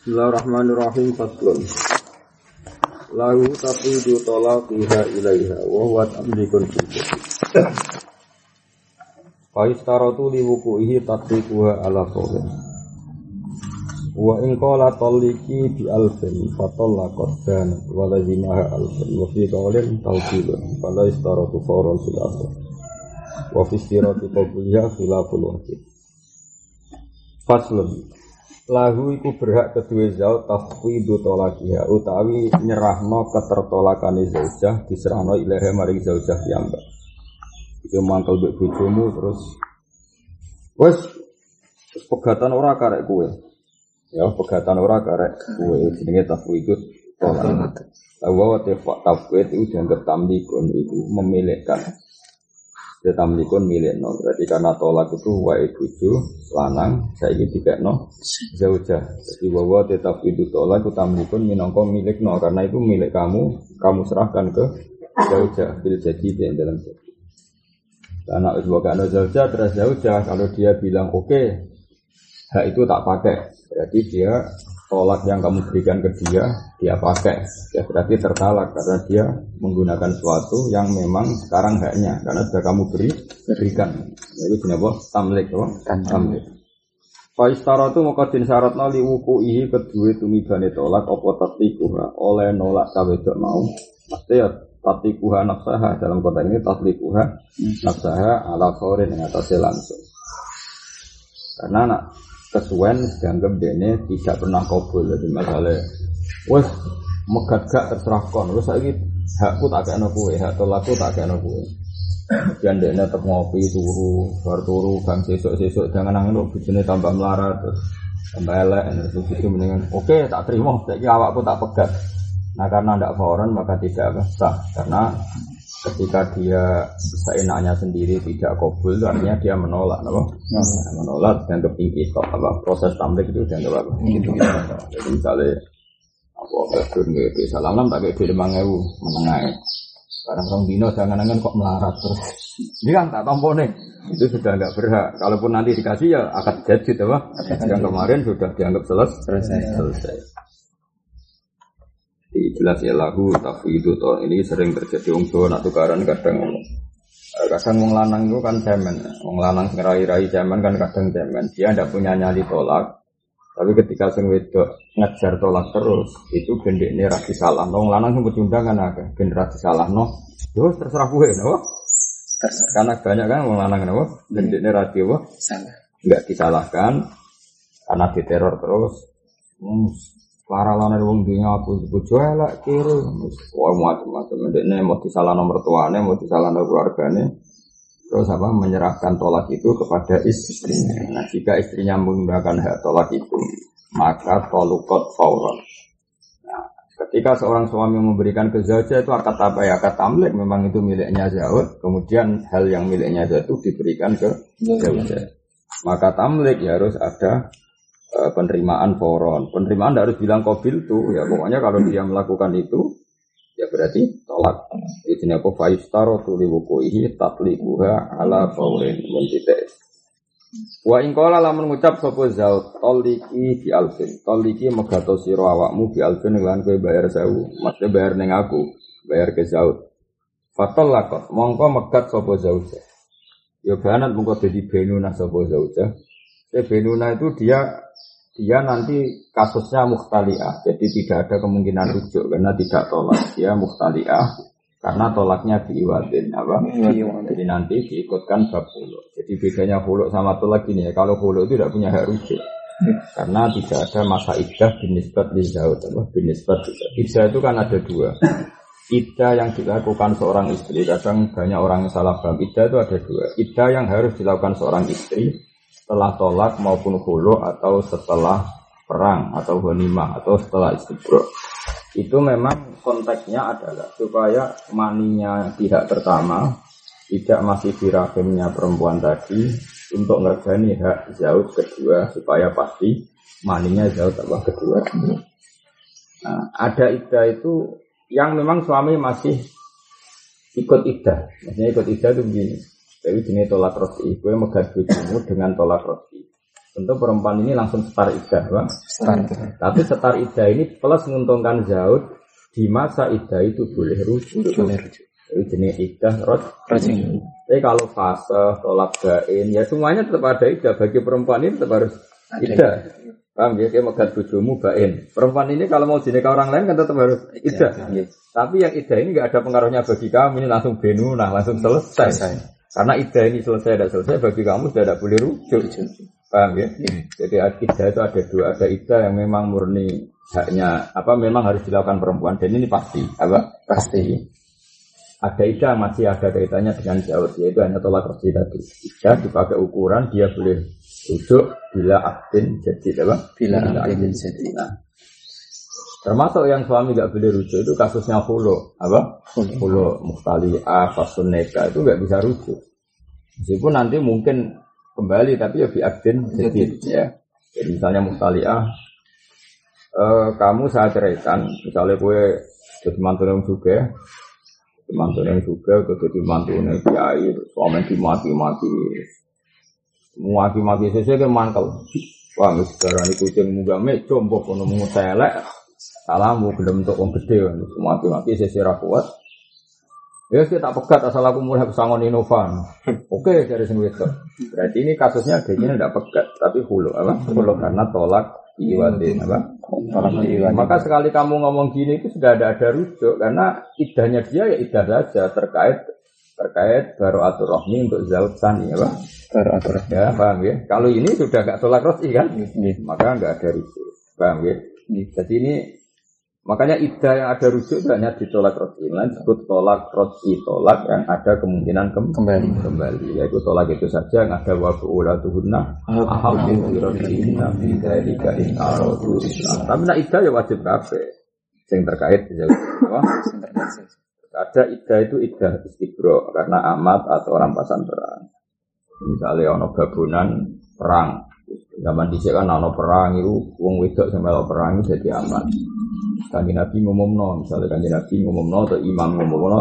Bismillahirrahmanirrahim Fatlun Lahu tafidu talaqiha ilaiha Wa huwa tamlikun fil Faistaratu liwuku'ihi tatliquha ala qawlin. Wa in qala taliki bi alfin fatallaqat dan wa lazimaha alfin wa fi qawlin tawqilun fala istaratu fawran fil asr. Wa fi istirati qabliha khilaful wajib Faslun lahu iku berhak kedua zaud tafwidu tolakiha utawi nyerahno ketertolakane zaujah diserahno ilaha maring zaujah piyambak itu mangkel mbek bojomu terus wes pegatan ora karek kue Ya, pegatan ora karek kuwe jenenge tafwid tolak. Wa tafwid tafwid itu dianggap tamlikun itu memilihkan. Ya tamlikun milik no. Berarti karena tolak itu wa bojo lanang saya ingin tiga no zauja. Jadi wa tafwid tolak itu tamlikun minangka milik no karena itu milik kamu kamu serahkan ke zauja bil jadi yang dalam jadi. Karena usbaka no zauja terus zauja kalau dia bilang oke okay, hak itu tak pakai Berarti dia tolak yang kamu berikan ke dia, dia pakai. Ya berarti tertalak karena dia menggunakan sesuatu yang memang sekarang haknya karena sudah kamu beri berikan. Itu jenis Tamlik, apa? Tamlik. Faistara itu mukadin syarat nali wuku ihi kedua tumibane tolak opo tatlikuha oleh nolak cawedok mau. Maksudnya ya tatlikuha nafsaha dalam kota ini tatlikuha nafsaha ala khorin yang atasnya langsung. Karena nak kesuwen dianggap dene tidak pernah kabul jadi masalah. Wes megat gak terserah kon wes lagi hakku tak kayak kowe hak tolakku tak kayak kowe Jangan dene tetap ngopi turu baru turu kan sesuk sesuk jangan nangin lo bujune tambah melarat terus tambah elek terus itu mendingan oke tak terima. Saya awakku tak pegat. Nah karena tidak foreign maka tidak sah. Karena ketika dia bisa enaknya sendiri tidak kabul artinya dia menolak apa? Nah, menolak dan kepingin apa? Proses tamlik itu dan apa? Gitu. Jadi misalnya apa betul nggak bisa salam tak kayak film mangewu menengah sekarang orang dino jangan-jangan kok melarat terus. Ini kan tak tompo nih itu sudah nggak berhak. Kalaupun nanti dikasih ya akan jadi apa? Yang kemarin sudah dianggap selesai. selesai di jelas ya lagu itu toh ini sering terjadi wong Jawa nak tukaran kadang. Eh, kadang wong lanang itu kan cemen wong lanang sing rai-rai cemen kan kadang cemen dia tidak punya nyali tolak. Tapi ketika sing wedok ngejar tolak terus itu gendek ini rasi salah wong lanang sing pecundang kan ada generasi salah no yo terserah gue no terserah. Karena banyak kan wong lanang no gendek ini rasi salah. Nggak disalahkan karena diteror terus. Hmm, Para lana wong dunia aku bojo elek kiri. Wah macam-macam. Ndekne mau disalah nomor tuane, mau disalah nomor keluargane. Terus apa menyerahkan tolak itu kepada istrinya. Nah jika istrinya menggunakan hak tolak itu, maka tolukot fauron. Nah, ketika seorang suami memberikan ke itu akad apa ya? Akad tamlik memang itu miliknya zaud. Kemudian hal yang miliknya zaud itu diberikan ke zauja. Maka tamlik ya harus ada Eh, penerimaan foron. Penerimaan harus bilang kobil tuh, ya. Pokoknya kalau dia melakukan itu, ya berarti tolak. Ini apa? Faistaro tuli wukuihi tatlikuha ala faurin muntites. Wa ingkola lamun ngucap sopo zaut toliki di alfin. Toliki megato siro awakmu di alfin lan kowe bayar sewu. Maksudnya bayar neng aku bayar ke zaut fatol lakot mongko megat sopo zauja ya banat mongko jadi benuna sopo zauja ya benuna itu dia dia nanti kasusnya mukhtaliah, jadi tidak ada kemungkinan rujuk karena tidak tolak. Dia mukhtaliah karena tolaknya diiwatin apa? Jadi nanti diikutkan bab hulu. Jadi bedanya hulu sama tolak ini ya. Kalau hulu itu tidak punya hak rujuk. Karena tidak ada masa iddah binisbat di jauh, apa? Binisbat iddah itu kan ada dua. Iddah yang dilakukan seorang istri, kadang banyak orang yang salah paham. Iddah itu ada dua. Iddah yang harus dilakukan seorang istri setelah tolak maupun hulu atau setelah perang atau honimah atau setelah istibro itu memang konteksnya adalah supaya maninya pihak pertama tidak masih di perempuan tadi untuk ngergani hak jauh kedua supaya pasti maninya jauh tambah kedua. Nah, ada ida itu yang memang suami masih ikut ida, maksudnya ikut ida itu begini. Tapi jenis tolak roti, gue megat bujumu dengan tolak roti. Tentu perempuan ini langsung setar idah, Bang. Start. Tapi setar idah ini plus menguntungkan zaud di masa idah itu boleh rujuk. Boleh rujuk. Itu jenis idah rot. Rajin. Tapi kalau fase, tolak bain, ya semuanya tetap ada idah. Bagi perempuan ini tetap harus idah. Paham ya? Dia megat bujumu bain. Perempuan ini kalau mau dinikah orang lain kan tetap harus idah. Iya. Tapi yang idah ini nggak ada pengaruhnya bagi kamu. Ini langsung benunah, langsung selesai. Selesai. Karena idah ini selesai dan selesai bagi kamu sudah tidak boleh rujuk. Paham ya? Jadi idah itu ada dua, ada idah yang memang murni haknya apa memang harus dilakukan perempuan dan ini pasti apa Pasti. ada idah masih ada kaitannya dengan jauh yaitu hanya tolak kerja tadi idah dipakai ukuran dia boleh rujuk bila aktin jadi apa Bila aktin aktin jadi. Termasuk yang suami nggak boleh rujuk itu kasusnya hulu apa? Hulu. muhtali'ah fasun neka itu nggak bisa rujuk. Meskipun nanti mungkin kembali tapi ya bi aktin jadi ya. Jadi misalnya muhtali'ah eh, kamu saya ceraikan. Misalnya gue jadi mantu yang juga mantu yang juga gue jadi mantu yang kiai suami dimati-mati maki-maki sesuai kan mantel wah darah ini kucing muga me combok kono telek salamu belum untuk wong gede maki-maki sesuai ra kuat Ya sih tak pegat asal aku mulai pesangon Inovan. Oke dari sini itu. Berarti ini kasusnya kayaknya tidak pegat tapi hulu apa? Hulu karena tolak iwadin apa? Tolak. Maka sekali kamu ngomong gini itu sudah ada ada rujuk karena idahnya dia ya idah saja terkait terkait baru atur rohmi untuk zaut sani ya Pak? Baru atur. Ya paham ya. Kalau ini sudah gak tolak rosi kan? Iya. Maka nggak ada rujuk. Paham ya? Jadi ini makanya idah yang ada rujuk itu hanya ditolak rosi. Lain disebut tolak rosi tolak yang ada kemungkinan kem- Kembali. kembali. Yaitu tolak itu saja yang ada waktu ulah tuhunna aham birrohina bidalika in aradu islam. Tapi nak idah ya wajib kafe. Yang terkait ya. Ada idah itu idah istibro karena amat atau rampasan perang. Misalnya ono gabunan perang. Zaman dhisik kan ono perang itu wong wedok melok perang itu jadi aman. Kanjeng Nabi ngumumno, misalnya kanjeng Nabi ngumumno atau imam ngumumno,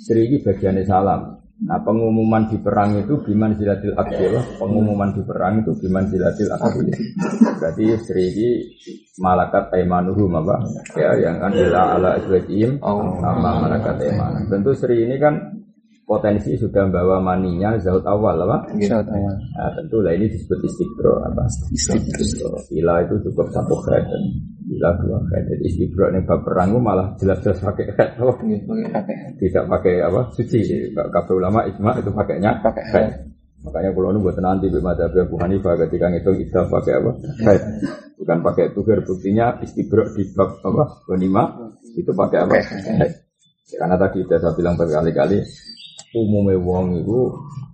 Sri ini bagiannya salam. Nah pengumuman di perang itu biman zilatil akil, pengumuman di perang itu biman zilatil akil. Berarti Sri ini malakat aimanuhum apa? Ya yang kan ila ala iswajim Oh. sama malakat aiman. Tentu Sri ini kan potensi sudah membawa maninya zaut awal apa? Saat awal. Nah, tentu lah ini disebut istiqro apa? Istiqro. Bila itu cukup satu dan bila dua. Jadi istiqro ini bab perang malah jelas-jelas pakai. Oh, Pakai pakai. tidak pakai apa? Suci. Kabeh ulama ijma itu pakainya Pakai head. Makanya kalau nu buat nanti di mata Abu Hanifah ketika itu kita pakai apa? Head. Bukan pakai tuhir buktinya istiqro di bab apa? Bonima itu pakai apa? Karena tadi sudah saya bilang berkali-kali umumnya wong itu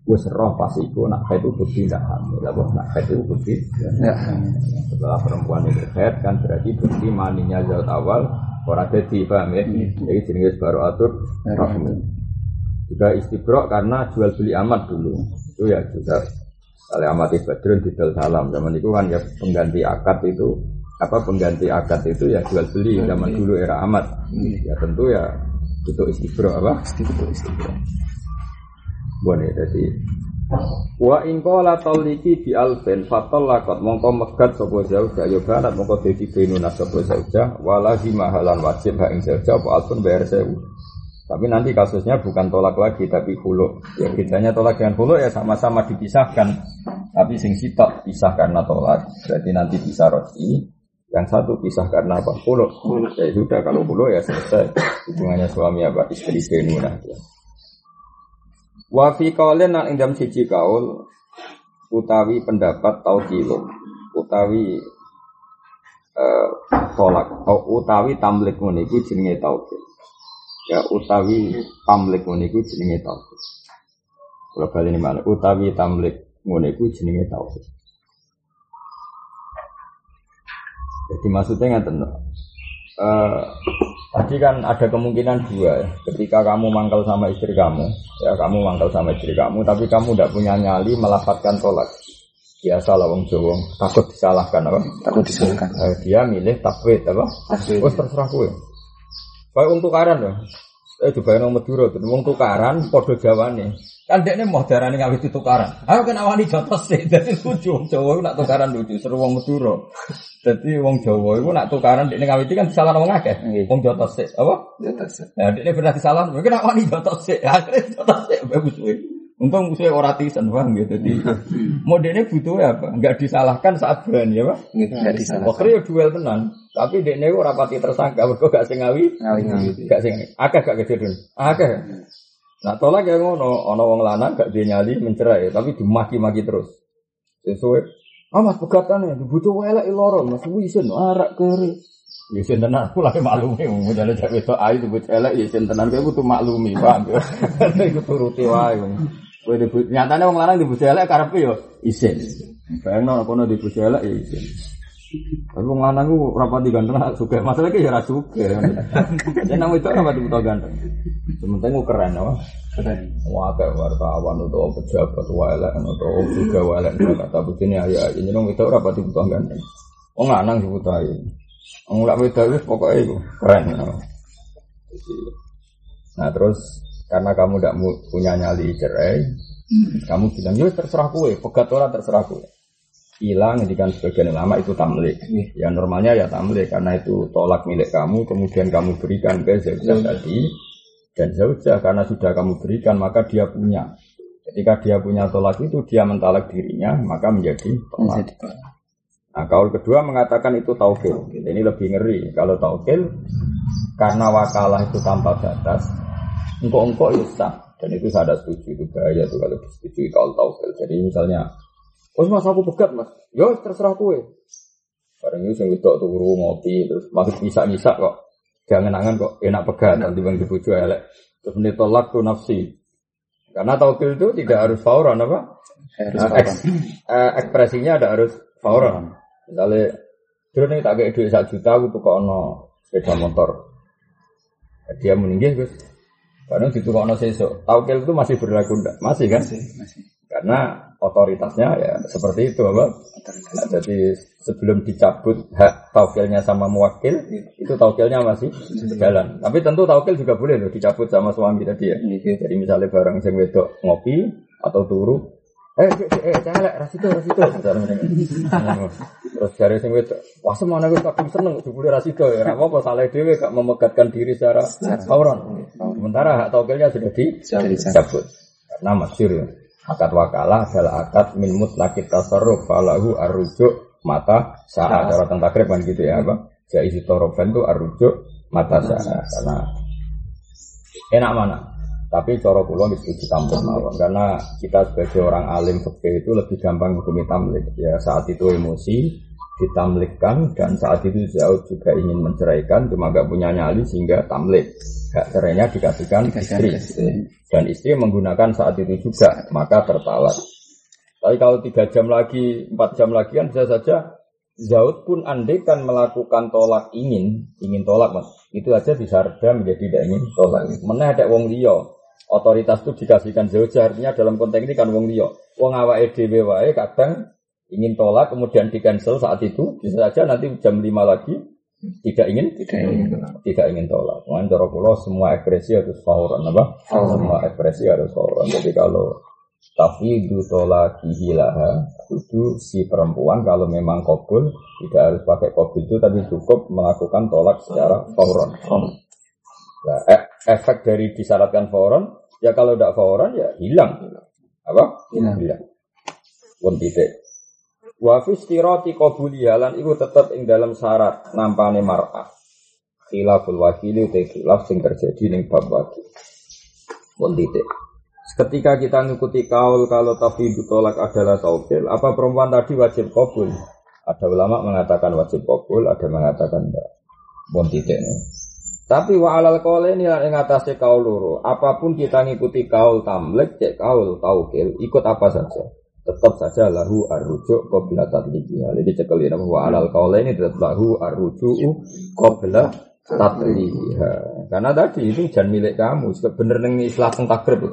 wis roh pas iku nak haid itu tidak hamil bos nak haid itu bukti setelah perempuan itu haid kan berarti bukti maninya zaut awal orang jadi paham ya? Jadi jenis baru atur rahmi juga istibrok karena jual beli amat dulu. Itu ya juga. Kalau amat badrun di salam. Zaman itu kan ya pengganti akad itu apa pengganti akad itu ya jual beli zaman dulu era amat. Ya tentu ya itu istibrok apa? Istiqro istiqro. Boleh jadi Wa in qala taliki bi alfen fatallaqat mongko megat sapa zauja ya banat mongko dadi benuna sapa zauja wala mahalan wajib ha ing zauja apa alfun bayar sewu. Tapi nanti kasusnya bukan tolak lagi tapi hulu. Ya bedanya tolak dengan hulu ya sama-sama dipisahkan. Tapi sing sitok pisah karena tolak. Berarti nanti bisa roti. Yang satu pisah karena apa? Hulu. Ya sudah kalau hulu ya selesai. Hubungannya suami apa? Istri benuna. Ya. Wa fi qaulin nang ing siji kaul utawi pendapat taukilum utawi eh, tolak atau utawi tamlik ngono iku jenenge taukil. Ya utawi tamlik ngono iku jenenge taukil. Kalau bali ini mana? Utawi tamlik ngono iku jenenge taukil. Jadi maksudnya ngaten. Eh, tadi kan ada kemungkinan dua ya. Ketika kamu mangkal sama istri kamu, ya kamu mangkal sama istri kamu, tapi kamu tidak punya nyali melafatkan tolak. Biasa lah wong Jawa, takut disalahkan apa? Takut disalahkan. Eh, dia milih takwid apa? Takwid. Oh terserah gue. Kayak untuk karan loh. Eh coba nang Madura tuh wong tukaran padha jawane. Kan dekne mau darane ngawit tukaran. Ayo kan awani jotos sih dadi lucu Jawa nak tukaran lucu seru wong Madura. Dadi wong Jawa iku nak tukaran dekne ngawiti kan disalahno wong akeh. Wong jotos sih. Apa? Ya dekne pernah disalahno. Mungkin awani jotos sih. Akhirnya jotos sih bagus kuwi. Untung musuhnya ora tisen paham gitu. Jadi modelnya butuh apa? Enggak disalahkan saat berani ya, Pak? Nggak disalahkan. Waktu ya duel tenan, tapi dekne ora pati tersangka, mergo gak sing ngawi, Ngawi-ngawi. gak sing akeh gak kejadian. Akeh. Nah, tolak ya ngono, ana wong lanang gak dia nyali mencerai, tapi dimaki-maki terus. Sesuai Ah mas pegatan ya, butuh welek loro, mas wisen arak kere. Ya isin tenan, aku lagi maklumi, modalnya cak wedok ayu disebut elek, ya isin tenan, kowe butuh maklumi, paham ya? Iku turuti wae. Kowe disebut, nyatanya wong lanang disebut elek, karepe ya isin. Bayangno kono disebut elek, ya isin. Tapi wong lanang ku rapati ganteng suka. Masalah ki ya ora suka. Jadi nang itu rapati buta ganteng. Sementing ku keren apa? Keren. Wah kayak wartawan atau pejabat waelek atau juga waelek kata begini ya ini nang itu rapati buta ganteng. Wong lanang ayu. Wong lak wedok wis pokoke iku keren. Nah terus karena kamu tidak punya nyali cerai, kamu bilang, ya terserah kue, pegat orang terserah kue. Hilang, kan sebagian ulama itu tamlik. Ya normalnya ya tamlik, karena itu tolak milik kamu, kemudian kamu berikan ke zaujah tadi. Dan zaujah, karena sudah kamu berikan, maka dia punya. Ketika dia punya tolak itu, dia mentalak dirinya, maka menjadi tolak. Nah, kaul kedua mengatakan itu taukil. Ini lebih ngeri. Kalau taukil, karena wakalah itu tanpa batas, engkau-engkau ya sah. Dan itu saya ada setuju, itu bahaya tuh kalau disetujui kaul taukil. Jadi misalnya, oh mas aku pegat mas, ya terserah kue. Barang itu yang wedok turu ngopi, terus masih bisa-bisa kok. Jangan angan kok enak pegat, nanti bang dibujuk elek. Terus menit tolak tuh nafsi. Karena taukil itu tidak harus fauran apa? Harus Nah, eks- eh, ekspresinya ada harus fauran. Misalnya, dulu nih tak kayak duit satu juta, aku tuh ono sepeda motor. Dia meninggal, Gus. Kadang di tukang sesok. Taukil itu masih berlaku enggak? Masih kan? Masih, masih. Karena otoritasnya ya seperti itu, apa? Nah, jadi sebelum dicabut hak taukilnya sama muwakil, itu taukilnya masih berjalan. Tapi tentu taukil juga boleh loh dicabut sama suami tadi ya. Iya. Jadi misalnya barang sing wedok ngopi atau turu, eh cek cek eh celek rasito rasito misalnya ngene. Terus dari sing wedok, wah semana gue kadung seneng jebule rasito ya. Ora apa salah dhewe gak memegatkan diri secara fauran. Sementara hak taukilnya sudah dicabut. Karena masyhur ya. Akad wakalah adalah akad min mutlaqit tasarruf falahu arrujuk mata saat cara tentang takrib kan gitu ya apa? Jaiz torofan itu arrujuk mata saat karena enak mana? Tapi kula wis setuju tampil mawon karena kita sebagai orang alim fikih itu lebih gampang hukumi tamlik. Ya saat itu emosi ditamlikkan dan saat itu Zaud juga ingin menceraikan cuma gak punya nyali sehingga tamlik. Hak cerainya dikasihkan Dikasihkan istri istri. dan istri menggunakan saat itu juga maka tertalak. Tapi kalau tiga jam lagi, empat jam lagi kan bisa saja Zaud pun andai kan melakukan tolak ingin, ingin tolak mas, itu aja bisa reda menjadi tidak ingin tolak. Mana ada wong liya, otoritas itu dikasihkan Zaud, artinya dalam konteks ini kan wong liya. Wong awake dhewe wae kadang ingin tolak kemudian di cancel saat itu, bisa saja nanti jam 5 lagi tidak ingin Tidak ingin. tidak ingin tolak. Mungkin cara kula semua ekspresi harus fauran apa? Semua ekspresi harus fauran. Jadi kalau tafidu tolakihi laha itu si perempuan kalau memang kobul tidak harus pakai kobul itu tapi cukup melakukan tolak secara fauran. Nah, e- efek dari disyaratkan fauran ya kalau tidak fauran ya hilang. Apa? Hilang. Hilang. Pun titik. Wa fi istirati qabuli halan iku tetep ing dalam syarat nampane mar'ah. Khilaful wakili utai khilaf sing terjadi ning bab wakil. Pun titik. Ketika kita ngikuti kaul kalau tafidu tolak adalah taukil, apa perempuan tadi wajib kabul? Ada ulama mengatakan wajib kabul, ada mengatakan enggak. Pun titik. Tapi wa alal kaule ini yang atasnya kaul loro. Apa pun kita ngikuti kaul tamlik, cek kaul taukil, ikut apa saja. Tetap saja lahu arrujuk qabla tadliqiha. Jadi cekel ini wa alal kaule ini tetap lahu arrujuk qabla tadliqiha. Karena tadi itu jangan milik kamu. Bener ning istilah teng takrib.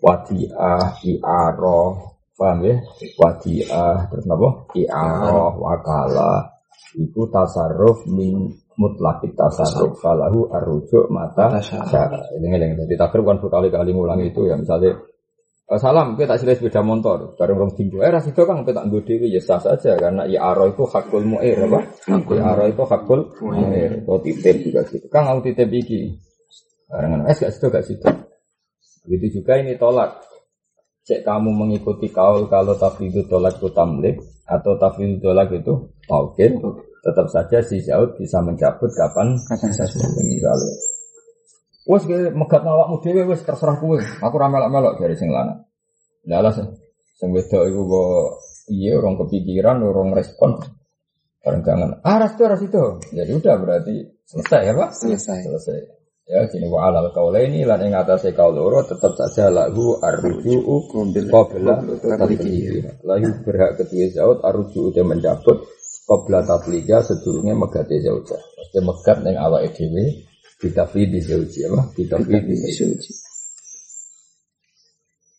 Wadiah, i'aroh, paham ya? Wadiah, terus apa? I'aroh, wakalah. Itu tasarruf min mutlak tasarruf falahu arrujuk mata syara. Ini ini jadi takrib kan berkali-kali ngulang itu ya misalnya eh, salam kita tak sepeda motor bareng rong tinggu eh ras itu kan kita nggo dhewe ya sah saja karena ya aro itu hakul mu'ir apa? Ya aro itu hakul mu'ir. atau titip juga gitu. Kang aku titip iki. Barengan es gak situ gak situ begitu juga ini tolak. Cek kamu mengikuti kaul kalau tafidul tolak itu tamlik atau tafidul tolak itu mungkin tetap saja si Zaud bisa mencabut kapan saja. misalnya wes gue megat awakmu dhewe wes terserah kowe. Aku ra melok-melok dari sing lanang. Lah sing wedok iku kok iya orang kepikiran orang respon. Bareng jangan ah ras itu ras itu jadi udah berarti selesai ya pak? Selesai. selesai. Ya gini wa alal kaulaini lan ing atase kaul loro tetep saja lahu arruju'u qabla tatliki lahu berhak kedua zaud arruju'u dia mencabut qabla tatliga sedurunge megate zauja mesti megat ning awake dhewe ditafidi zauji apa? Ditafidi zauji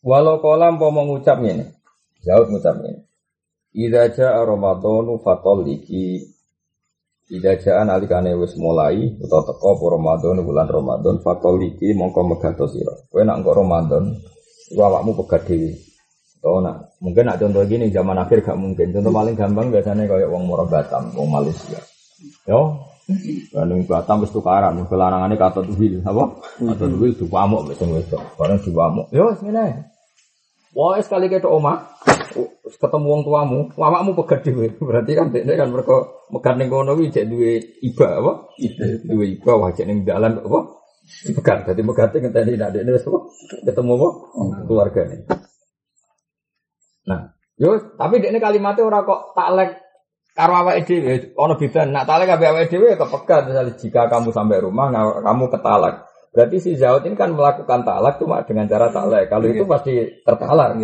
walau kolam mau mengucap ini zaud ngucap ini Ida ja'a Ramadhanu fatalliki. Ida ja'a nalikane wis mulai utawa teko apa Ramadan bulan Ramadan fatalliki mongko megato sira. Kowe nak engko Ramadan iku awakmu pegat dhewe. Utawa nak mungkin nak contoh gini zaman akhir gak mungkin. Contoh paling gampang biasanya kayak wong Moro Batam, wong Malaysia. Yo, Bandung Batam wis tukaran, larangane kata duwil, apa? Kata duwil diwamuk wis wis. Bareng diwamuk. Yo, ngene. Wah, sekali kita omah, ketemu wong tuamu, awakmu pegat dhewe. Berarti kan dekne kan mereka megat ning kono kuwi cek duwe iba apa? Duwe iba wah cek ning dalan apa? Dipegat. Dadi megate ngenteni nek dekne wis apa? Ketemu apa? Keluargane. Nah, yo tapi dekne kalimatnya ora kok taklek karo awake dhewe ana beda nak taklek ambek awake dhewe ya kepegat misalnya jika kamu sampai rumah nah, kamu ketalak Berarti si Zaud ini kan melakukan talak cuma dengan cara taklek. Kalau itu pasti tertalak.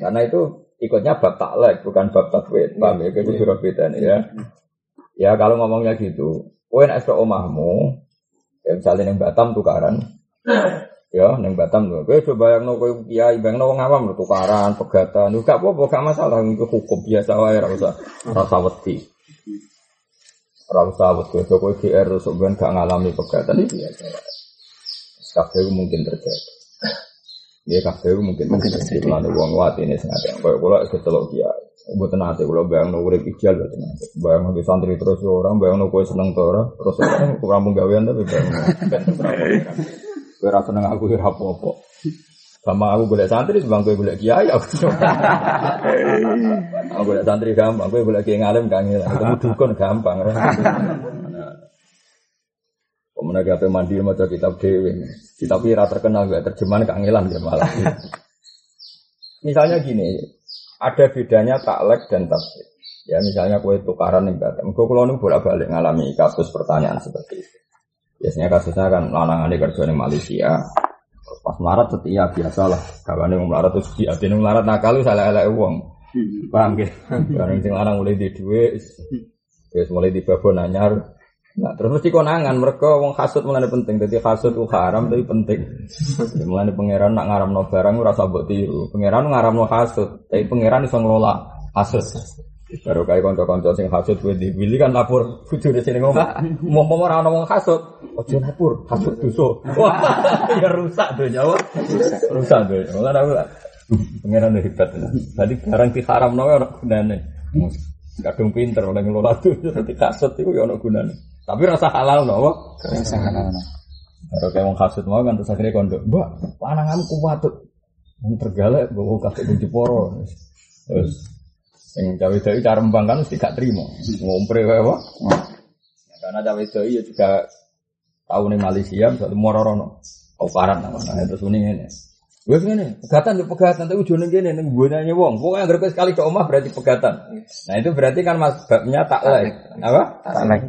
Karena itu ikutnya bab taklek bukan bab takwid. Paham ya? Itu biro beda nih ya. Ya kalau ngomongnya gitu, kowe nek omahmu, ya misalnya neng Batam tukaran, ya neng Batam tuh, kowe coba yang no kowe kiai, bang no wong awam lho, tukaran, pegatan, lu gak apa-apa, gak masalah, itu hukum biasa wae, ora usah rasa wedi. Ora usah wedi, kowe GR terus ben gak ngalami pegatan itu biasa. Kabeh itu mungkin terjadi. Ya kabeh mungkin Mungkin terjadi. terjadi. Lalu wong wati ini sengaja. Kayak kula kecelok kiai. Buat nanti kalau bayang no urip ideal buat nanti. Bayang no santri terus ya orang, bayang kue seneng orang, terus orang kurang penggawean tapi bayang Kue rasa seneng aku ya apa-apa. Sama aku boleh santri, sebang kue boleh kiai, aku Aku santri gampang, kue boleh kiai ngalim kangen. Ketemu dukun gampang. Kemudian kita mandi maca kitab dewi, kitab ira terkenal gak terjemahan kangelan dia malah. Misalnya gini, ada bedanya taklek dan tafsir. Ya misalnya kue tukaran yang Batam. Gue kalau nih bolak balik ngalami kasus pertanyaan seperti itu. Biasanya kasusnya kan lanangan kerja di Malaysia. Pas melarat setia biasa lah. Kawan yang melarat terus dia yang melarat nakal itu salah salah uang. Paham gitu? Karena yang larang mulai di duit, terus mulai di babon anyar. Nah, terus mesti konangan mereka wong hasud mulane penting. Jadi hasud itu haram tapi penting. Ya, mulane pangeran nak ngaramno barang ora usah mbok tiru. Pangeran ngaramno hasud, tapi pangeran iso ngelola hasud. Baru kayak kanca-kanca sing hasud kuwi dipilih kan lapor bojone sini ngomong. Mau mau ora ono wong hasud, ojo lapor, hasud dosa. Wah, ya rusak donya. wah. Rusak donya. Mulane aku lah, pangeran udah hebat. Tadi barang diharamno ora gunane. Kadung pinter oleh ngelola tuh, jadi kasut itu ya ono gunane. Tapi rasa halal no, Rasa halal. Kalau kayak mau kasut mau kan terus akhirnya kondo, mbak, panangan kuat tuh, tergalak bawa kasut kunci poro, terus yang cawe cawe cara mbang kan mesti gak terima, ngompre kayak apa? Karena cawe cawe ya juga tahu nih Malaysia, misalnya mororono, oparan namanya, terus ini ini. Gue gini, pegatan ya pegatan, tapi ujungnya gini, nih gue nanya wong, pokoknya gerbe sekali ke omah berarti pegatan. Nah itu berarti kan mas babnya taklek, apa? Taklek.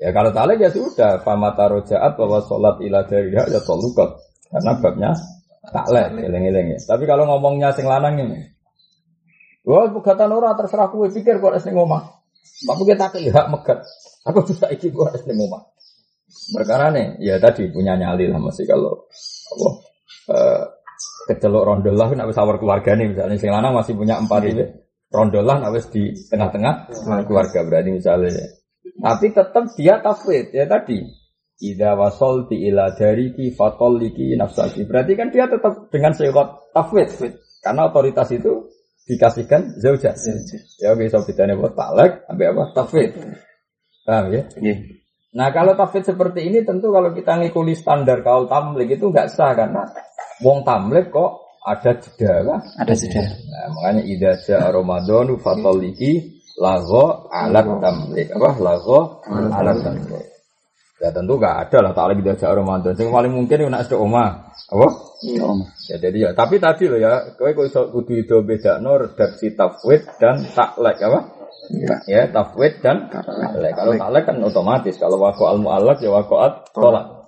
Ya kalau taklek ya sudah, famata rojaat bahwa sholat ila dariha ya tolukot. Karena babnya taklek, eleng-eleng ya. Tapi kalau ngomongnya sing lanang ini, wah pegatan ora terserah kue pikir kok ning omah. Tapi kita ke hak megat. Aku bisa iki es ning omah. Perkara nih, ya tadi punya nyali lah masih kalau apa eh, kecelok rondolah nak wis awar keluarga nih misalnya sing lanang masih punya empat ini rondolah nak di tengah-tengah keluarga berarti misalnya Tapi tetap dia tafwid ya tadi. Ida wasol ti ila dariki fatoliki nafsaki. Berarti kan dia tetap dengan syarat tafwid. Karena otoritas itu dikasihkan zauja. Ya oke, so bedanya buat talak, ambil apa? Tafwid. Paham ya? Iya. Nah kalau tafwid seperti ini tentu kalau kita ngikuti standar kaul tamlik itu nggak sah karena wong tamlik kok ada jeda kan? Ada sudah. Nah, makanya ida ja Ramadan fatoliki lago alat tamlik apa lago alat tamlik. Ya tentu nggak ada lah taklik ida ja Ramadan. Yang paling mungkin itu nak sedek omah. Apa? Iya om. Ya jadi ya, tapi tadi loh ya, kowe kok iso kudu itu beda no redaksi tafwid dan taklek apa? Iya. Ya, tafwid dan taklek. Kalau taklek kan otomatis, kalau wako al muallak ya wakoat tolak.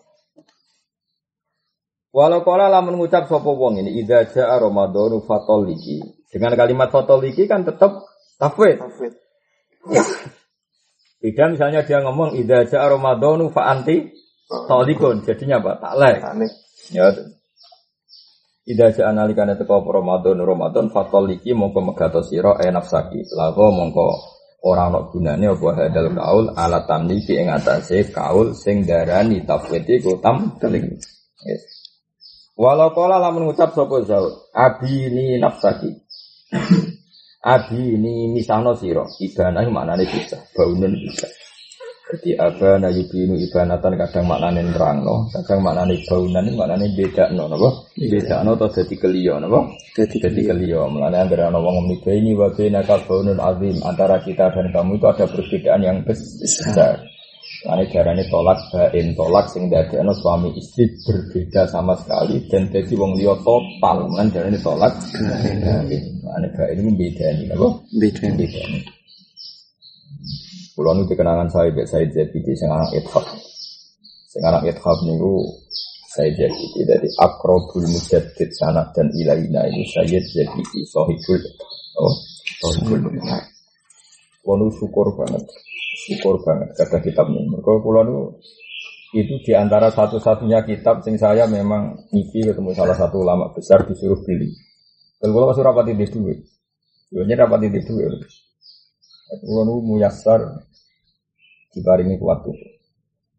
Walau kala lamun ngucap sapa wong ini idza jaa ramadhanu fatoliki. Dengan kalimat fatoliki kan tetap tafwid. Beda misalnya dia ngomong idza jaa ramadhanu fa anti tolikun. Jadinya apa? Taklek. Ya. Ida ja analikane teko Ramadan Ramadan fatol iki mongko megato sira e nafsaki. Lago mongko ora ana gunane apa hadal kaul ala tamliki ing atase kaul sing darani tafwid iku tam teling. Yes. Walau kala lamun ngucap sapa zaud, abini nafsaki. Abini misahno sira, ibana maknane bisa, baunun bisa. Jadi abana yubinu ibanatan kadang maknane nerangno, kadang maknane baunan maknane bedakno napa? Bedakno atau dadi keliyo napa? Jadi Dadi keliyo. Mulane anggere ana wong ngomong ini wa bainaka baunun azim antara kita dan kamu itu ada perbedaan yang besar. Mulane darane tolak bain tolak sing dadekno suami istri berbeda sama sekali dan dadi wong liya total. Mulane darane tolak bain. Mulane bain ini bedani napa? beda. Bedani. Kulo nu kenangan saya Mbak Said Zabidi sing anak ithab. Sing anak ithab niku Said Zabidi dari Akrobul Mujaddid sanad dan ilaina itu Sayyid Zabidi Sohibul oh, Sohibul Kulo syukur banget syukur banget kata kitab ini. Mereka kulo nu itu di antara satu-satunya kitab sing saya memang ngipi ketemu salah satu ulama besar disuruh beli. Dan kulo masih rapat di duit. Dulunya rapat di duit. Kulo nu muyasar diparingi kuat tuh.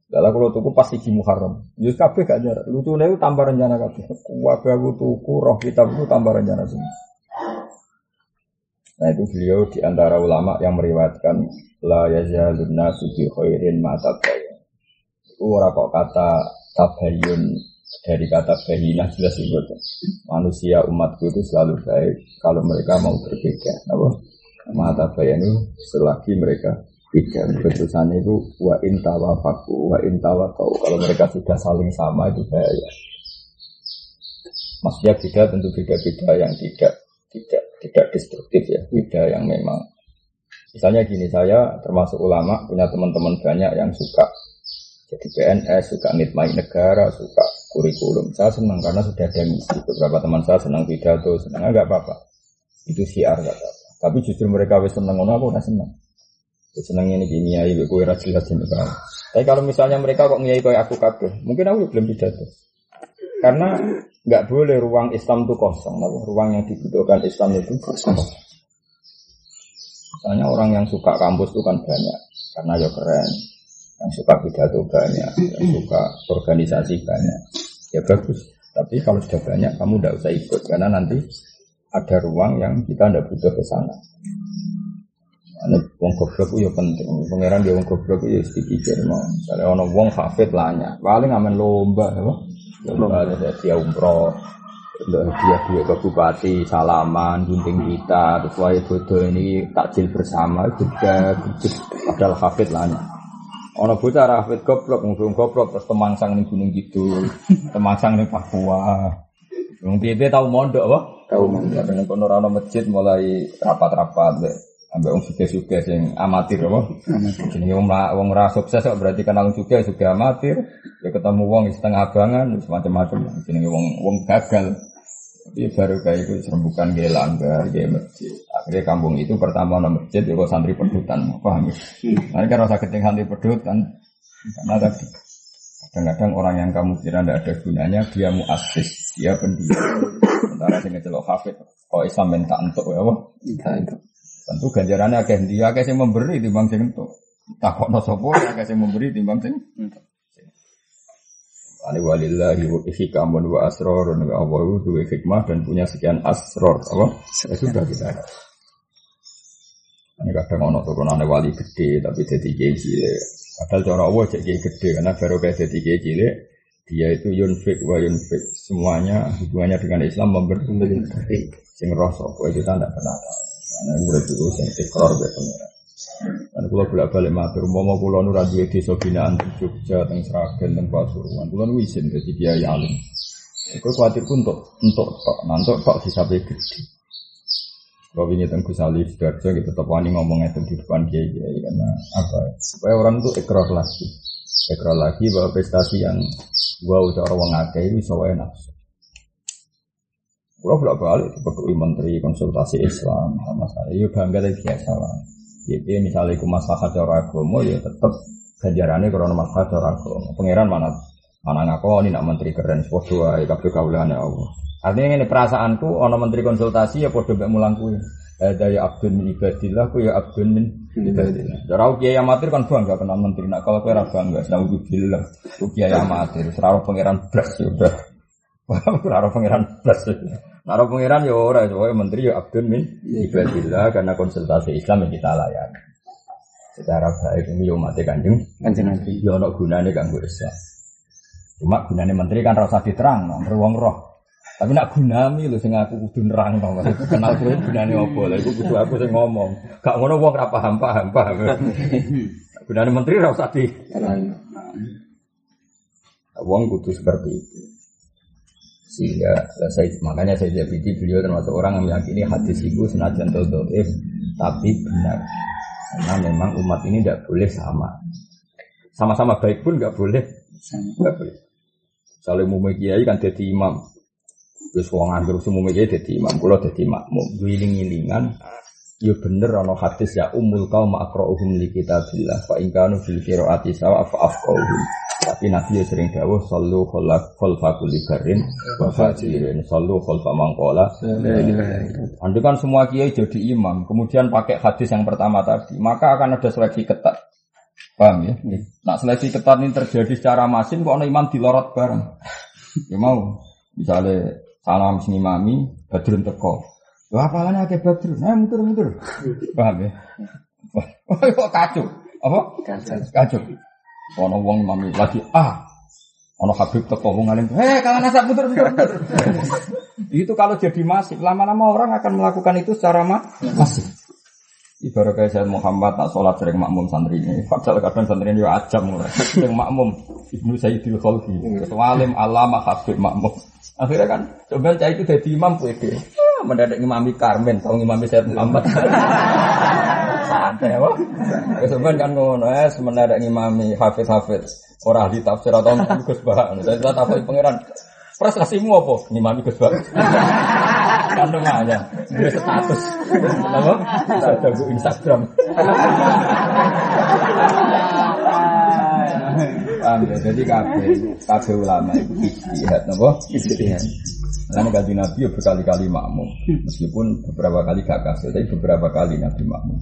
Dalam kulo tuku pasti di Muharram. Yus kabeh gak jarak. Lucu itu tambah rencana kabeh. Kabeh aku tuku roh kitab itu tambah rencana semua. Nah itu beliau di antara ulama yang meriwayatkan la yazalun nasu bi khairin ma tabayun. Itu ora kok kata tabayun dari kata bahina jelas itu. Manusia umatku itu selalu baik kalau mereka mau berbeda. Apa? Mata bayanu selagi mereka beda. Keterusannya itu wa intawa faku wa intawa kau. Kalau mereka sudah saling sama itu bahaya. Maksudnya beda tentu beda-beda yang tidak tidak tidak destruktif ya, beda yang memang. Misalnya gini, saya termasuk ulama punya teman-teman banyak yang suka jadi PNS, suka nitmai negara, suka kurikulum. Saya senang karena sudah ada misi. Beberapa teman saya senang pidato, senang nggak apa-apa. Itu siar nggak apa-apa. Tapi justru mereka wis seneng ngono aku udah seneng. Wis seneng ini gini ya, rajin jelas kan. Tapi kalau misalnya mereka kok ngiyai kayak aku kabeh, mungkin aku belum pidato. Karena nggak boleh ruang Islam itu kosong. Ruang yang dibutuhkan Islam itu kosong. Misalnya orang yang suka kampus itu kan banyak, karena ya keren. Yang suka pidato banyak, yang suka organisasi banyak. Ya bagus. Tapi kalau sudah banyak, kamu tidak usah ikut karena nanti ada ruang yang kita tidak butuh ke sana. Ini wong goblok itu ya penting. Pangeran dia wong goblok itu ya sedikit mau. Misalnya ono wong hafid lanya, paling aman lomba, ya. Ada dia umroh, dia dua ke bupati, salaman, gunting kita, terus wae bodoh ini takjil bersama juga, padahal hafid lanya. Ono bocah hafid goblok, ngomong goblok terus temangsang ning gunung gitu, temangsang ning Papua. Wong piye tahu mondok apa? Tahu kono ora ono masjid mulai rapat-rapat ambek wong sugih-sugih sing amatir apa? Jenenge wong ra wong sukses kok berarti kenal juga juga amatir. Ya ketemu wong setengah abangan wis macam-macam jenenge wong wong gagal. Tapi baru kayak itu serembukan gaya langgar, gaya masjid. Akhirnya kampung itu pertama ada masjid, ya santri pedutan, paham ya? Nanti kan rasa keting santri pedutan, karena tadi kadang-kadang orang yang kamu kira tidak ada gunanya, dia muasis, dia pendiam. Sementara sing ngecelok hafid, kok Islam minta untuk ya, apa? Tentu ganjarannya akeh dia akeh sing memberi di bang sing entuk. Takokno sapa ya kasih memberi timbang sing Ani walillahi wa hikamun wa asrarun wa Allah itu duwe hikmah dan punya sekian asror apa? Ya sudah kita. Ini kadang ono turunannya wali gede tapi jadi kiai cilik. Padahal cara Allah kiai gede karena baru kayak jadi kiai cilik dia itu yunfik wa yunfik semuanya hubungannya dengan Islam memberi sing roh sapa itu tidak pernah tahu. Karena udah itu sing ikrar be pengira. Dan kalau bolak balik matur, mau mau pulau nur radio desa binaan teng Jogja, teng Sragen, teng Pasuruan, pulau nu izin ke kiai alim. Aku khawatir pun untuk untuk tok, nanti tok disapai gede. Kalau ini tentang Gus Ali Sidarjo kita tetap wani ngomong itu di depan kiai kiai karena apa? Supaya orang itu ikrar lagi, ikrar lagi bahwa prestasi yang gua udah orang ngake itu soalnya. Kalau bolak balik seperti menteri konsultasi Islam, sama saya, ya bangga dari biasa lah. Jadi misalnya iku masalah cara agama ya tetep ganjarannya karena masalah cara agama. Pangeran mana mana ngakoni nak menteri keren sepodo ae kabeh kaulane Allah. Artinya ini perasaanku ono menteri konsultasi ya podo mbek mulang kuwi. Ada ya abdun min ibadillah ku ya abdun min ibadillah. Cara kiai amatir kan bangga kenal menteri. Nak kalau ora bangga, sedang bilang ku kiai amatir, ora pangeran blas ya Ora pangeran blas. Naro pangeran ya ora, soalnya menteri ya abdun min ibadillah karena konsultasi Islam yang kita layani. Secara baik ini yo mati kanjeng, Kanjeng Nabi. yo ono gunane kanggo Islam. Cuma gunane menteri kan rasa diterang, no, wong roh. Tapi nak gunami lho sing aku kudu nerang to, Mas. Kenal kowe gunane apa? Lah iku kudu aku sing ngomong. Gak ngono wong ora paham paham paham. gunane menteri ora usah di wong kudu seperti itu. Sehingga saya, makanya saya jadi beliau termasuk orang yang meyakini hadis itu senajan dodoif tapi benar. Karena memang umat ini tidak boleh sama. Sama-sama baik pun nggak boleh, nggak boleh. Saling mau kiai kan jadi imam. Terus wong anggur semua kiai jadi imam, kalau jadi makmum, wiling-wilingan. Ya bener ana hadis ya umul kaum akra'uhum li kitabillah fa in kanu fil qiraati sawa fa afqahuhum. Tapi Nabi ya sering dawuh sallu khalaf khalfa kulli barin wa fajirin sallu khalfa mangqala. Anda kan semua kiai jadi imam, kemudian pakai hadis yang pertama tadi, maka akan ada seleksi ketat. Paham ya? Nah seleksi ketat ini terjadi secara masin, kok ada imam dilorot bareng. Ya mau, misalnya salam sini mami, badrun teko. Wah, apalanya akeh badrun, nah muter-muter. Paham ya? Wah, kok kacau. Apa? Kacau. Ono wong mami lagi ah. Ono Habib teko wong alim. Hei, kalau nasab muter. itu kalau jadi masif, lama-lama orang akan melakukan itu secara ma masif. Ibarat kayak saya Muhammad tak sholat sering makmum santri ini. Padahal kadang santri ini ajam mulai. Sering makmum ibnu Sayyidil Khalfi. Ketua alim alama Habib makmum. Akhirnya kan coba cah itu jadi imam pede. Mendadak imami Karmen, tahu imami Sayyid Muhammad. Santai apa? Kesuwen kan ngono ya, semendadak ngimami hafiz-hafiz. Ora ahli tafsir atau Gus Bah. Saya tak tahu pangeran. Prestasimu apa? Ngimami Gus Bah. Kan lumayan. Dia status. Apa? Ada bu Instagram. Paham ya? Jadi kabeh kabeh ulama itu ijtihad napa? Ijtihad. Karena kaji Nabi ya berkali-kali makmum, meskipun beberapa kali gak kasih, tapi beberapa kali Nabi makmum.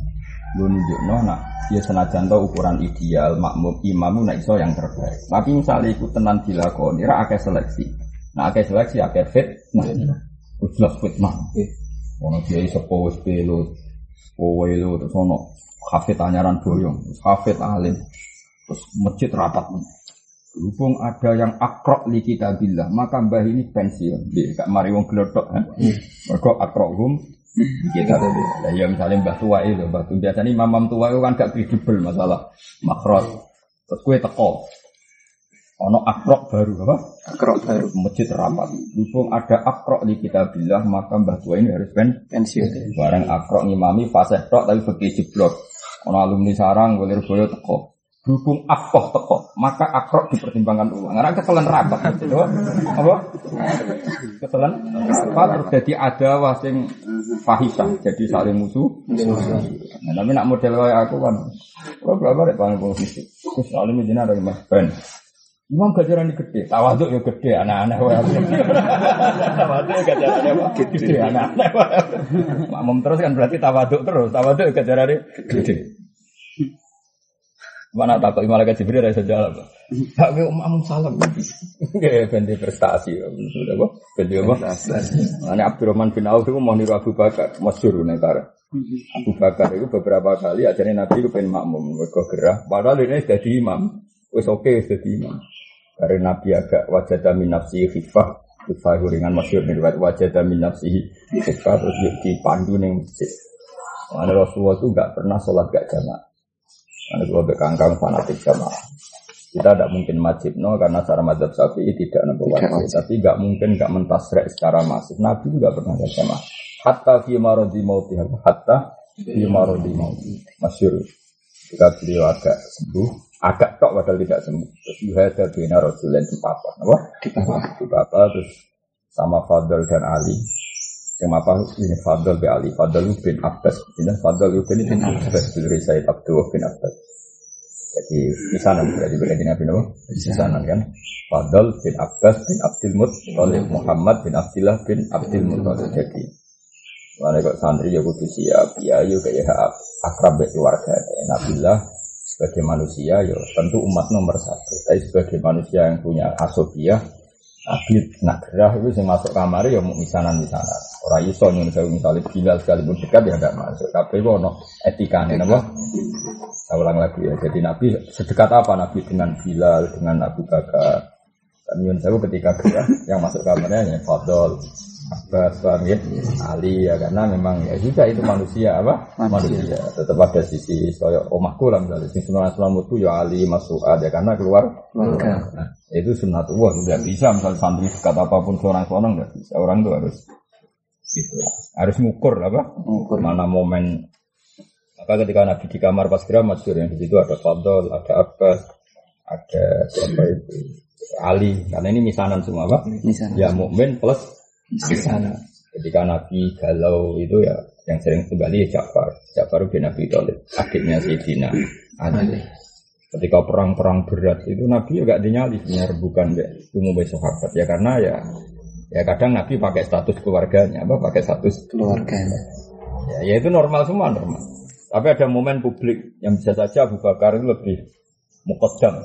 Lu nunjukno nak ya senajan tau ukuran ideal makmum imam nak iso yang terbaik. Tapi misalnya ikut tenan dilakoni, ra akeh seleksi. Nah akeh seleksi akeh fit, nah jelas fitnah. Ono kiai sepo wis pelo, kowe lu terus ono hafid anyaran boyong, hafid alim, terus masjid rapat. Berhubung ada yang akrok li kitabillah, maka mbah ini pensiun. Dia gak mari wong glodok, ha? Mergo akrohum kita Lah ya misalnya mbah tua itu, mbah tua biasanya imam tua itu kan gak kredibel masalah makrot. Terus kue teko. Ono akrok baru apa? Akrok baru. Masjid rapat. Berhubung ada akrok li kitabillah, maka mbah tua ini harus pen Pensiun. Barang akrok ngimami fasih tok tapi begitu jeblok. Ono alumni sarang golir boyo teko. Berhubung akoh teko, maka akrok dipertimbangkan ulang. Karena ketelan rapat gitu. Apa? Ketelan rapat terus jadi ada sing fahisah, jadi saling musuh. Nah, tapi nak model kayak aku kan, kalau berapa deh paling posisi. Terus alim ini ada lima ben. Imam gajaran ini gede, tawaduk ya gede, anak-anak. Tawaduk ya gajarannya? Gede, anak-anak. Makmum terus kan berarti tawaduk terus, tawaduk ya gajarannya gede. Mana takut malaikat Jibril rasa jalan. Tak gue umum salam. Gak ganti prestasi. Sudah apa? Ganti apa? Ini Abdurrahman bin Auf itu mau niru Abu Bakar, masyur negara. Abu Bakar itu beberapa kali ajarnya Nabi itu pengen makmum, mereka gerah. Padahal ini jadi imam, wes oke jadi imam. Karena Nabi agak wajah min nafsi khifah, khifah ringan masyur nih wajah min nafsi khifah terus dipandu nih masjid. Mana Rasulullah itu nggak pernah sholat gak jamaah. Karena kalau bekangkang fanatik sama. Kita tidak mungkin wajib no karena cara madzhab syafi'i tidak nampak wajib. tapi nggak mungkin nggak mentasrek secara masif. Nabi juga pernah sama hatta fi marodi mauti hatta fi marodi mauti. Masyur. Ketika beliau agak sembuh. Agak tok padahal tidak sembuh. Terus yuhada bina rasulullah itu apa apa? Di apa terus sama Fadl dan Ali yang apa? Ini Fadl bin Ali. Fadl bin Abbas. Ini Fadl bin Abbas. Bin Said Abdul bin Abbas. Jadi misanan berarti berarti Nabi Nabi misanan kan. Fadl bin Abbas bin Abdul Muttalib Muhammad bin Abdullah bin Abdul Muttalib. Jadi mana kok santri ya kudu siap? Ya yuk kayak akrab keluarga. Nabilah sebagai manusia ya tentu umat nomor satu. Tapi sebagai manusia yang punya asobiah Nabi nak gerah itu yang masuk kamar ya mau misanan misanan. Orang iso nyun saya misalnya bilal sekalipun dekat ya tidak masuk. Tapi itu ono etika nih nabo. Saya ulang lagi ya. Jadi Nabi sedekat apa Nabi dengan Bilal dengan Abu Bakar. Nyun saya ketika gerah yang masuk kamarnya ya Fadol. Abbas, paham ya? Ali ya karena memang ya juga itu manusia apa? Manusia. manusia. Tetap ada sisi soyo omahku lah misalnya. Sisi sunnah itu ya Ali masuk ada ya karena keluar. Nah, itu sunnatullah tidak bisa misalnya santri dekat apa pun seorang seorang nggak bisa. Orang itu harus gitu. Harus ngukur apa? Ngukur mana momen maka ketika Nabi di kamar pas kira masyur yang di situ ada Fadol, ada Abbas, ada siapa itu Ali, karena ini misanan semua apa? Misanan. Ya mukmin plus sana. Ketika Nabi galau itu ya yang sering kembali ya Ja'far. Ja'far bin Nabi Thalib, adiknya Sayyidina Ali. Ketika perang-perang berat itu Nabi juga dinyali sebenarnya bukan umum sahabat ya karena ya ya kadang Nabi pakai status keluarganya apa pakai status keluarganya. Ya, ya itu normal semua normal. Tapi ada momen publik yang bisa saja Abu Bakar itu lebih mukodam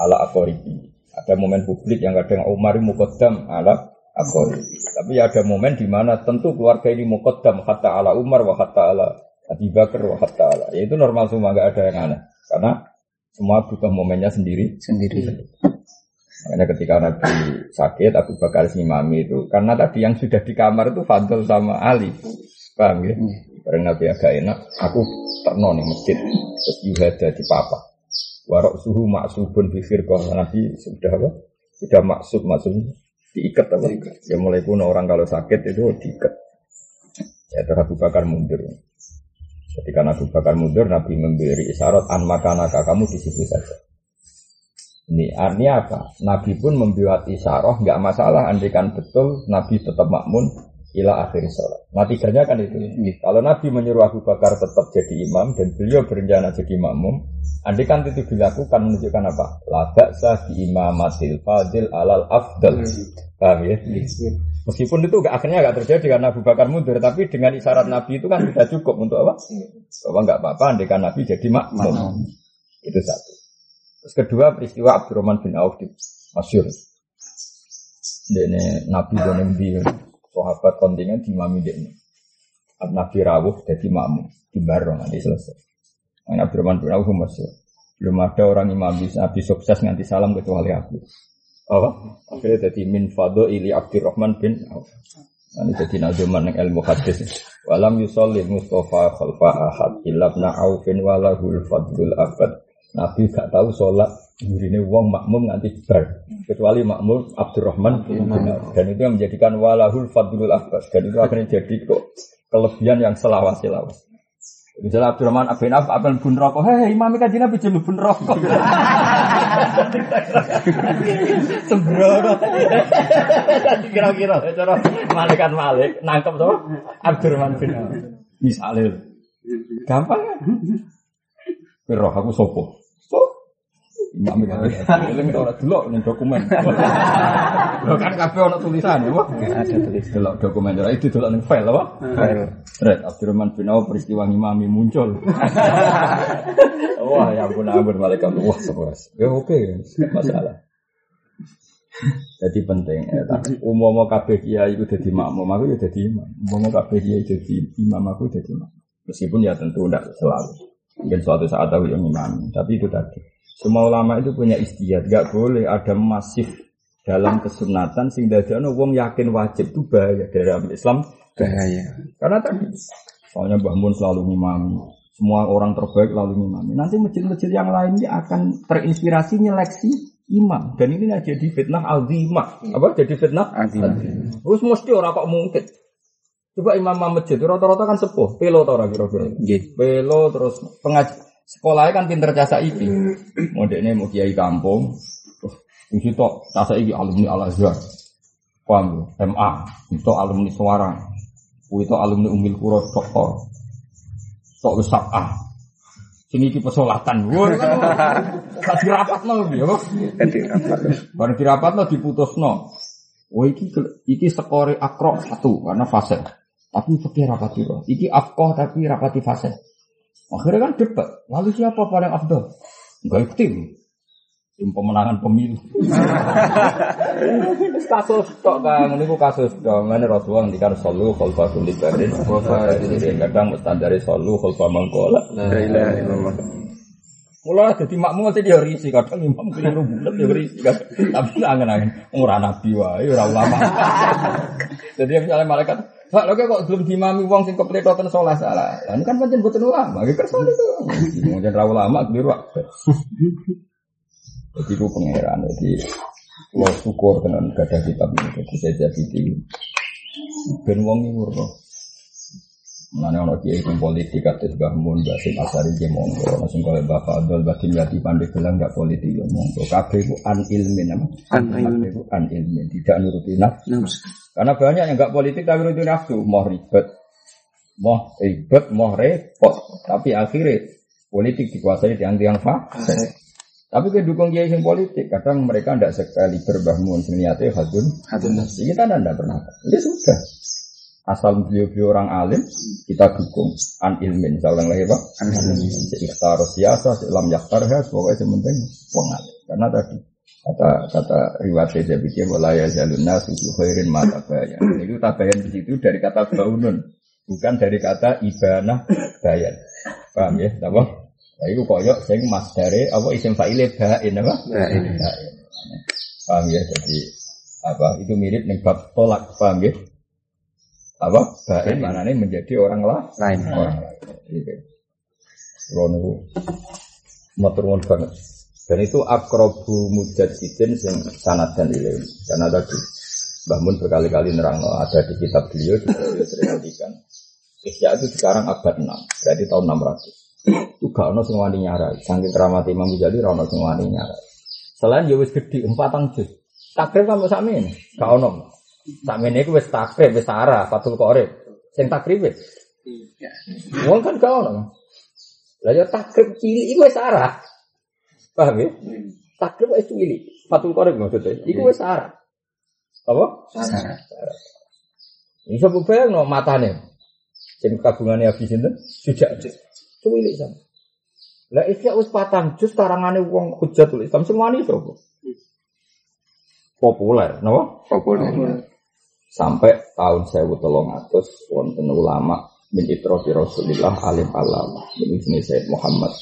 ala akoribi. Ada momen publik yang kadang Umar mukodam ala Akhori. Tapi ada momen di mana tentu keluarga ini muqaddam hatta ala Umar wa hatta ala Abi Bakar wa hatta ala. Ya itu normal semua nggak ada yang aneh. Karena semua butuh momennya sendiri. Sendiri. Makanya ketika Nabi sakit, Abu Bakar mami itu. Karena tadi yang sudah di kamar itu Fadl sama Ali. Paham ya? Karena Nabi agak enak. Aku terno nih masjid. Terus yuhada di papa. Warok suhu maksubun bifir Nabi sudah apa? Sudah maksud maksud diikat apa? Ya mulai pun orang kalau sakit itu diikat. Ya terus Abu Bakar mundur. Ketika Abu Bakar mundur, Nabi memberi isyarat an makanaka kamu di situ saja. Ini artinya apa? Nabi pun membuat isyarat, nggak masalah. Andikan betul, Nabi tetap makmun ila akhir sholat. Natijanya kan itu. Iya. Kalau Nabi menyuruh Abu Bakar tetap jadi imam dan beliau berencana jadi makmum, andai kan itu dilakukan menunjukkan apa? Labak sah di imamatil fadil alal afdal. Iya. Paham ya? Iya. Meskipun itu akhirnya gak terjadi karena Abu Bakar mundur, tapi dengan isyarat Nabi itu kan sudah cukup untuk apa? Bahwa nggak apa-apa, andai kan Nabi jadi makmum. Itu satu. Terus kedua peristiwa Abdurrahman bin Auf di Masyur. Ini Nabi dan Nabi sahabat kontingen di mami ini. Nabi rawuh jadi makmum di barong nanti selesai. Nah, Abdurrahman bin Auf masih belum ada orang imam Nabi sukses nganti salam kecuali aku. Apa? Akhirnya jadi min fado ili Abdurrahman bin Auf. Ini jadi nazuman yang ilmu hadis. Walam yusolli Mustafa khalfa ahad ilabna Aufin walahul fadlul abad. Nabi gak tahu sholat Gurine wong makmum nganti bar kecuali makmum Abdurrahman dan itu yang menjadikan walahul fadlul abbas dan itu akhirnya jadi kok kelebihan yang selawas selawas Misalnya Abdurrahman Abin Af Abin bun rokok, hei imam kaji nabi jadi bun rokok. Sembrono. Kira-kira cara malaikat malik nangkep tuh Abdurrahman bin Auf. Misalnya, gampang. Kan? Roh aku sopo Imam itu. Eling tau ora delok ning dokumen. Lho kan kabeh ana tulisan ya, Pak. Ada tulis. Delok dokumen ora itu delok ning file apa? File. Red Abdurrahman bin Auf peristiwa ngimami muncul. Wah, ya ampun ampun malaikat. Wah, sepuas. Ya oke, masalah. Jadi penting ya, tapi umum kabeh kiai itu jadi makmum, aku ya jadi imam. Umum kabeh kiai jadi imam, aku jadi imam. Meskipun ya tentu tidak selalu. Mungkin suatu saat aku yang imam, tapi itu tadi. Semua ulama itu punya istiadat, gak boleh ada masif dalam kesunatan sehingga ada wong yakin wajib itu bahaya dalam Islam Bahaya. karena tadi soalnya Mbah Mun selalu ngimami, semua orang terbaik lalu ngimami. Nanti masjid-masjid yang lainnya akan terinspirasi nyeleksi imam dan ini nah jadi fitnah azimah. Apa jadi fitnah? Azimah. Terus mesti orang kok mungkin. Coba imam masjid rata-rata kan sepuh, pelo ora kira-kira. Pelo terus pengaji sekolahnya kan pinter jasa iki. Modeknya mau kiai kampung. Di situ jasa iki alumni Al Azhar. Paham ya? MA, itu alumni Suara. Itu alumni Umil Kuro doktor. Sok wis ah. Sini iki pesolatan. Wah, kan gak dirapatno ya, Pak. Ganti rapat. Bareng dirapatno diputusno. Oh iki iki skore akro satu karena fase. Tapi fikih rapati. Iki afkoh tapi rapati fase. Akhirnya kan debat. Lalu siapa paling afdal? Enggak tim. Tim pemenangan pemilu. kasus tok kan, ini kasus tok. Mana Rasulullah ngendikan solu khalfa kulli barin. Kadang standar solu khalfa mangkola. La ilaha illallah. Mulai jadi makmum nanti dia risi kadang imam keliru bulat dia risi kan. Tapi angen angen ora nabi wae ora ulama. jadi misalnya malaikat, Pak, lo kok belum dimami wong sing kepletotan sholat salah. Lah ini kan pancen boten ulama, iki kersa itu. Mungkin ra ulama keliru. Jadi ku pangeran jadi lo syukur dengan gada kitab ini jadi saya jadi di ben wong iki nurut. Mana ono kiai sing politik kados Mbah Mun, Mbah Sim Asari ge monggo, ono sing kaya Mbah Fadl, Mbah Dimyati Pandai bilang gak politik ya monggo. Kabeh iku an ilmin apa? An ilmin. An ilmin, tidak nuruti nafsu. Karena banyak yang gak politik tapi nuruti nafsu, mau ribet. Mau ribet, mau repot. Tapi akhirnya politik dikuasai tiang-tiang fasik. Tapi kedukung kiai sing politik, kadang mereka tidak sekali berbahmun niatnya hadun. Hadun. Kita tidak pernah. Ya sudah. Asal beliau-beliau orang alim, kita dukung an ilmin. Saya ulang lagi pak. An ilmin. Ikhtar siasa, lam yaktarha, pokoknya sementing wong alim. Karena tadi kata kata riwayat Zabidiyah wala ya jalun nasu fi khairin ma tabayan. Itu tabayan di situ dari kata baunun, bukan dari kata ibanah bayan. Paham ya? Apa? Nah, itu koyok sing masdare apa isim fa'ile bain apa? Bain. Paham ya? Jadi apa? Itu mirip nih bab tolak, paham ya? Apa? Bain maknanya menjadi orang lah Lain. orang lain. Gitu. Niku motor banget. Dan itu akrobu mujadidin yang sanad dan ilmu. Karena tadi Mbah Mun berkali-kali nerang ada di kitab beliau juga beliau ngendikan. Ihya itu sekarang abad 6, berarti tahun 600. Itu gak ono sing wani nyarai. Saking keramat Imam Ghazali ra ono sing wani nyarai. Selain ya wis gede empatang juz. Takrib kan sami ini, gak ono. Sakmene iku wis takrib, wis arah, Fatul Qorib. Sing takrib wis. Wong kan gak ono. Lah ya takrib cilik iku wis arah. Paham ya? Takrib wis cilik. Fatul Qorib maksudnya. Iku wis arah. Apa? Sarah. Bisa bubeng no matane. Sing kabungane habis sinten? Sujak. Cilik sama. Lah isya wis patang jus tarangane wong hujatul Islam sing wani sapa? Populer, napa? Populer. Sampai tahun 1300 wonten ulama min itrofi Rasulillah alim alam. Ini sini Sayyid Muhammad.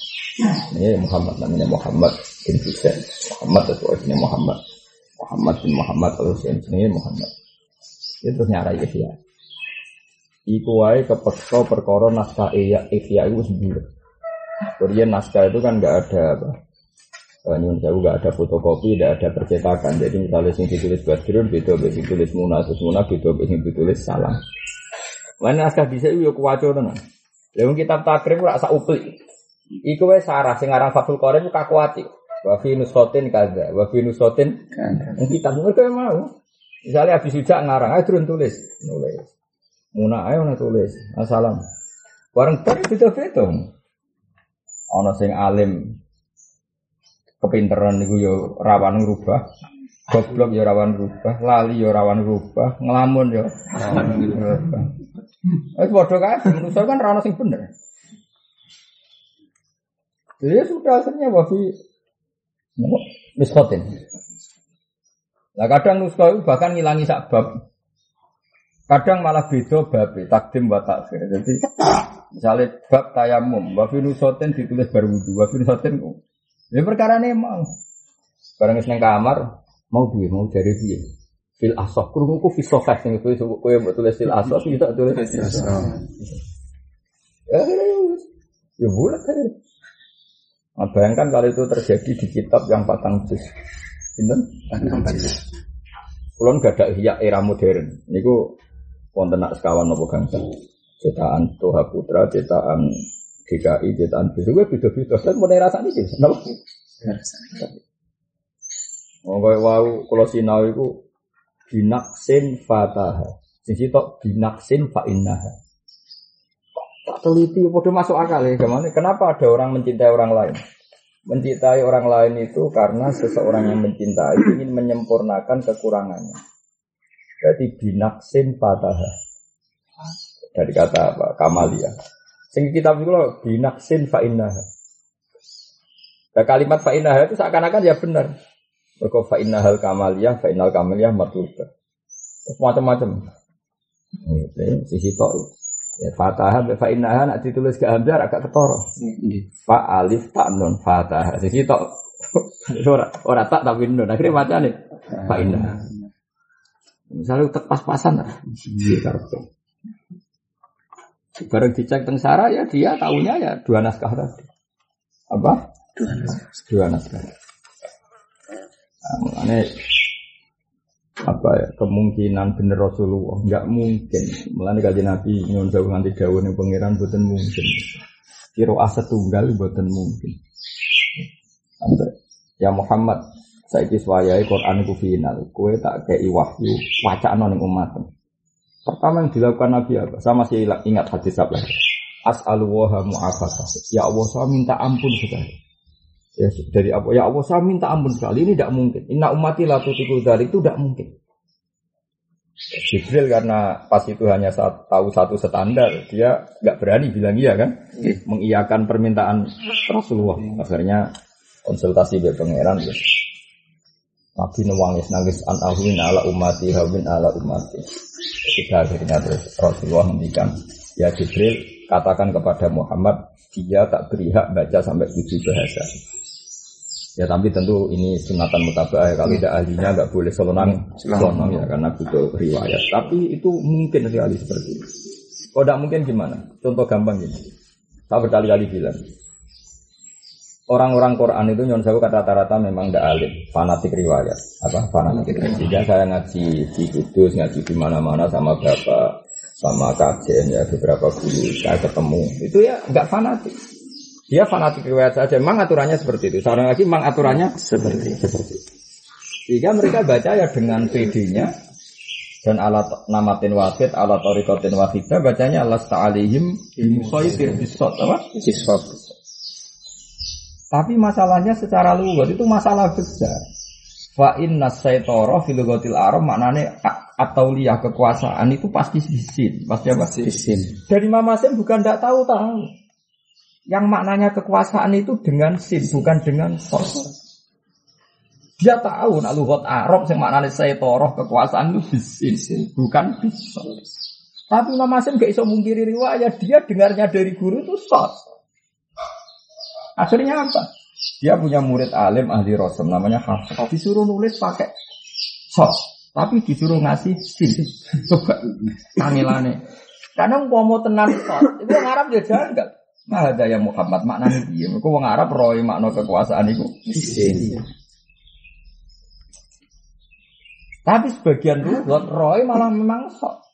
Ini Muhammad namanya Muhammad bin Husain. Muhammad atau ini Muhammad. Muhammad bin Muhammad atau ini Muhammad. Itu nyarai Ihya. Iku wae kepeksa perkara naskah Ihya Ihya itu sendiri. Kemudian naskah itu kan nggak ada. Nyun sewu nggak ada fotokopi, nggak ada percetakan. Jadi misalnya sing ditulis Badrun, beda beda ditulis Muna, terus Muna beda beda ditulis Salam. Lain naskah bisa yo kuwaco tenan. Lalu kitab takrib ora sak uplik. Iku wae sarah sing aran Fathul Qorib ku kakuati. Wa fi nusotin kaza, wa fi nusotin kitab mereka mau. Misalnya habis ujak ngarang, ayo turun tulis, nulis. Muna ayo na tulis, assalam. Bareng tak beda beda. Ono sing alim kepinteran niku yo rawan ngrubah. Goblok yo rawan rubah, lali yo rawan rubah, ngelamun yo rubah. Eh padha kae, manusia kan ra sing bener. Jadi ya sudah akhirnya wafi nuskotin. Nah kadang nusko itu bahkan ngilangi sakbab. Kadang malah beda bab takdim wa takhir. Jadi misalnya bab tayamum, wafi nuskotin ditulis baru wudhu, wafi nuskotin. Ya perkara ini emang. Barang seneng kamar, mau dia mau cari dia. Fil asof, kurungku fil sofek nih, kue kue buat tulis fil asof, kita tulis fil asof. Ya, ya bulat kan. Nah, bayangkan kalau itu terjadi di kitab yang patang juz. Ini Kulon gak ada hiyak era modern. Niku wonten nak sekawan nopo gangsa. Cetakan Toha Putra, cetakan DKI, cetakan bisu, gue beda-beda. Dan mulai rasanya sih, kenapa? Oh, kayak wow, kalau itu binaksin fataha. Sing sitok binaksin fa innaha. Tak teliti, udah masuk akal ya. Gimana? Kenapa ada orang mencintai orang lain? Mencintai orang lain itu karena seseorang yang mencintai ingin menyempurnakan kekurangannya. Berarti binaksin fataha. Dari kata apa? Kamalia. Sing kitab itu loh, binaksin fa innaha. Nah, kalimat fa innaha itu seakan-akan ya benar. Mereka fa hal kamaliyah, fa innal kamaliyah matlubah. Macam-macam. Sisi tok. Ya fatah fa innaha nak ditulis ke hamzah agak ketoro. Fa alif tak non fatah. Sisi tok. Ora ora tak tapi non. Akhirnya macam nih. Fa innaha. Misalnya tek pas-pasan lah. Iya karpe. Bareng dicek teng Sarah ya dia tahunya ya dua naskah tadi. Apa? Dua naskah. Dua naskah. Nah, apa ya kemungkinan bener Rasulullah nggak mungkin melani kaji Nabi nyon jauh nganti jauh nih pangeran buatan mungkin kiro aset tunggal buatan mungkin Sampai, ya Muhammad saya kiswayai Quran ku final kue tak kayak wahyu wacana nih umat pertama yang dilakukan Nabi apa sama masih ingat hadis apa as'alullaha mu'afasah ya Allah saya minta ampun sekali Ya, dari apa? Ya Allah, saya minta ampun sekali. Ini tidak mungkin. Inna umati la tutiku dari itu tidak mungkin. Jibril karena pas itu hanya saat, tahu satu standar, dia nggak berani bilang iya kan, mengiyakan permintaan Rasulullah. Akhirnya konsultasi dengan pangeran. Nabi nangis nangis an ahwin ala umati hawin ala umati. Ketika akhirnya terus Rasulullah mendikan, ya Jibril katakan kepada Muhammad, dia tak beri hak baca sampai tujuh bahasa. Ya tapi tentu ini sunatan mutabah ya. Kalau tidak ahlinya nggak boleh selonang selonang ya karena butuh riwayat. Tapi itu mungkin sekali seperti itu. Kalau tidak mungkin gimana? Contoh gampang gini. Saya berkali-kali bilang. Orang-orang Quran itu nyon saya kata rata-rata memang tidak alim, fanatik riwayat. Apa fanatik? Sehingga saya ngaji di Kudus, ngaji di mana-mana sama bapak, sama kajen ya beberapa guru saya ketemu. Itu ya nggak fanatik. Dia fanatik riwayat saja. Memang aturannya seperti itu. Seorang lagi memang aturannya seperti seperti itu. Sehingga mereka baca ya dengan PD-nya dan alat namatin wahid, alat orikotin wahidah bacanya alas ta'alihim bimusaitir bisot apa? Bisot. Tapi masalahnya secara luar itu masalah besar. Fa inna syaitara fil ghatil arab maknane atau liah kekuasaan itu pasti bisin, pasti apa? Bisin. Dari Mama Sem bukan tidak tahu tahu. Yang maknanya kekuasaan itu dengan sin, bukan dengan sos. Dia tahu nak lugat Arab yang maknanya saya toroh kekuasaan itu bisin, bukan bisos. Tapi Imam Asim gak iso mungkiri riwayat, dia dengarnya dari guru itu sos. Akhirnya apa? Dia punya murid alim ahli rosem namanya Hafiz. Disuruh nulis pakai sos, tapi disuruh ngasih sin. Coba tangilane. Karena mau tenan sos, itu yang Arab dia janggal. Nah, ada yang Muhammad maknanya dia. Mereka wong Arab roy makna kekuasaan itu. Tapi sebagian buat roy malah memang sok.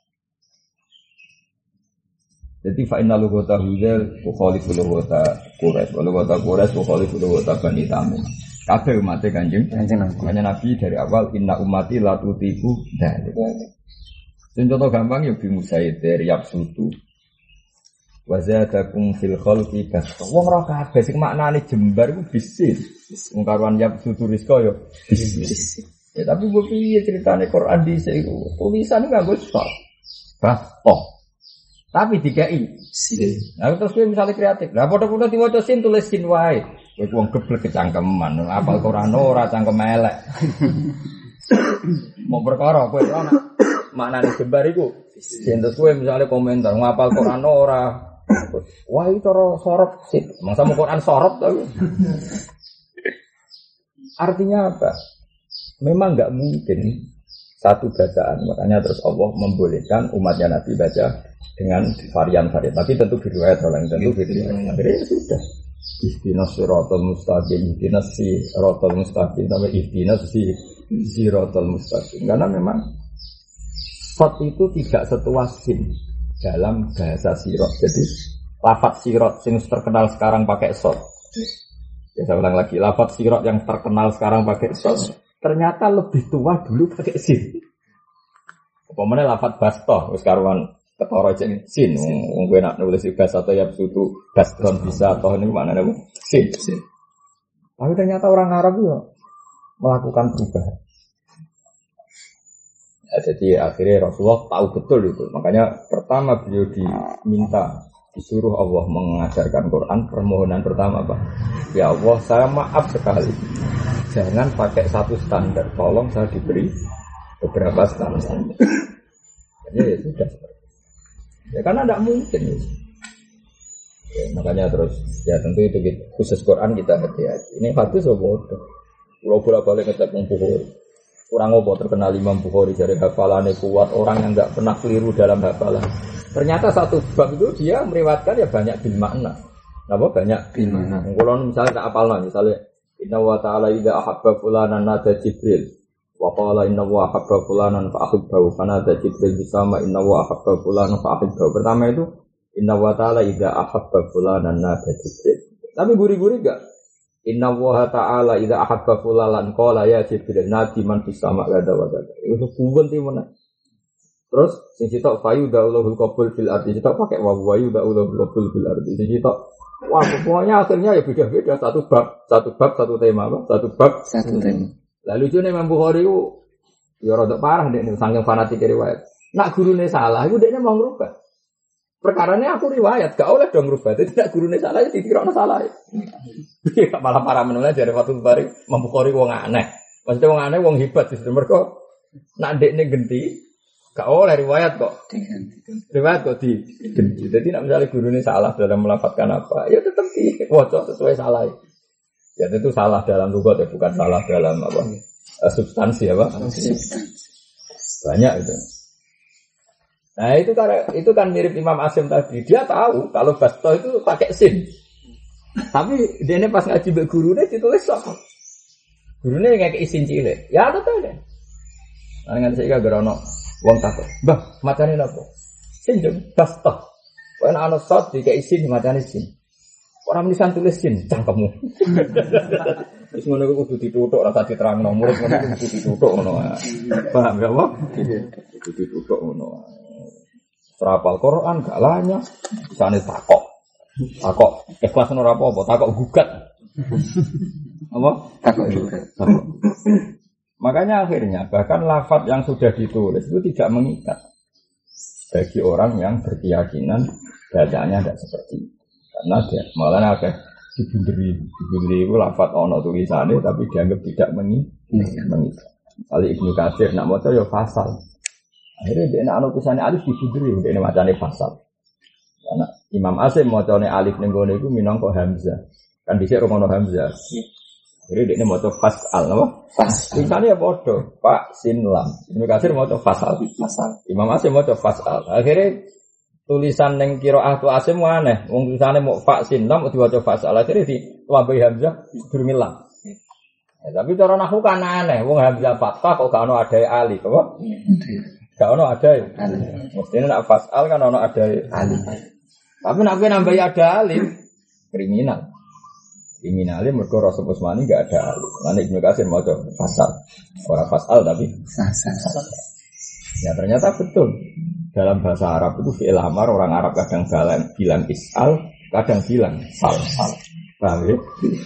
Jadi fa'inna lughata hudel bukhalifu lughata Quraisy wa lughata Quraisy bukhalifu lughata Bani Tamim. Kabeh umat Kanjeng Kanjeng Nabi. Nabi dari awal inna umati la tutiku dari. Contoh gampang ya bi Musaidir, Yabsutu, Wa zadakum fil khalqi basta. Wong ora kabeh sing maknane jembar iku bisnis. Wong karuan yap sutu rizqa yo bisnis. Ya tapi gue piye ceritane Quran di iku tulisan enggak gue sok. Basta. Tapi dikai sin. Nah terus gue misalnya kreatif. Lah padha-padha diwaca sin tulis sin wae. Kowe wong geblek kecangkeman, apal Quran ora cangkem elek. Mau perkara kowe ora maknane jembar iku. Sin terus kowe misalnya komentar ngapal Quran ora Wah itu cara sorot sih. Masa mau Quran sorot tapi. Artinya apa? Memang nggak mungkin satu bacaan. Makanya terus Allah membolehkan umatnya Nabi baca dengan varian-varian. Tapi tentu riwayat orang tentu riwayat. Akhirnya ya sudah. Ihdinas siratal mustaqim, ihdinas siratal mustaqim, sampai ihdinas si siratal mustaqim. Karena memang Sot itu tidak setuas sin dalam bahasa sirot. Jadi lafat sirot yang terkenal sekarang pakai sot. Ya saya ulang lagi, lafat sirot yang terkenal sekarang pakai sot ternyata lebih tua dulu pakai sin. Pemene lafat basto, wis karuan ketara jeng sin. Wong kowe nak nulis ibas atau ya sutu baston bisa atau ini mana nih sin. sin. Tapi ternyata orang Arab ya melakukan perubahan. Ya, jadi akhirnya Rasulullah tahu betul itu. Makanya pertama beliau diminta disuruh Allah mengajarkan Quran permohonan pertama Pak ya Allah saya maaf sekali jangan pakai satu standar tolong saya diberi beberapa standar jadi ya sudah ya karena tidak mungkin. Ya, makanya terus ya tentu itu gitu. khusus Quran kita hati-hati ini hadis so bodoh? Kalau bolak balik ngecek Bukhari. Kurang apa? Terkenal Imam Bukhari dari hafalannya kuat orang yang nggak pernah keliru dalam hafalan. Ternyata satu bab itu dia meriwatkan ya banyak bil makna. Apa? Banyak bil makna. Kalau misalnya tak apal misalnya Inna wa ta'ala idza ahabba fulanan nada Jibril wa qala inna wa ahabba fulanan fa ahibbahu fanada Jibril bersama inna wa ahabba fulanan fa ahibbahu. Pertama itu inna wa ta'ala idza ahabba fulanan nada Jibril. Tapi guri-guri enggak Inna wa ta'ala idza ahabba fulanan qala ya Jibril nadi man fis sama gada wa gada. Itu kuwen mana? Terus sing sitok fayu daulahul qabul fil ardi sitok pakai wa wayu daulahul qabul fil ardi. Sing sitok wah pokoknya akhirnya ya beda-beda satu bab, satu bab satu tema apa? Satu bab satu tema. Lalu lucunya Imam Bukhari itu ya rada parah deh saking fanatik riwayat. Nak gurune salah, itu dia mau ngerubah. Perkaranya aku riwayat, gak oleh dong ngerubah. Jadi nak gurune salah, ya dikira salah. Ya. Malah parah menulis dari waktu Bukhari, Imam Bukhari wong aneh. Maksudnya wong aneh, wong hebat. Justru mereka nak dek genti, Gak oleh riwayat kok. Riwayat kok di digenji. Jadi nak misalnya guru ini salah dalam melafatkan apa, ya tetap di wajah sesuai salah. Ya itu salah dalam lugat ya bukan salah dalam apa uh, substansi apa? Banyak itu. Nah itu kan itu kan mirip Imam Asim tadi. Dia tahu kalau basto itu pakai sin. Tapi dia ini pas ngaji be guru ini ditulis sok. Guru ini nggak izin cilik. Ya betul deh. Nah, dengan saya gerono Wong takut, bah macane napa? Sinjung basta. Kowe ana ana sot dikek isin macane sin. Orang tulisan tulis sin cangkemmu. Wis ngono kudu dituthuk ora tadi terangno murid ngono kudu dituthuk ngono. Paham gak, Pak? Kudu dituthuk ngono. Serapal Quran gak lanya, bisane takok. Takok ikhlas ora apa-apa, takok gugat. Apa? Takok gugat. Makanya akhirnya bahkan lafat yang sudah ditulis itu tidak mengikat bagi orang yang berkeyakinan bacanya tidak seperti itu. Karena dia malah ada dibunderi, dibunderi itu lafat ono tulisannya tapi dianggap tidak mengikat. Kali Ibnu Katsir nak mau ya fasal. Akhirnya dia nak tulisannya alif dibunderi, dia ini macamnya fasal. Karena Imam Asim mau alif nenggone itu minangko Hamzah. Kan bisa Romono Hamzah. Jadi dia mau fasal, apa? Fas. Tulisannya ya bodoh, Pak Sinlam. Ibnu Kasir mau fasal. Fasal. Imam Asim mau fasal. Akhirnya tulisan yang kiro ahtu Asim aneh. Wong tulisannya mau Sinlam, mau diwajib fasal. Akhirnya di Wabai Hamzah durmilang. Ya, tapi cara nahu kan aneh. Wong Hamzah fathah kok gak ono ada alif, apa? Gak ono ada. Mestinya nak fasal kan ono ada alif. Tapi nak nambah ada alif, kriminal kriminalnya mereka Rasul Usmani gak ada alif. Nanti Ibnu Kasir mau coba fasal, orang fasal tapi fasal. Ya ternyata betul. Dalam bahasa Arab itu fi'il amar orang Arab kadang bilang, bilang is'al, kadang bilang sal. sal. Paham ya?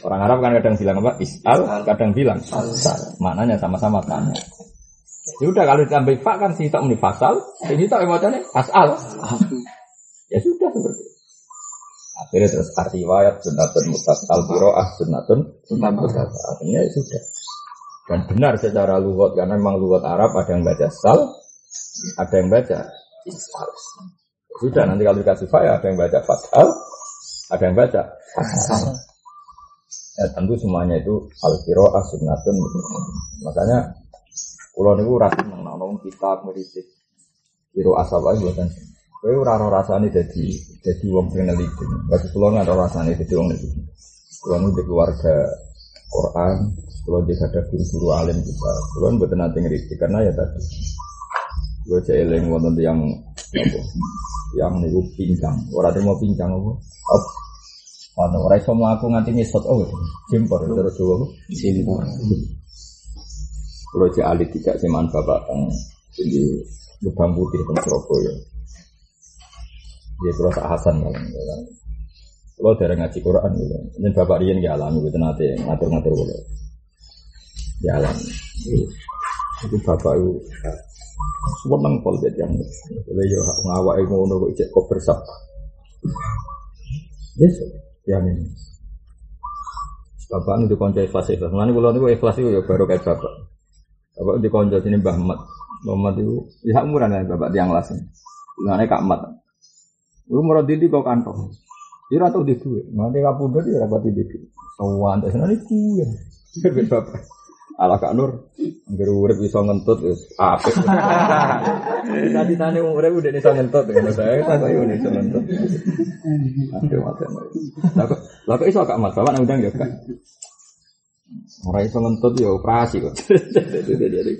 Orang Arab kan kadang bilang apa? Is'al, kadang bilang sal. sal. Maknanya sama-sama tanya. Ya udah kalau ditambah fa kan sih tak fasal, ini tak emosinya fasal. Ya sudah seperti itu. Akhirnya terus artiwayat sunatun mutasal biroah sunatun mutasal. Akhirnya ya sudah. Dan benar secara lugat karena memang lugat Arab ada yang baca sal, ada yang baca Sudah nanti kalau dikasih faya ada yang baca fatal, ada yang baca fasal. Ya, tentu semuanya itu al kiroah sunnatun. Makanya pulau niku rasa nang kita meritik kiro asal aja bukan. Kowe ora ora rasane dadi dadi wong sing neliti. Bagi kula nggak ora rasane dadi wong neliti. Kula nu keluarga Quran, kalau dia ada guru-guru alim juga, kalau buat nanti ngerti karena ya tadi, gue celing wonten yang apa, yang niku pincang, orang mau pincang apa? Mana orang iso aku nganti ngisot oh, jempor terus dulu, jempor. Kalau cek alit tidak seman bapak teng di lubang putih teng Surabaya. Dia kalau tak Hasan kan. Kalau dari ngaji Quran gitu. Ini bapak Rian gak alami gitu nanti ngatur-ngatur gitu. Jalan. Itu bapak itu seneng pol jadi yang boleh yo ngawak yang ngono kok cek kok bersab. Ya ini. Bapak ini dikonco ikhlas ikhlas. Mana kalau itu ikhlas itu ya baru kayak bapak. Bapak dikonco sini Mbah Mat. Mbah Mat itu ya umuran ya bapak tiang las. Nah, Kak Mat. Lu murah didi kok kantong. Dia tahu di duit. Nanti kapundut dia dapat di duit. Sowan terus nanti kuya. Bapak. Ala Kak Nur, angger urip iso ngentut wis apik. Tadi tane urip udah iso ngentut ngono saya tak yo iso ngentut. Aduh mate. Lah kok iso Kak Mas, nang undang ya Kak. Ora iso ngentut ya operasi kok. Jadi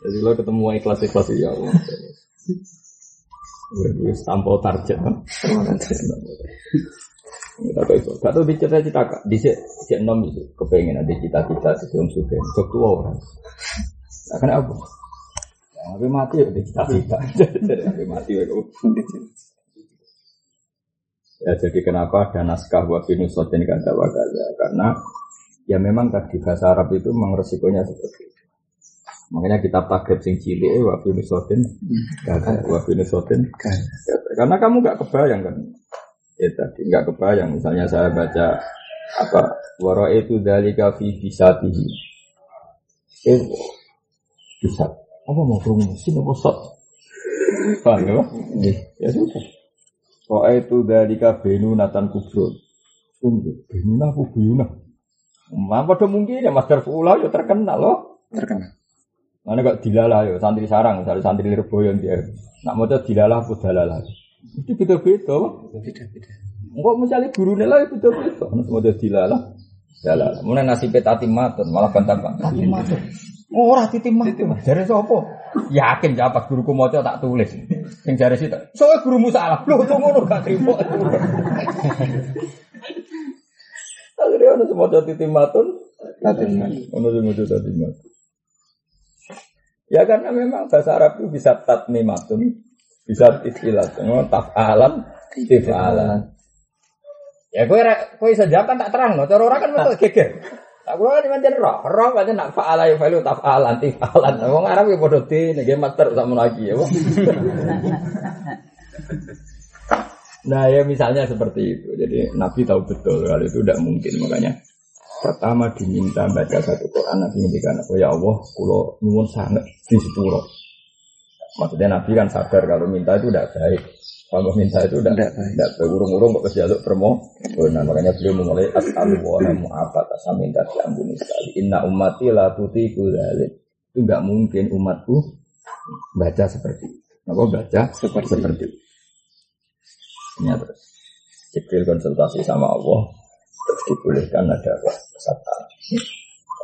jadi lo ketemu ikhlas-ikhlas ya Allah. Udah tampil target Kita tahu itu. Gak tahu bicara cita kak. Di sini enam itu kepengen ada cita-cita dalam suka. Sok tua orang. Nah, kenapa? Ya, tapi mati ya di cita-cita. Tapi mati ya Ya jadi kenapa ada naskah wa finusotin kata wakaza Karena ya memang tadi bahasa Arab itu memang resikonya seperti itu. Makanya kita takrib sing cilik wa finusotin kata wa finusotin Karena kamu gak kebayang kan ya tadi nggak kebayang. Misalnya saya baca apa waro itu dari kafi bisa tihi eh bisa. Apa mau sih apa sok? Paham ya ya sudah. Waro itu dari benu natan kubro tunggu benu nahu buyuna apa pada mungkin ya master pulau ya terkenal loh. Terkenal. Mana kok dilalah ya santri sarang, misalnya santri lirboyon dia. Nak mau dilalah apa dalalah. Itu beda-beda. Beda-beda. Enggak misalnya guru nela itu beda-beda. Semua dia dilalah. Dalah. Mulai nasib tati matun malah bantah Tati matun. Oh, ora titim matun. Jare sapa? Yakin jawab pas guruku maca tak tulis. Sing jare sih soalnya gurumu salah. Lho kok ngono gak trimo. Akhirnya ono semua titi matun. Tati matun. Ono semua tati matun. Ya karena memang bahasa Arab itu bisa tatmimatun, bisa istilah, tafalan, tifalan. Ya kowe kowe iso jawab kan tak terang no, cara ora kan metu geger. Tak kula kan pancen roh, roh pancen nak fa'ala ya fa'alu taf'alan tifalan. Wong Arab ya padha di nek master sama lagi ya. Nah ya misalnya seperti itu. Jadi Nabi tahu betul kalau itu tidak mungkin. Makanya pertama diminta baca satu Quran Nabi ngendikan oh ya Allah kulo nyuwun sangat di sepuro. Maksudnya Nabi kan sadar kalau minta itu tidak baik. Kalau minta itu tidak tidak berurung-urung kok jaluk permo. Nah makanya beliau memulai as'alu wa mu'afat asal minta diampuni sekali. Inna ummati la tutiku dzalik. Itu nggak mungkin umatku baca seperti itu. Apa baca seperti, seperti itu. Ini terus Jibril konsultasi sama Allah terus dibolehkan ada apa kesatuan.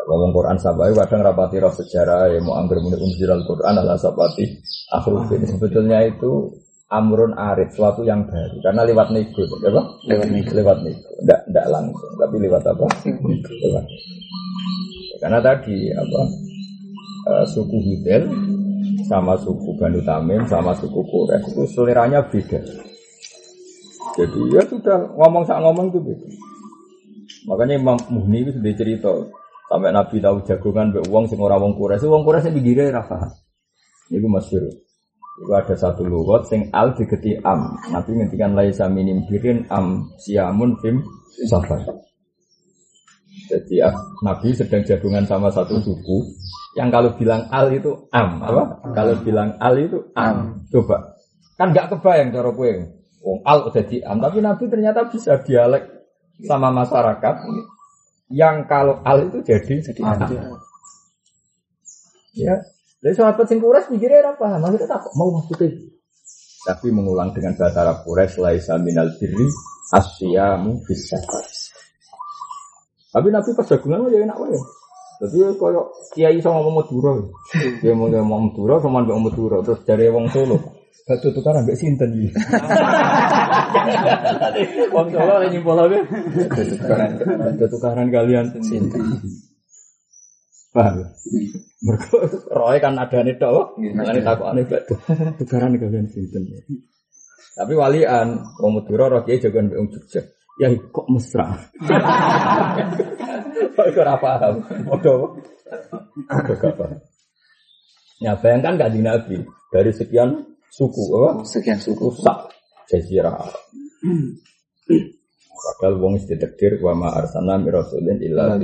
Ngomong Quran sampai kadang rapati roh sejarah ya mau anggur muni unzil Quran ala sabati akhrufin sebetulnya itu amrun arif, suatu yang baru. Karena lewat nego, apa? Lewat nego. Lewat nego. Tidak, tidak langsung, tapi lewat apa? Lewat. Karena tadi apa? Uh, suku Hudel sama suku Banu Tamim, sama suku Quraisy itu seleranya beda. Jadi ya sudah ngomong sak ngomong itu beda. Makanya Imam Muhni itu sudah cerita sampai Nabi tahu jagongan be uang sing ora wong Quraisy, wong Quraisy pinggire ra paham. Iku masyhur. Iku ada satu lugat sing al digeti am. Nabi ngendikan laisa minim birin am siamun fim safar. Jadi ah, Nabi sedang jagungan sama satu suku yang kalau bilang al itu am, apa? Kalau bilang al itu am. Coba. Kan nggak kebayang cara gue. Wong al udah di am, tapi Nabi ternyata bisa dialek sama masyarakat yang kalau al itu jadi am. Ya. Jadi sahabat sing kuras mikirnya apa? Maksudnya tak mau maksudnya. Tapi mengulang dengan bahasa Arab Quraisy laisa minal birri asyamu safar. Tapi Nabi pas jagungan ya enak wae. Jadi koyo kiai sama ngomong Madura. Dia mau ngomong Madura sama ngomong Madura terus dari wong Solo. Batu tukaran mbek sinten iki. Wong Solo lagi nyimpul ae. Tukaran batu tukaran kalian sinten. Paham? Mergo roe kan adane tok. Ngene takokane batu. Tukaran kalian sinten. Tapi walian wong Madura roh kiai jagoan mbek wong Jogja. Ya kok mesra. Kok ora paham. Odo. Odo gak paham. Ya bayangkan gak Nabi dari sekian suku apa? Sekian suku. Rusak jazirah. Padahal wong wis ditakdir wa ma arsalna min rasulin illa.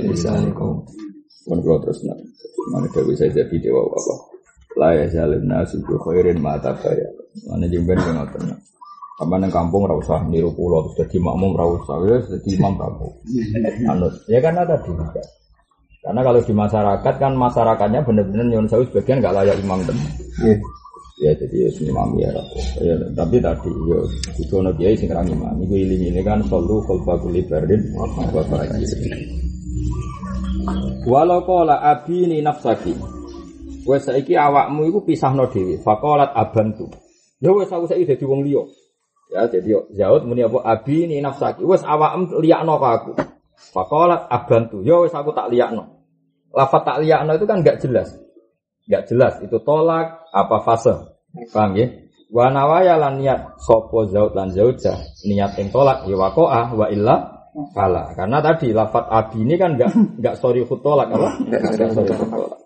Mun kula terus nak. Mana dewe saya jadi dewa apa? La ya zalim nasu bi khairin ma tabaya. Mana jemben yang ngoten. Apa nang kampung ra usah niru kula terus dadi makmum ra usah ya dadi imam kampung. Anut. Ya karena tadi juga. Karena kalau di masyarakat kan masyarakatnya benar-benar nyon sewu sebagian nggak layak imam tenan. Ya jadi ya imam ya rapo. Ya tapi tadi yo itu ono kiai sing kerang imam. Iling ini kan solu khalfa kulli bardin wa fajir. Walau qala abini nafsaki. Wes saiki awakmu iku pisahno dhewe. Faqalat abantu. Ya wes aku saiki dadi wong liya. Ya jadi Zaud muni apa abini nafsaki. Wes awakmu liyakno ka aku. Faqalat abantu. Ya wes aku tak liyakno. Lafat tak liyakno itu kan enggak jelas. Enggak jelas itu tolak apa fase. Paham ya? Wa nawaya lan niat sapa Zaud lan Zauja niat yang tolak ya waqa'a wa illa Kala, karena tadi lafat abi ini kan enggak enggak sorry tolak apa? Enggak sorry tolak.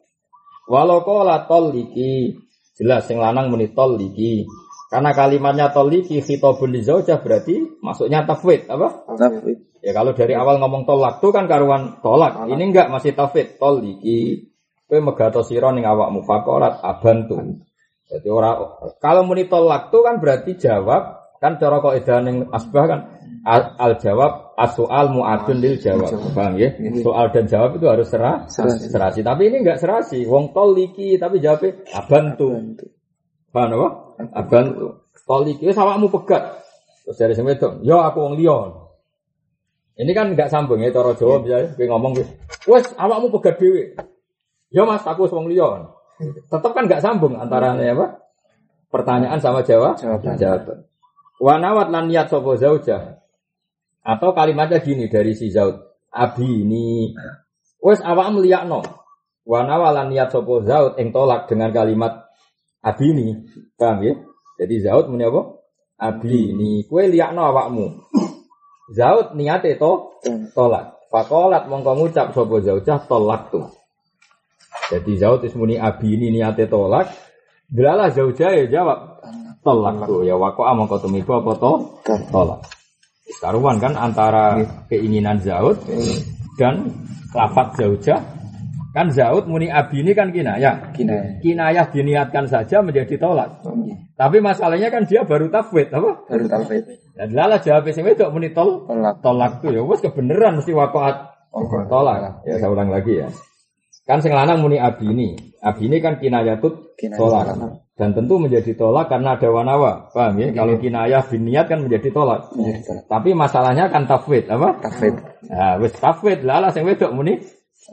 Walau kola toliki jelas yang lanang muni toliki. Karena kalimatnya toliki khitabun li zaujah berarti masuknya tafwid apa? Tapi Ya kalau dari awal ngomong tolak tuh kan karuan tolak. Ini enggak masih tafwid toliki. Kowe megato sira ning awakmu faqalat abantu. Jadi orang kalau muni tolak kan berarti jawab kan cara kok edaning asbah kan al, al jawab as-soal mu'adun lil jawab. Paham ya? Soal dan jawab itu harus serah, Serasi. serasi. Tapi ini enggak serasi. Wong toliki tapi jawabnya abantu. Paham apa? Abantu. Toliki wis awakmu pegat. Terus dari sing wedok, "Yo aku wong liya." Ini kan enggak sambung ya cara Jawa misalnya kowe ngomong wis, "Wes awakmu pegat dhewe." "Yo Mas, aku wong liya." Tetap kan enggak sambung antara apa? Pertanyaan sama jawab. Jawaban. Jawaban. Wanawat lan niat sapa zauja. Atau kalimatnya gini dari si Zaud. Abi ini wes awak meliyakno. Wanawat lan niat sapa Zaud ing tolak dengan kalimat abi ini. Paham ya? Jadi Zaud muni apa? Abi ini kue liyakno awakmu. Zaud niate to tolak. Fakolat mongko ngucap sapa zaujah tolak tuh. Jadi Zaud is muni abi ini niate tolak. Delalah zaujah ya jawab tolak tuh ya wako mongko tumiba apa to tolak. Karuan kan antara keinginan Zaud dan lafat zaujah kan Zaud muni abi ini kan kinayah. Kina. Kinayah diniatkan saja menjadi tolak. Tapi masalahnya kan dia baru tafwid apa? Baru tahu Dan lala jawab sing wedok muni tol Tolak. tolak tuh ya wes kebenaran mesti waqaat tolak. Ya saya ulang lagi ya. Kan sing lanang muni abi ini. Abi ini kan kinayatut tolak. Dan tentu menjadi tolak karena ada wanawa. Paham ya? Kalau kinayah biniat kan menjadi tolak. Tapi masalahnya kan tafwid apa? Tafid. Nah, wis tafwid lala sing wedok muni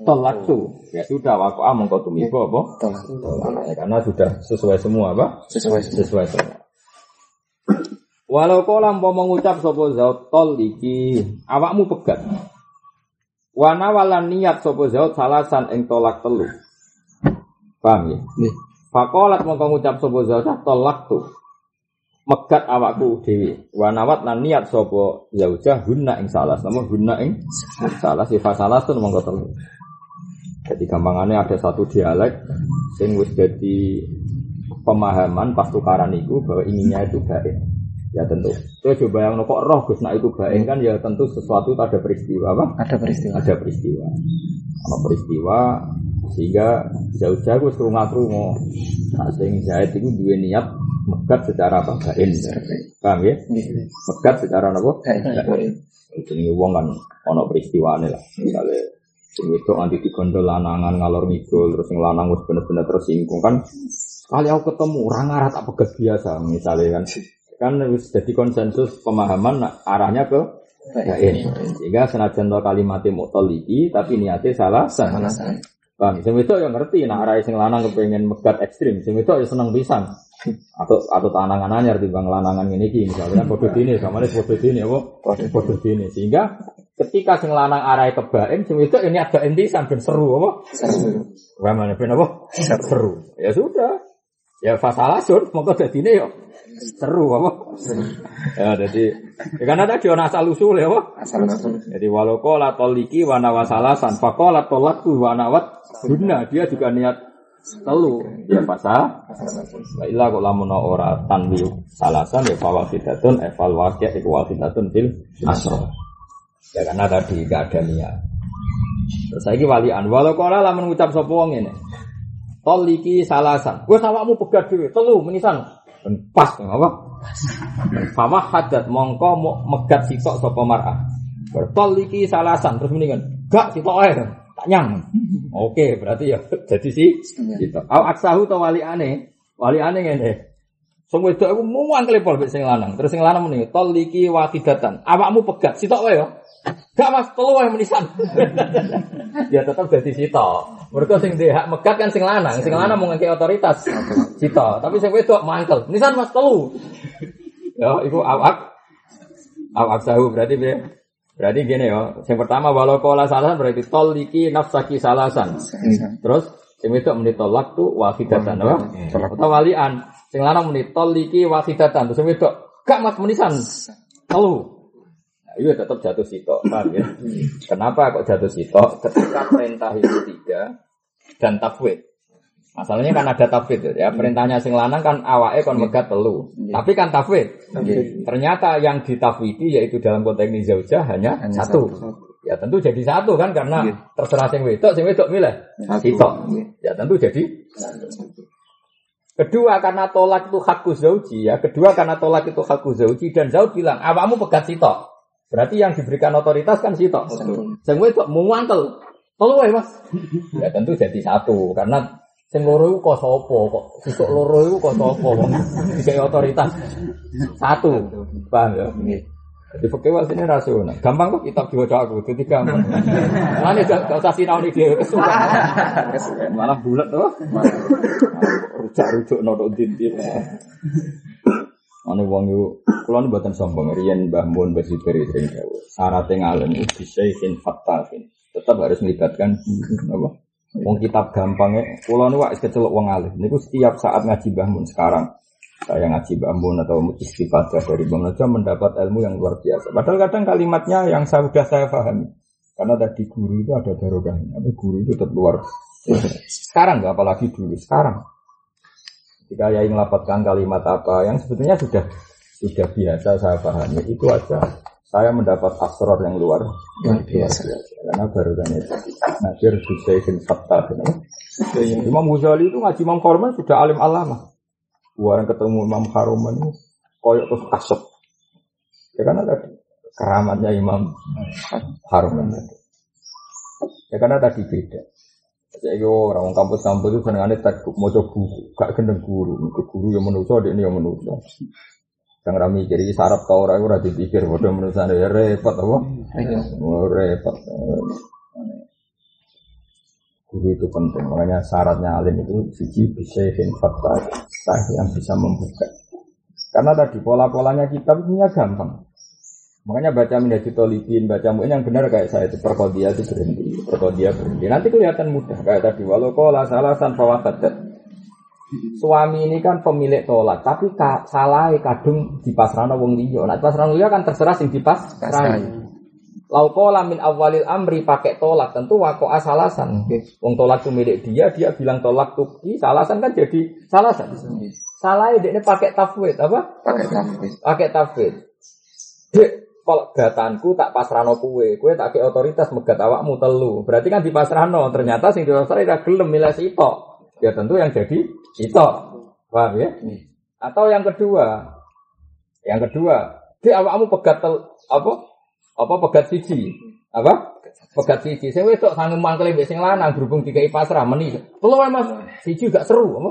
tolak tuh. Ya sudah waqa'a mengko tumiba apa? Tolak. Tolak. Karena sudah sesuai semua apa? Sesuai. sesuai semua. Walau kau lampau mengucap sopo zaut tol iki, awakmu pegat. Wana walan niat sopo zaut salasan ing tolak telu. Paham ya? Nih. Fakolat mongko ngucap sapa zaujah tolak tuh. Megat awakku dhewe. Wa nawat lan niat sapa zaujah hunna ing salah. Nama hunna ing salah sifat salah tuh mongko telu. Jadi gampangannya ada satu dialek sing wis jadi pemahaman pas tukaran itu bahwa inginnya itu baik. Ya tentu. Saya coba yang kok roh Gus nak itu baik kan ya tentu sesuatu ada peristiwa apa? Ada peristiwa. Ada peristiwa. Ada peristiwa sehingga jauh-jauh wis krungu-krungu. Nah, sing jahit itu dua niat megat secara apa? Bain. Paham ya? Megat secara apa? Bain. Ini wong kan ono peristiwane lah. Misalnya sing wedok nganti digondol lanangan ngalor ngidul terus sing lanang wis bener-bener tersinggung kan kali aku ketemu orang arah tak pegat biasa misalnya kan kan wis jadi konsensus pemahaman arahnya ke bain sehingga senajan to kalimatnya mutaliki tapi niatnya salah salah Bang, sing wedok ya ngerti nah arah sing lanang kepengen megat ekstrim, sing wedok ya seneng pisan. Atau atau tanangan anyar timbang lanangan ngene iki misalnya padha dene, samane padha dene apa? Padha dene. Sehingga ketika sing lanang arahe kebaen, sing wedok ini agak entisan ben seru apa? Seru. Wah, mana ben apa? Seru. Ya sudah. Ya fasalah sur, mongko dadine yo seru apa? Ya jadi ya kan ada ana asal usul ya apa? Asal usul. Jadi walau kola toliki wana wasalasan, fakola tolakku wana wat guna dia juga niat telu ya pasal. Wa illa kok lamun ora tanwi salasan ya fawafidatun eval wakya iku wafidatun fil asro. Ya karena tadi gak ada niat. Terus saya walian, walau kola lamun ngucap sapa wong ngene. Toliki salasan. Gue awakmu pegat dhewe, telu menisan. Pas apa? Fawah hadat mongko mau megat sitok sapa mar'ah. Bertoliki salasan terus mendingan gak sitok ae. Tak nyang. Oke, berarti ya jadi si sitok. Au aksahu to wali ane. Wali ane ngene. Sing wedok aku muang klepol mek sing lanang. Terus sing lanang muni toliki wakidatan. Awakmu pegat sitok wae ya. Gak mas telu wae menisan. ya tetap jadi sitok. Mereka sing dia hak megat kan sing lanang, sing lanang mau ngekek otoritas. Sitok. Tapi sing wedok mangkel. Menisan mas telu. Ya, itu awak awak sahu berarti be- berarti gini ya. Yang pertama walau kola salasan berarti toliki nafsaki salasan. Terus sing wedok muni tolak tu wafidatan apa? Atau walian. Sing lanang muni toliki wafidatan. Terus wedok gak mas menisan. Telu. Nah, itu tetap jatuh sitok, paham ya? Kenapa kok jatuh sitok? Ketika perintah itu tiga dan tafwid. Masalahnya kan ada tafwid ya. Perintahnya sing lanang kan awake kon megat telu. Tapi kan tafwid. Ternyata yang ditafwidi yaitu dalam konteks ini zaujah hanya, Hanya satu. satu. Ya tentu jadi satu kan karena Iya. terserah sing wedok, sing wedok milih Satu. sitok. Iya. Ya tentu jadi Kedua karena tolak itu hakku zauji ya. Kedua karena tolak itu hakku zauji dan zauj bilang awakmu pegat sitok. Berarti yang diberikan otoritas kan sitok. Sing wedok muangkel. Telu wae Mas. ya tentu jadi satu karena sing loro iku kok sapa kok sitok loro iku kok sapa kok otoritas satu. Paham ya? Jadi pakai wal sini rasional. Gampang kok kitab diwaca aku. Jadi gampang. Mana gak, gak usah sinau nih dia kesuka. Malah bulat tuh. Rujuk-rujuk nodok dinti. Ane wong yo kula nu mboten sombong riyen Mbah Mun Mbah Sibir sering dawuh. Syaratnya ngalim itu bisain fattafin. Tetap harus melibatkan apa? Wong kitab gampangnya, kula nu wis kecelok wong alim. Niku setiap saat ngaji Mbah Mun sekarang saya ngaji Mbah Mun atau istifadah dari Mbah Mun aja mendapat ilmu yang luar biasa. Padahal kadang kalimatnya yang saya sudah saya pahami. Karena tadi guru itu ada barokahnya. Tapi guru itu tetap luar. Sekarang nggak apalagi dulu. Sekarang Ketika Yai melapatkan kalimat apa yang sebetulnya sudah sudah biasa saya pahami itu aja saya mendapat asror yang luar Luar biasa. karena baru kan itu Nasir Hussein Fattah Imam Ghazali itu ngaji Imam Korman sudah alim alama orang ketemu Imam Haruman koyok terus ya karena tadi keramatnya Imam Haruman tadi ya karena tadi beda saya itu orang kampus-kampus itu senengannya tak mau buku, gak gendeng guru, ke guru yang menuso, dia ini yang menuso. Yang rami jadi sarap tau orang ora dipikir, bodoh menuso ya repot apa? Oh, repot. Guru itu penting, makanya syaratnya alim itu siji bisa fakta yang bisa membuka. Karena tadi pola-polanya kitab punya gampang. Makanya baca menjadi tolibin, baca mu'in yang benar kayak saya itu perkodia itu berhenti, perkodia berhenti. Nanti kelihatan mudah kayak tadi. Walau kola salasan fawafadat. Suami ini kan pemilik tolak, tapi ka, salah kadung dipasrahno wong liya. Nek pasrahno liya kan terserah sing dipasrahi. Laukola min awalil amri pakai tolak tentu wako asalasan. Wong tolak itu milik dia, dia bilang tolak tuki, salasan kan jadi salasan. Salah ini pakai tafwid apa? Pakai tafwid. Pakai tafwid. Dek, kalau gatanku tak pasrano kue, kue tak ke otoritas megat awakmu telu. Berarti kan di pasrano, ternyata sing dipasrah tidak gelem milih sitok. Ya tentu yang jadi sitok. Paham ya? Atau yang kedua, yang kedua, dek awakmu pegat tel, apa? Apa pegat siji? Apa? Pegat siji. Sing wedok sanggup mangkel sing lanang berhubung dikai pasrah meni. Ae, Mas. Siji gak seru, apa?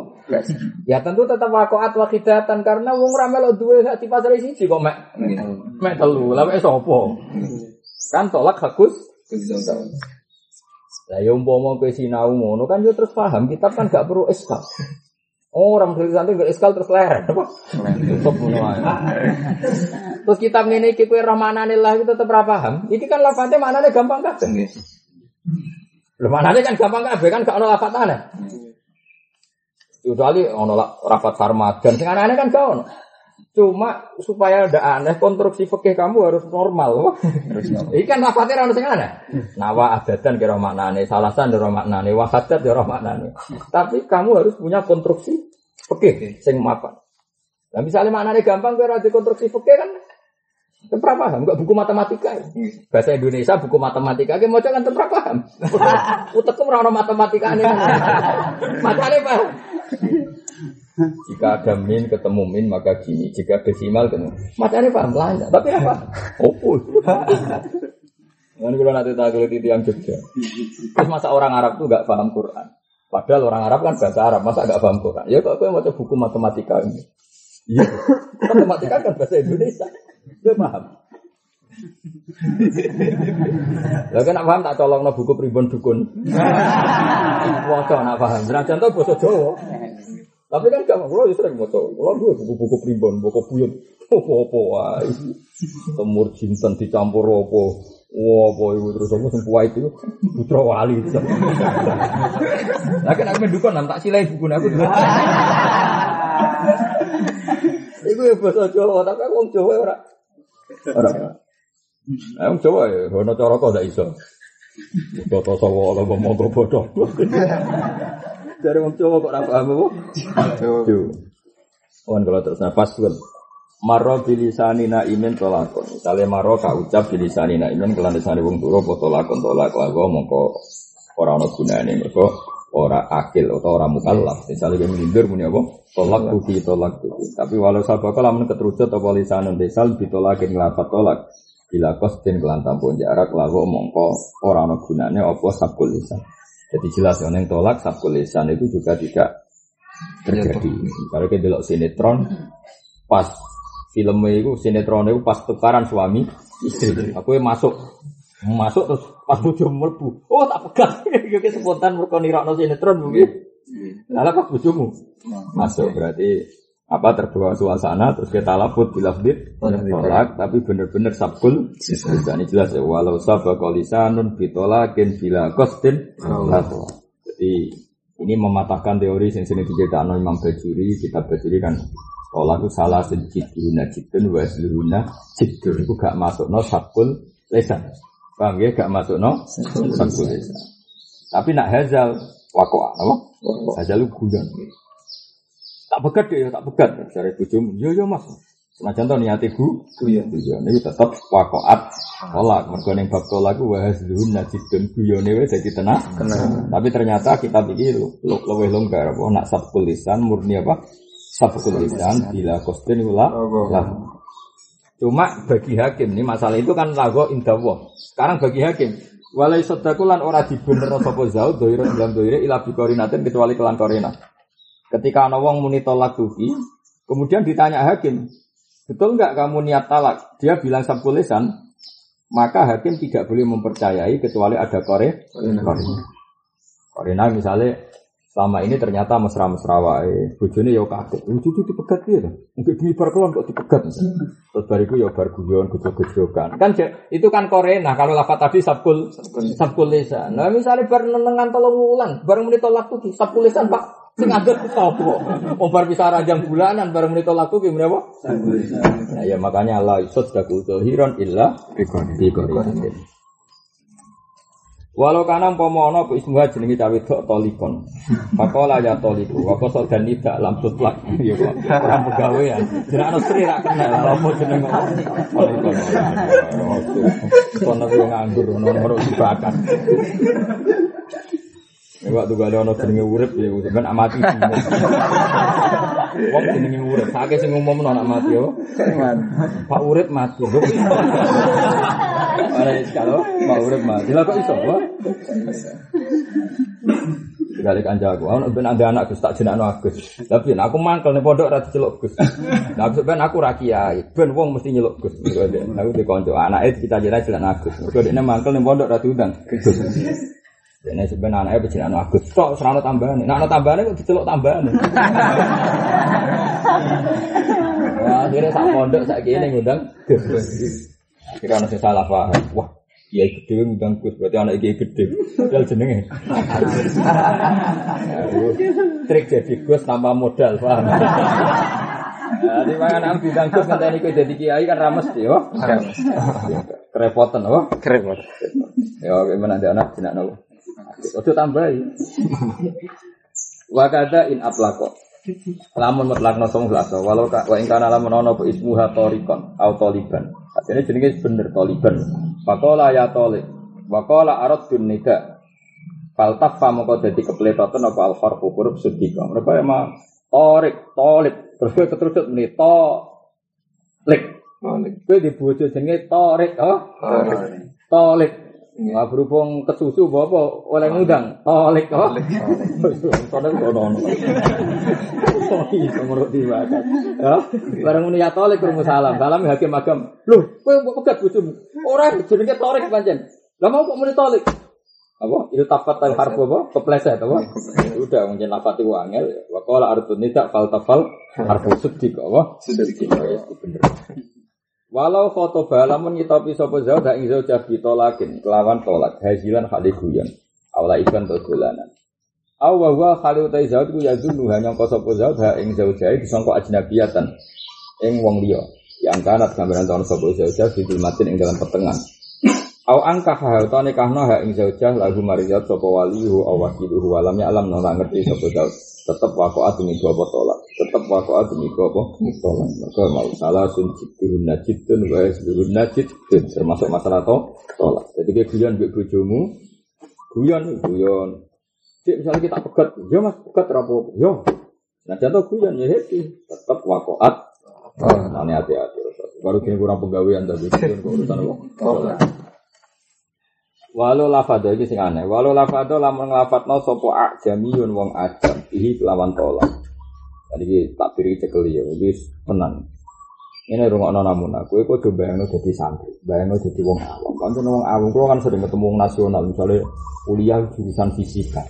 Ya tentu tetap wakoat wakidatan karena wong ra melo duwe hak di pasar siji kok mek mek telu. Lah mek sapa? Kan tolak hakus. Lah ya umpama kowe sinau ngono kan yo terus paham kitab kan gak perlu eskal. Oh, orang dari santri gak eskal terus leren apa? Ae. Terus kitab ngene iki kowe rahmanane lah itu tetep ra paham. Iki kan lafate maknane gampang kabeh. Lho maknane kan gampang kabeh kan gak ono lafatane. Kecuali ono la- rapat farmadan, sing aneh kan gak ono. Cuma supaya ada aneh, konstruksi fikih kamu harus normal. Ini kan lafadznya orang sing aneh. Nawa adatan kira maknane, salasan kira maknane, wahadat kira maknane. Tapi kamu harus punya konstruksi fikih sing mapan. Nah misalnya maknane gampang kira ada konstruksi fikih kan Tempra paham, enggak buku matematika. Bahasa Indonesia buku matematika, kayak mau kan tempra paham. Utekku merana matematika ini. Makanya paham. Jika ada min ketemu min maka gini, jika desimal ketemu. Makanya paham lah, tapi apa? Opul. Kan kalau nanti tak itu yang Jogja. Terus masa orang Arab tuh nggak paham Quran. Padahal orang Arab kan bahasa Arab, masa nggak paham Quran? Ya kok aku mau buku matematika ini. Iya, matematika kan bahasa Indonesia. Dia paham. Lah kan paham tak colongno buku pribon dukun. Waca nak paham. Senajan to basa Jawa. Tapi kan gak kalau ya sering maca. Kalau gue buku-buku pribon, buku buyut. Apa-apa wae. Temur jinten dicampur apa. Wah, itu terus aku sempuah itu putra wali. Lah kan aku mendukun nam tak silai buku aku. Iku ya bahasa Jawa, tapi aku wong Jawa ora. Ora. Nah, wong Jawa ya, ono cara kok ndak iso. Toto sawo ala monggo bodoh. Dari wong Jawa kok ora paham apa? Yo. Wan kalau terus nafas kan. Maro bilisani na imen tolakon. Misalnya maro ka ucap bilisani na imen kelan desane wong turu apa tolakon tolak lagu mongko ora ono gunane mergo ora akil atau ora mukallaf. Misalnya yang mindur punya apa? Tolak tuki tolak tuki. Tapi walau sabaka lamun keterucut apa lisanun desal ditolakin nglapat tolak. Bila kos den kelan jarak lagu mongko ora ono gunane apa sabkul lisan. Jadi jelas yang yang tolak sabkul lisan itu juga tidak terjadi. Kalau kita delok sinetron pas filmnya itu sinetron itu pas tukaran suami istri. Aku yang masuk masuk terus pas bojo mlebu. Oh tak pegat. Iki spontan mergo nirakno sinetron mungkin. Lalu pas bojomu masuk berarti apa terbawa suasana terus kita laput bilafdit tolak tapi bener-bener sabkul ini jelas ya walau sabakol lisanun bitolakin bila kostin jadi ini mematahkan teori yang sini diceritakan Imam Bajuri kitab Bajuri kan tolak itu salah sejiduna jidun wa seluruhna jidun. Itu gak masuk no sabkul lesan. Paham ya gak masuk no sabkul lesan. Tapi nak hazal wakoa apa? Hazal itu guyon tak pegat deh, tak pegat. Dari bujum, yo yo mas. Senajan to niate gu, guyon. Guyon itu tetap wakoat tolak. Mergo ning bab tolak ku wahas dun najidun guyone wis dadi tenang. Tapi ternyata kita pikir lu luwih longgar apa nak sabkul lisan murni apa? Sabkul lisan bila kostin ula lah. Cuma bagi hakim nih masalah itu kan lago indawah. Sekarang bagi hakim Walai sodakulan ora dibener sapa zaud doire dalam doire ila bikorinatin kecuali kelan korina. Ketika ana wong muni tolak tuki, kemudian ditanya hakim, betul nggak kamu niat talak? Dia bilang sabkul lisan, maka hakim tidak boleh mempercayai kecuali ada kore korina. Korina misalnya selama ini ternyata mesra-mesra wae, bojone ya kaget. Lucu itu dipegat dia tuh. Mungkin bar kelon kok dipegat. Terus bariku ya bar guyon, gejog-gejogan. Kan itu kan korena kalau lafat tadi sabkul sabkul lisan. Nah misalnya bar nenengan tolong wulan, bareng menit tolak sabkul lisan Pak Sing ngandel sapa? Wong bar bisa ranjang bulanan bareng menit laku ki menapa? Nah, ya makanya Allah isot daku hiron illa Bikoni. bikoriyatin. Walau kana umpama ana apa ismuha jenenge cawe dok tolikon. Pakola ya toliku, wa koso dan tidak lam tutlak. Ya kok ora pegawean. Jeneng ana sri ra kenal apa jeneng tolikon. Kono yo nganggur ono ora dibakat. Ya waktu gak ada ono jenenge urip ya sampean amati. Wong jenenge urip, sakit sing umum anak mati yo. Pak urip mati. Ora kalau Pak urip mati. Lah kok iso, Pak? Sekali kanca aku, aku ben ada anak Gus tak jenakno Agus. Tapi aku mangkel ning pondok ra diceluk Gus. Lah ben aku ra kiai, ben wong mesti nyeluk Gus. Aku di kanca anake kita jenenge jenakno Agus. Mergo dekne mangkel ning pondok ra diundang Dene sebenarnya anaknya berjalan Agus, tok serana tambahan. Nah, ana tambahan kok diceluk tambahan. Wah, akhirnya sak pondok sak kene ngundang Gus. Akhirnya ana sing salah paham. Wah, Kiai gede ngundang Gus, berarti anak kiai gede. Padahal jenenge. Trik jadi Gus tanpa modal, paham? Jadi mangan aku diundang Gus ngenteni kowe jadi kiai kan rames yo. Kerepotan, oh. Banget. Ya, gimana ada anak jenak nol. Ojo tambahi. Wa kada in atlaqo. Lamun mutlakno song walau ka wa ing kana lamun ana apa ismuha torikon au toliban. Artinya jenenge bener toliban. Faqala ya tolik. Wa qala aradun nida. Faltaf moko dadi kepletoten apa al farqu huruf sedika. Mereka emang torik, tolik. Terus kowe keterusut meni to lik. Kowe di bojo jenenge torik, oh. Tolik. Wah berhubung kesusu bapak oleh ngundang tolik oh. Soalnya kono ono. Oh iya menurut diwakat. Ya, bareng muni ya tolik rumus salam. Salam hakim agam. Loh, kowe mbok pegat bojomu. Ora jenenge torik pancen. Lah mau kok muni tolik? Apa? Itu tapat al harfu apa? Kepleset apa? Udah mungkin lafati wangel. Wa qala artun nida fal tafal harfu seddik apa? Seddik. Bener. Walau foto balamun ngitopi sopo zauj ing zauj bi tolakin kelawan tolak hazilan khali guyon. Awla ikan to dolanan. Aw wa huwa khali utai zauj ku hanya kau sopo zauj ha ing zauj jai disangka ajnabiyatan ing wong liya. Yang kanat gambaran tahun sopo zauj di matin ing dalam pertengahan. Aw angka ha ta nikahno ha ing zauj lagu marizat sopo walihu aw wakiluhu walam ya alam nora ngerti sopo zauj. Tetap wakoat demi dua tolak. Tetap wakoat demi dua tolak. Maka mau salah sun jidun najidun wa yasdurun najidun termasuk masalah to tolak. Jadi kayak guyon mbek bojomu, guyon guyon. Cik misalnya kita pegat, ya mas pegat rapo, ya. Nah jatuh guyon ya happy, tetap wakoat. Oh, nanti hati-hati. Baru kini kurang pegawaian tadi, urusan apa? Walau lafado iki sing aneh. Walau lafado lamun nglafatno sapa ajamiyun wong ajam ihi lawan tolak. Iki tak beri cekel ya, wis tenan. Ini rungokno namun aku, kowe kudu bayangno dadi santri, bayangno dadi wong awam. Kan wong awam kulo kan sering ketemu wong nasional, misalnya kuliah jurusan fisika.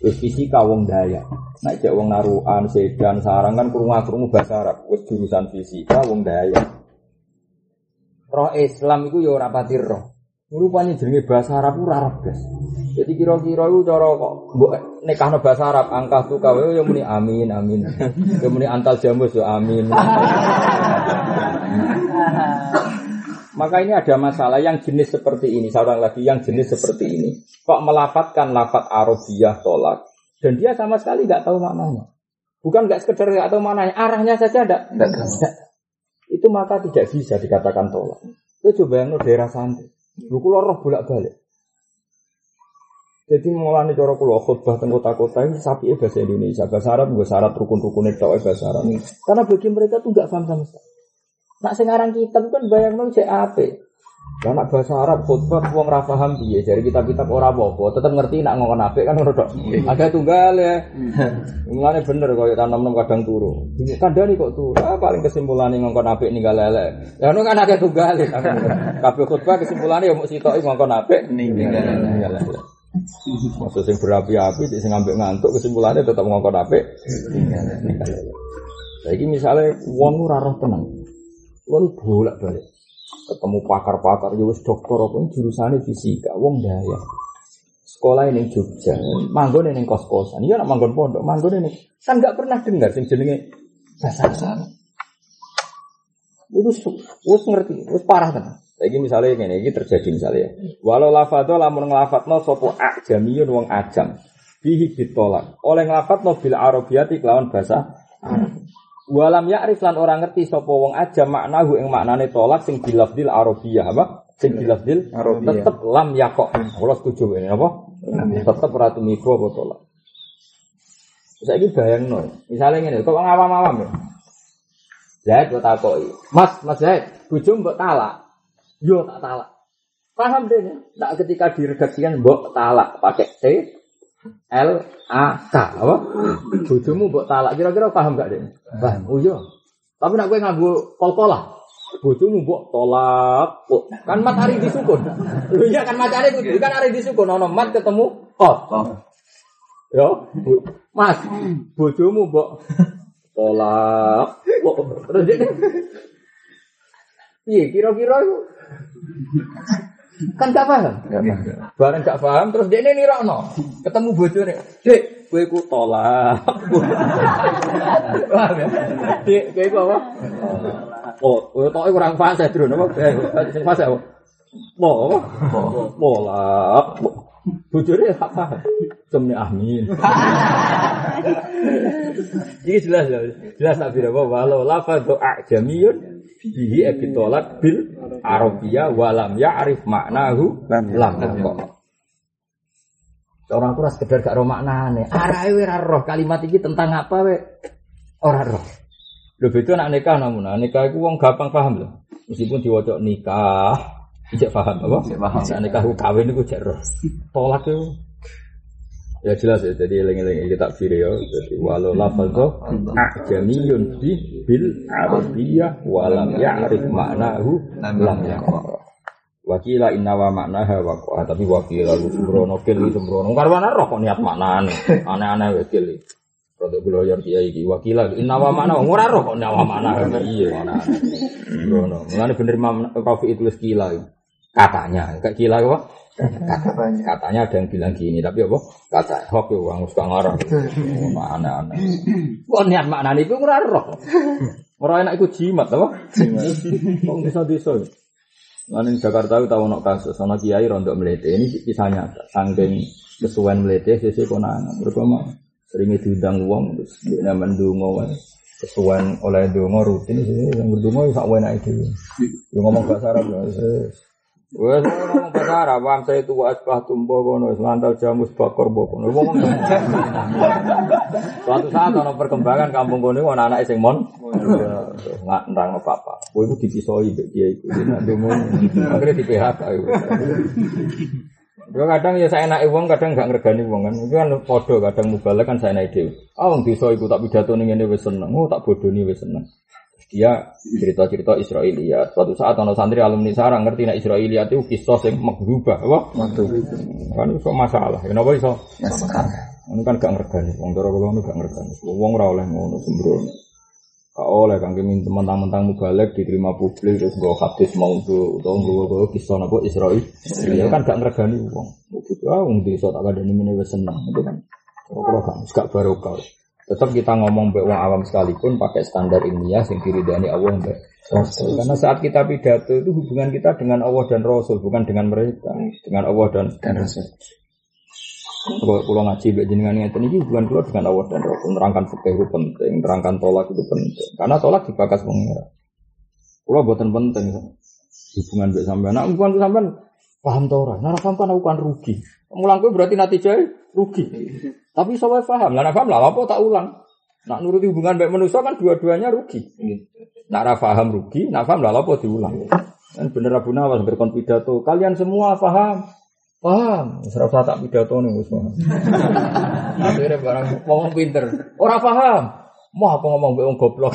Wis fisika wong daya. Nek cek wong naruhan, sedan, sarang kan krungu-krungu bahasa Arab. Wis jurusan fisika wong daya. Roh Islam iku ya ora roh. Rupanya jenenge bahasa Arab ora Arab guys. Jadi kira-kira itu cara kok mbok nekahno bahasa Arab angka tu kawe ya muni amin amin. Ya muni antal jamus ya amin. Maka ini ada masalah yang jenis seperti ini, seorang lagi yang jenis seperti ini. Kok melafatkan lafat Arabiyah tolak dan dia sama sekali nggak tahu maknanya. Bukan nggak sekedar nggak tahu maknanya, arahnya saja ada. Itu maka tidak bisa dikatakan tolak. Itu coba yang daerah santri. Lu kulo roh bolak balik. Jadi mulane cara kulo khutbah teng kota-kota ini sapi bahasa Indonesia, bahasa Arab bahasa Arab rukun-rukun itu bahasa Arab. Karena bagi mereka tuh nggak paham sama sekali. Nak sekarang kita kan bayang nol Karena bahasa Arab khutbah wong ra paham piye kitab-kitab ora apa-apa, tetep ngerti nak ngomong apik kan ngono tok. Ada tunggal ya. Mulane bener koyo tanam-tanam kadang turu. Kandhani kok turu. Ah, paling kesimpulannya ngongkon apik ninggal lele. Ya ngono kan akeh tunggal ya. Kabeh khutbah kesimpulannya ya mung sitoki ngongkon apik ninggal lele. Maksud sing berapi-api, sing ngambil ngantuk kesimpulannya tetap ngongkon apik ninggal lele. Saiki misalnya wong ora roh tenang. Wong bolak-balik ketemu pakar-pakar ya wis dokter apa ini jurusannya fisika wong daya sekolah ini Jogja, manggon ini kos kosan, iya nak manggon pondok, manggon ini kan nggak pernah dengar sing jenenge bahasa. Itu wis ngerti, wis parah kan. Lagi misalnya ini, ini terjadi misalnya. Walau lafadho lamun nglafatno sopo ajamiyun wong ajam. Bihi ditolak. Oleh nglafatno bil arabiyati kelawan bahasa. Walam ya'rif lan orang ngerti sopo wong ajam maknahu ing maknane tolak sing bilafdil arabiyah apa? Sing bilafdil Arabiyah. tetep lam yakok. Kalau setuju ini apa? Tetep ratu miko apa tolak. Saya ini bayang no. Misalnya ini, kok ngawam-awam ya? Zaid gue takoi. Mas, Mas Zaid, bujum mbok talak. Yo tak talak. Paham deh ya? Nah, ketika diredaksikan mbok talak pakai T L A K apa? Bojomu mbok talak kira-kira paham gak deh? Paham. Oh iya. Tapi nak gue nganggo kol-kolah. Bojomu mbok tolak. kok. Kan mat hari disukun. Lho iya kan macane kudu kan hari disukun ono mat ketemu kot. Yo, Bu. Mas, bojomu mbok tolak. Kok. Terus dia Iya, kira-kira itu kan gak paham. Barang gak paham terus dia ini nirokno. Ketemu bojone. Dek, kowe ku tolak. Paham ya? Dek, kowe ku apa? Oh, kowe tok kurang fase, Bro. Apa? Eh, sing fase apa? Mo, apa? Tolak. Bojone gak paham. Semne amin. Ini jelas ya. Jelas tak bira bahwa walau lafadhu a'jamiyun bihi ebitolak bil arabiyah walam ya'rif maknahu Lam kok. Orang aku ras sekedar gak roh maknane. Arahe we ora roh kalimat iki tentang apa we? Ora roh. Lho beda nak nikah namun nah, nikah iku wong gampang paham lho. Meskipun diwaca nikah, tidak paham apa? Tidak paham. Nek nikah kawin jek roh. Tolak itu Ya jelas ya, jadi eling-eling iki tak ya. Jadi walau lafadho ajamiyun bi bil arabiyah walam ya'rif maknahu lam yakra. Wakila inna wa maknaha wa tapi wakila lu sembrono kil iki sembrono. Karwana roh kok niat maknane. Aneh-aneh kil. Rodok kula yor kiai iki wakila inna wa makna ora roh kok niat makna. Iya mana. Sembrono. Mulane bener Imam Rafi itu wis kila. iki. Katanya, kayak kila apa? Katanya. Katanya ada yang bilang gini, tapi apa? Kata hoax ya orang suka ngarang. Mana aneh. Kok niat maknane iku ora roh. Ora enak iku jimat apa? Kok bisa desa. Lan ing Jakarta itu tahu ono kasus ana kiai rondok melete. Ini kisahnya saking kesuwen melete sese konangan. Mergo mah sering diundang wong terus dia mendungo. Kesuwen oleh dongo rutin yang berdungo sak enake dhewe. Yo ngomong bahasa Arab ya. Wes ngomong bahasa Arab, wam saya itu asbah tumbuh kono, selantal jamus bakor bokono. Ngomong. Suatu saat ono perkembangan kampung kono ono anak sing mon nggak nerang apa-apa. Kowe iku dipisoi mbek dia iku. Nek ndonga akhirnya di PHK iku. Yo kadang ya saya naik uang, kadang nggak ngergani uang kan. Itu kan podo kadang mubalek kan saya naik dewi. Ah, wong desa iku tak pidato ning ngene wis seneng. Oh, tak bodoni wis seneng. Dia cerita-cerita Israiliyat. Suatu saat ono santri alumni sarang ngerti nek Israiliyat itu kisah sing makdubah, apa? Kan itu masalah. Kenapa iso? Ini kan gak ngergani. Wong cara kula gak ngergani. Wong ora oleh ngono sembrono. Gak oleh kang min mentang-mentang mubalek diterima publik terus nggo hadis mau tuh utawa nggo kisah napa Israil. Ya kan gak ngergani wong. Begitu ah wong desa tak kadani ngene wis seneng itu kan. Kula gak gak barokah. Tetap kita ngomong mbek wong awam sekalipun pakai standar ilmiah sing diridani Allah Rasul. Karena saat kita pidato itu hubungan kita dengan Allah dan Rasul, bukan dengan mereka, dengan Allah dan Dan Rasul. kalau kalau ngaji mbek jenengan ngeten iki hubungan kula dengan Allah dan Rasul. Nerangkan fikih itu penting, nerangkan tolak itu penting. Karena tolak dibakas pengira. Kula boten penting hubungan mbek sampean. Nah, hubungan sampean paham ta ora? Nah, paham kan aku kan rugi. Mulang berarti natijah rugi. Tapi wae paham. Lah paham lah apa tak ulang. Nak nuruti hubungan mbek manusia kan dua-duanya rugi. Nak paham rugi, nak paham lah apa diulang. Kan bener Abu Nawas berkon pidato, kalian semua paham. Paham, usah tak pidato nih paham. Akhirnya barang ngomong pinter, ora paham. Mau apa ngomong wong goblok.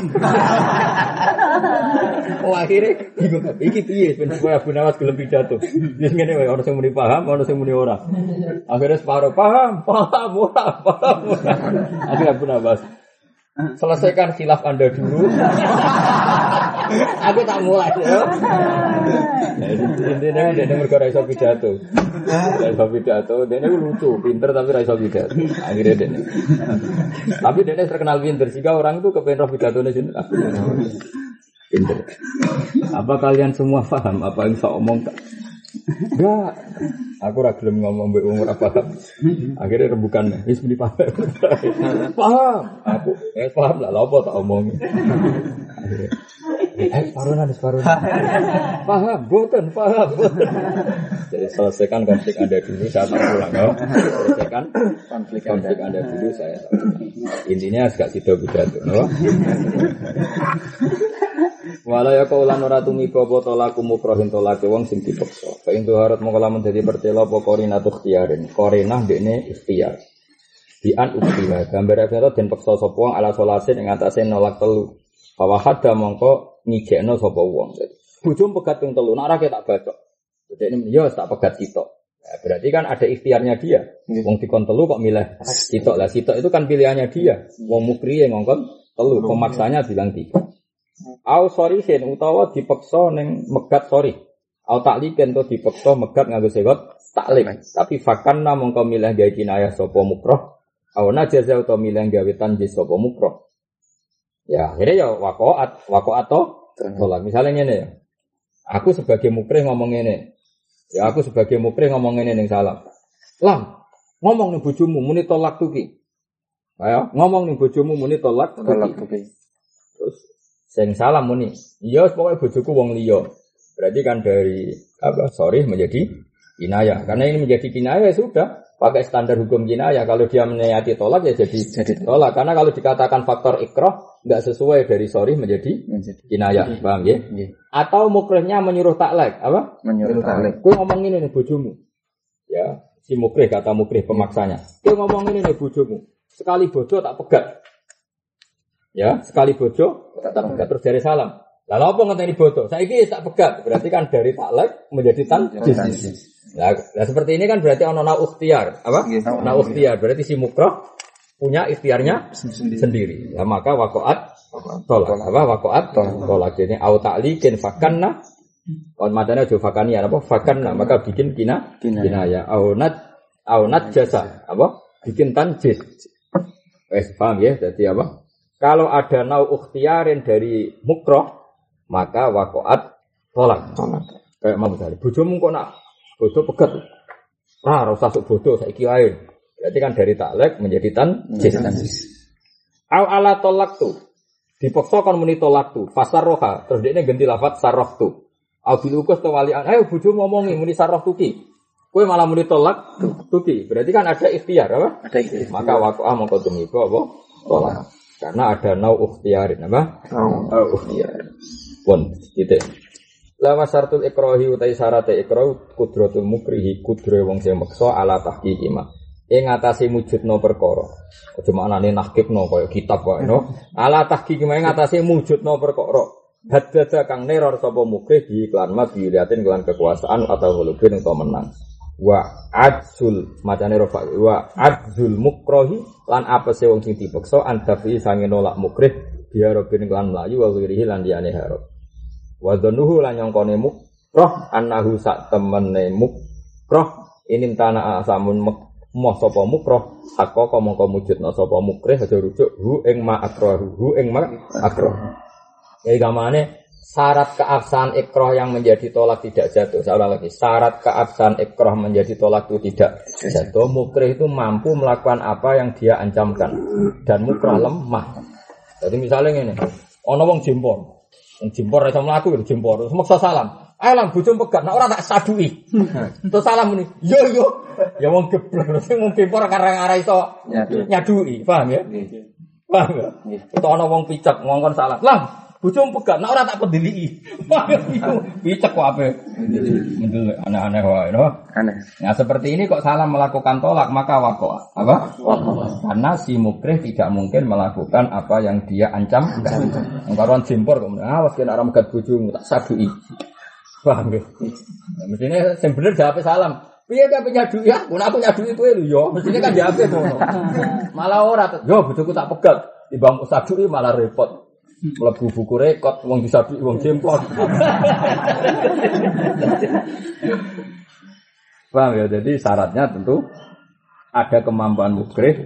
Oh akhirnya bingung, iki piye ben Abu Nawas gelem pidato. Wis ngene wae ono sing muni paham, ono sing muni ora. Akhirnya separuh paham, paham, ora, paham. ora. Akhirnya Abu Nawas selesaikan khilaf Anda dulu. Aku tak mulai. ya. Intinya dia mergo ra iso pidato. Ra iso pidato, dia lucu, pinter tapi ra iso pidato. Akhirnya dia. Tapi dia terkenal pinter sehingga orang itu kepengen roh pidatonya sini. Pinter. Apa kalian semua paham apa yang saya omong? Enggak. Aku ra gelem ngomong mbek ora paham. Akhirnya rembukan, wis muni paham. paham. Aku eh paham lah, lha apa tak omong. Akhirnya, Eh, separuhan, separuhan. paham, boten, paham. boten. Jadi selesaikan konflik Anda dulu, saya tak pulang. Oh. Selesaikan konflik, konflik Anda dulu, saya tak pulang. Intinya agak sido pidato. Oh. Walau ya kaulan ora tumiko apa tolaku mukrohin tolake wong sing dipeksa. Fa in tuharat mongko lamun dadi pertela apa korina tu ikhtiarin. Korina dekne ikhtiar. Di an uktiha gambar kata den peksa sapa wong ala solasin ing atase nolak telu. Bahwa hada mongko ngijekno sapa wong. Bujum pegat ping telu, nek ora tak. Jadi ini ya tak pegat sitok. Ya, berarti kan ada ikhtiarnya dia. Wong dikon telu kok milih sitok lah. Sitok itu kan pilihannya dia. Wong mukri yang ngongkon telu, pemaksanya bilang tiga. Au sorry sen utawa dipeksa ning megat sorry. Au takliken to dipeksa megat nganggo segot taklik. Tapi fakanna mongko milih gawe kinayah sapa mukroh. Au najaza utawa milih gawe tanjis sapa mukroh. Ya, akhirnya ya wakoat, wakoat to tolak. Misalnya ngene ya. Aku sebagai mukrih ngomong ngene. Ya aku sebagai mukrih ngomong ngene ning salam. Lam, ngomong ning bojomu muni tolak tuki. Ayo, ngomong ning bojomu muni tolak Tolak tuki. tuki. Terus sing salam muni. Iya pokoknya bojoku wong liya. Berarti kan dari apa sorry menjadi kinayah. Karena ini menjadi kinayah ya sudah pakai standar hukum kinayah. Kalau dia menyayati tolak ya jadi, Jadi tolak. Karena kalau dikatakan faktor ikroh nggak sesuai dari sorry menjadi menjadi kinayah. Paham ya? Nggih. Atau mukrihnya menyuruh taklek apa? menyuruh taklik. Kue ngomong ini nih bojomu. Ya, si mukrih kata mukrih pemaksanya. Kue ngomong ini nih bojomu. Sekali bojo tak pegat. Ya, sekali bojo tak pegat terus dari salam. Lalu apa ngenteni bojo? Saiki tak pegat. Berarti kan dari taklek menjadi tan. Nah, nah, seperti ini kan berarti ono na ukhtiar. Apa? Nggih. Na ukhtiar. Berarti si mukrah punya ikhtiarnya sendiri. Ya, maka wakoat tolak. Apa wakoat tolak. Jadi au ta'likin fakanna on madana jo fakania apa fakanna maka bikin kina Kinayah. kinaya au nat au nat jasa apa bikin tanjis. Wes paham ya? Jadi apa? Kalau ada nau ukhtiarin dari mukroh maka wakoat tolak. Tolak. Kayak mau misalnya, bojomu kok nak bojo pegat. Ah, ora usah sok bodoh saiki. Berarti kan dari taklek menjadi tan. Au ala tolak tu. Dipaksa kon muni tolak tu. Fasar roha. Terus dia ganti lafat sarroh tu. Au bilukus tu walian. Ayo bojo ngomongi muni sarroh tuki. Kue malah muni tolak tuki. Berarti kan ada ikhtiar apa? Ada itu. Maka wakoah mongko tumiba apa? Tolak. Karena ada nau ukhtiarin apa? Oh. Nau ukhtiarin. Pun titik. Lama syaratul ikrohi utai syarat ikroh kudratul mukrihi kudre wong sing meksa ala tahqiqi ma. Ing ngatasi mujudno perkara. Aja maknane nahkibno kaya kitab wae no. Ala tahqiqi ma ing ngatasi mujudno perkara. Haddada kang neror sapa mukrih di iklan ma biuliatin kelan kekuasaan atau hulubin atau menang. Wa adzul macane rofa wa adzul mukrohi lan apa sih wong sing dipeksa antafi sange nolak mukrih biar robin kelan melayu wa wirihi lan liyane harap. Wa dhanuhu lan nyongkone mukroh annahu sak temene mukroh ini tanah asamun mek moh sapa mukroh hakka mongko mujudna sapa mukrih aja rujuk hu ing ma akrahu hu ing ma akrah. Jadi gamane syarat keabsahan ikroh yang menjadi tolak tidak jatuh. Saya ulang lagi, syarat keabsahan ikroh menjadi tolak itu tidak jatuh. Mukrih itu mampu melakukan apa yang dia ancamkan dan mukrah lemah. Jadi misalnya ini, ono wong jimpor, wong jimpor iso mlaku ya jimpor, maksa salam. Ayo lang bojom pegat, nah ora tak sadui. Terus salam ini, yo yo, ya wong geblek, wong jimpor karang arah iso Nyadu. nyadui, paham ya? Paham ya? Itu ana wong picek ngongkon salah. Lah, bojomu pegat, nek ora tak pedili. Picek kok ape? Mendelek aneh-aneh wae, no? Aneh. Nah, seperti ini kok salah melakukan tolak, maka wako. Apa? Karena si mukrih tidak mungkin melakukan apa yang dia ancam. Engkaruan jimpor kok, awas kena orang megat bojomu tak sadui. Paham ya? Mestinya yang bener jawab salam. Piye gak punya duit ya? Aku nyadui itu lu yo. Mestinya kan jawab ngono. Malah ora. Yo bojoku tak pegat. Di bangku sadui malah repot. Mlebu buku rekod wong disabi wong jempol. Paham ya? Jadi syaratnya tentu ada kemampuan mukrih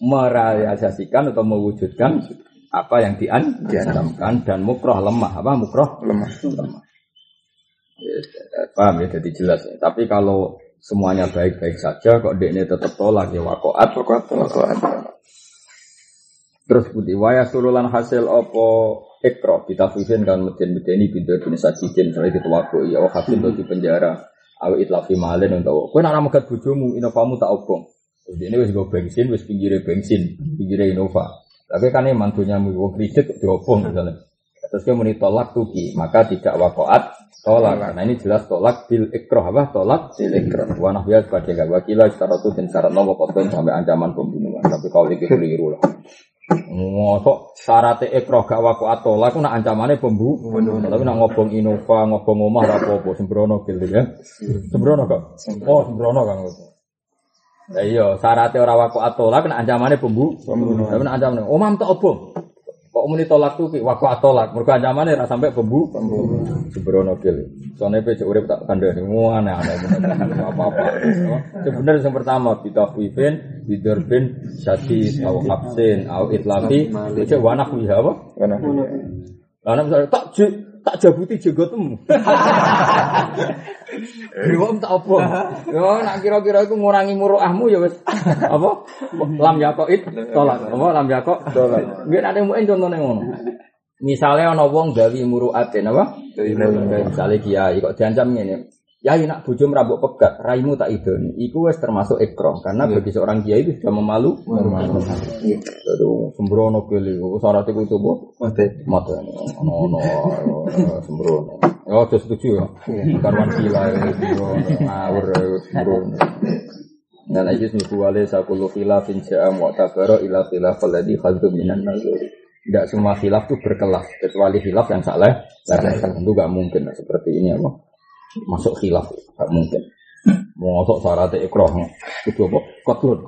merealisasikan atau mewujudkan apa yang diancamkan dan mukroh lemah apa mukroh Lemah. lemah. Ya, paham ya jadi jelas ya. Tapi kalau semuanya baik-baik saja kok dia tetap tolak ya wakoat Wakoat, wakoat. Terus putih waya sululan hasil opo ekro kita fusin kan medeni medeni pintu bin sajidin misalnya tuwaku ya oh hasil di penjara awi itlafi malen untuk kue nak megat bojomu inovamu tak obong terus ini wis gue bensin wis pinggire bensin pinggire inova tapi kan ini mantunya mu wong kredit diobong misalnya. Terus dia muni tolak tuki maka tidak wakoat tolak. Nah ini jelas tolak bil ikroh apa? Tolak bil ikroh wanah bias pada gak wakila secara itu dan syarat nopo sampai ancaman pembunuhan. Tapi kalau ini keliru lah Ngosok syarat ekroh gak waku atola aku nak ancamannya pembu. Tapi nak ngobong Innova, ngobong omah ra apa-apa sembrono gitu ya. Sembrono kok. Oh, sembrono Kang. Ya iya, syaratnya ora waku atola kena ancamannya pembu. Tapi nak ancamannya omah tak obong. Kok muni tolak tuh ki waku atolak. Mergo ra sampai pembu. Sembrono gil. Soalnya pe urip tak kandhani aneh aneh apa-apa. Sebenarnya yang pertama kita fifin bidurbin syadid au absin au itlafi itu wanak wiha apa? Mana? Karena misalnya tak j tak jabuti jegotmu. Dewa tak apa? Yo nak kira-kira iku ngurangi muruahmu ya wis apa? Lam yakoid tolak. Apa lam yakok tolak. Nggih nek muen contone ngono. Misalnya ana wong gawi muruatin apa? Misalnya kiai kok diancam ngene. Ya nak bojo merabuk pegat, raimu tak idoni. Iku wis termasuk ekrom karena bagi seorang kiai itu sudah memalu. Aduh, sembrono kali. Syarat itu itu bu. Mati. Mata ono ono sembrono. Ya aja setuju ya. Karwan gila ya. Ngawur ya sembrono. Dan lagi nuku wale sakulu khilafin ja'a mu'tabara ila khilaf alladhi khaddu minan nazuri. Tidak semua khilaf itu berkelas kecuali khilaf yang salah. Lah tentu gak mungkin seperti ini apa? Masuk khilaf gak mungkin. Mau masuk syarat ikroh itu apa? Kotlun.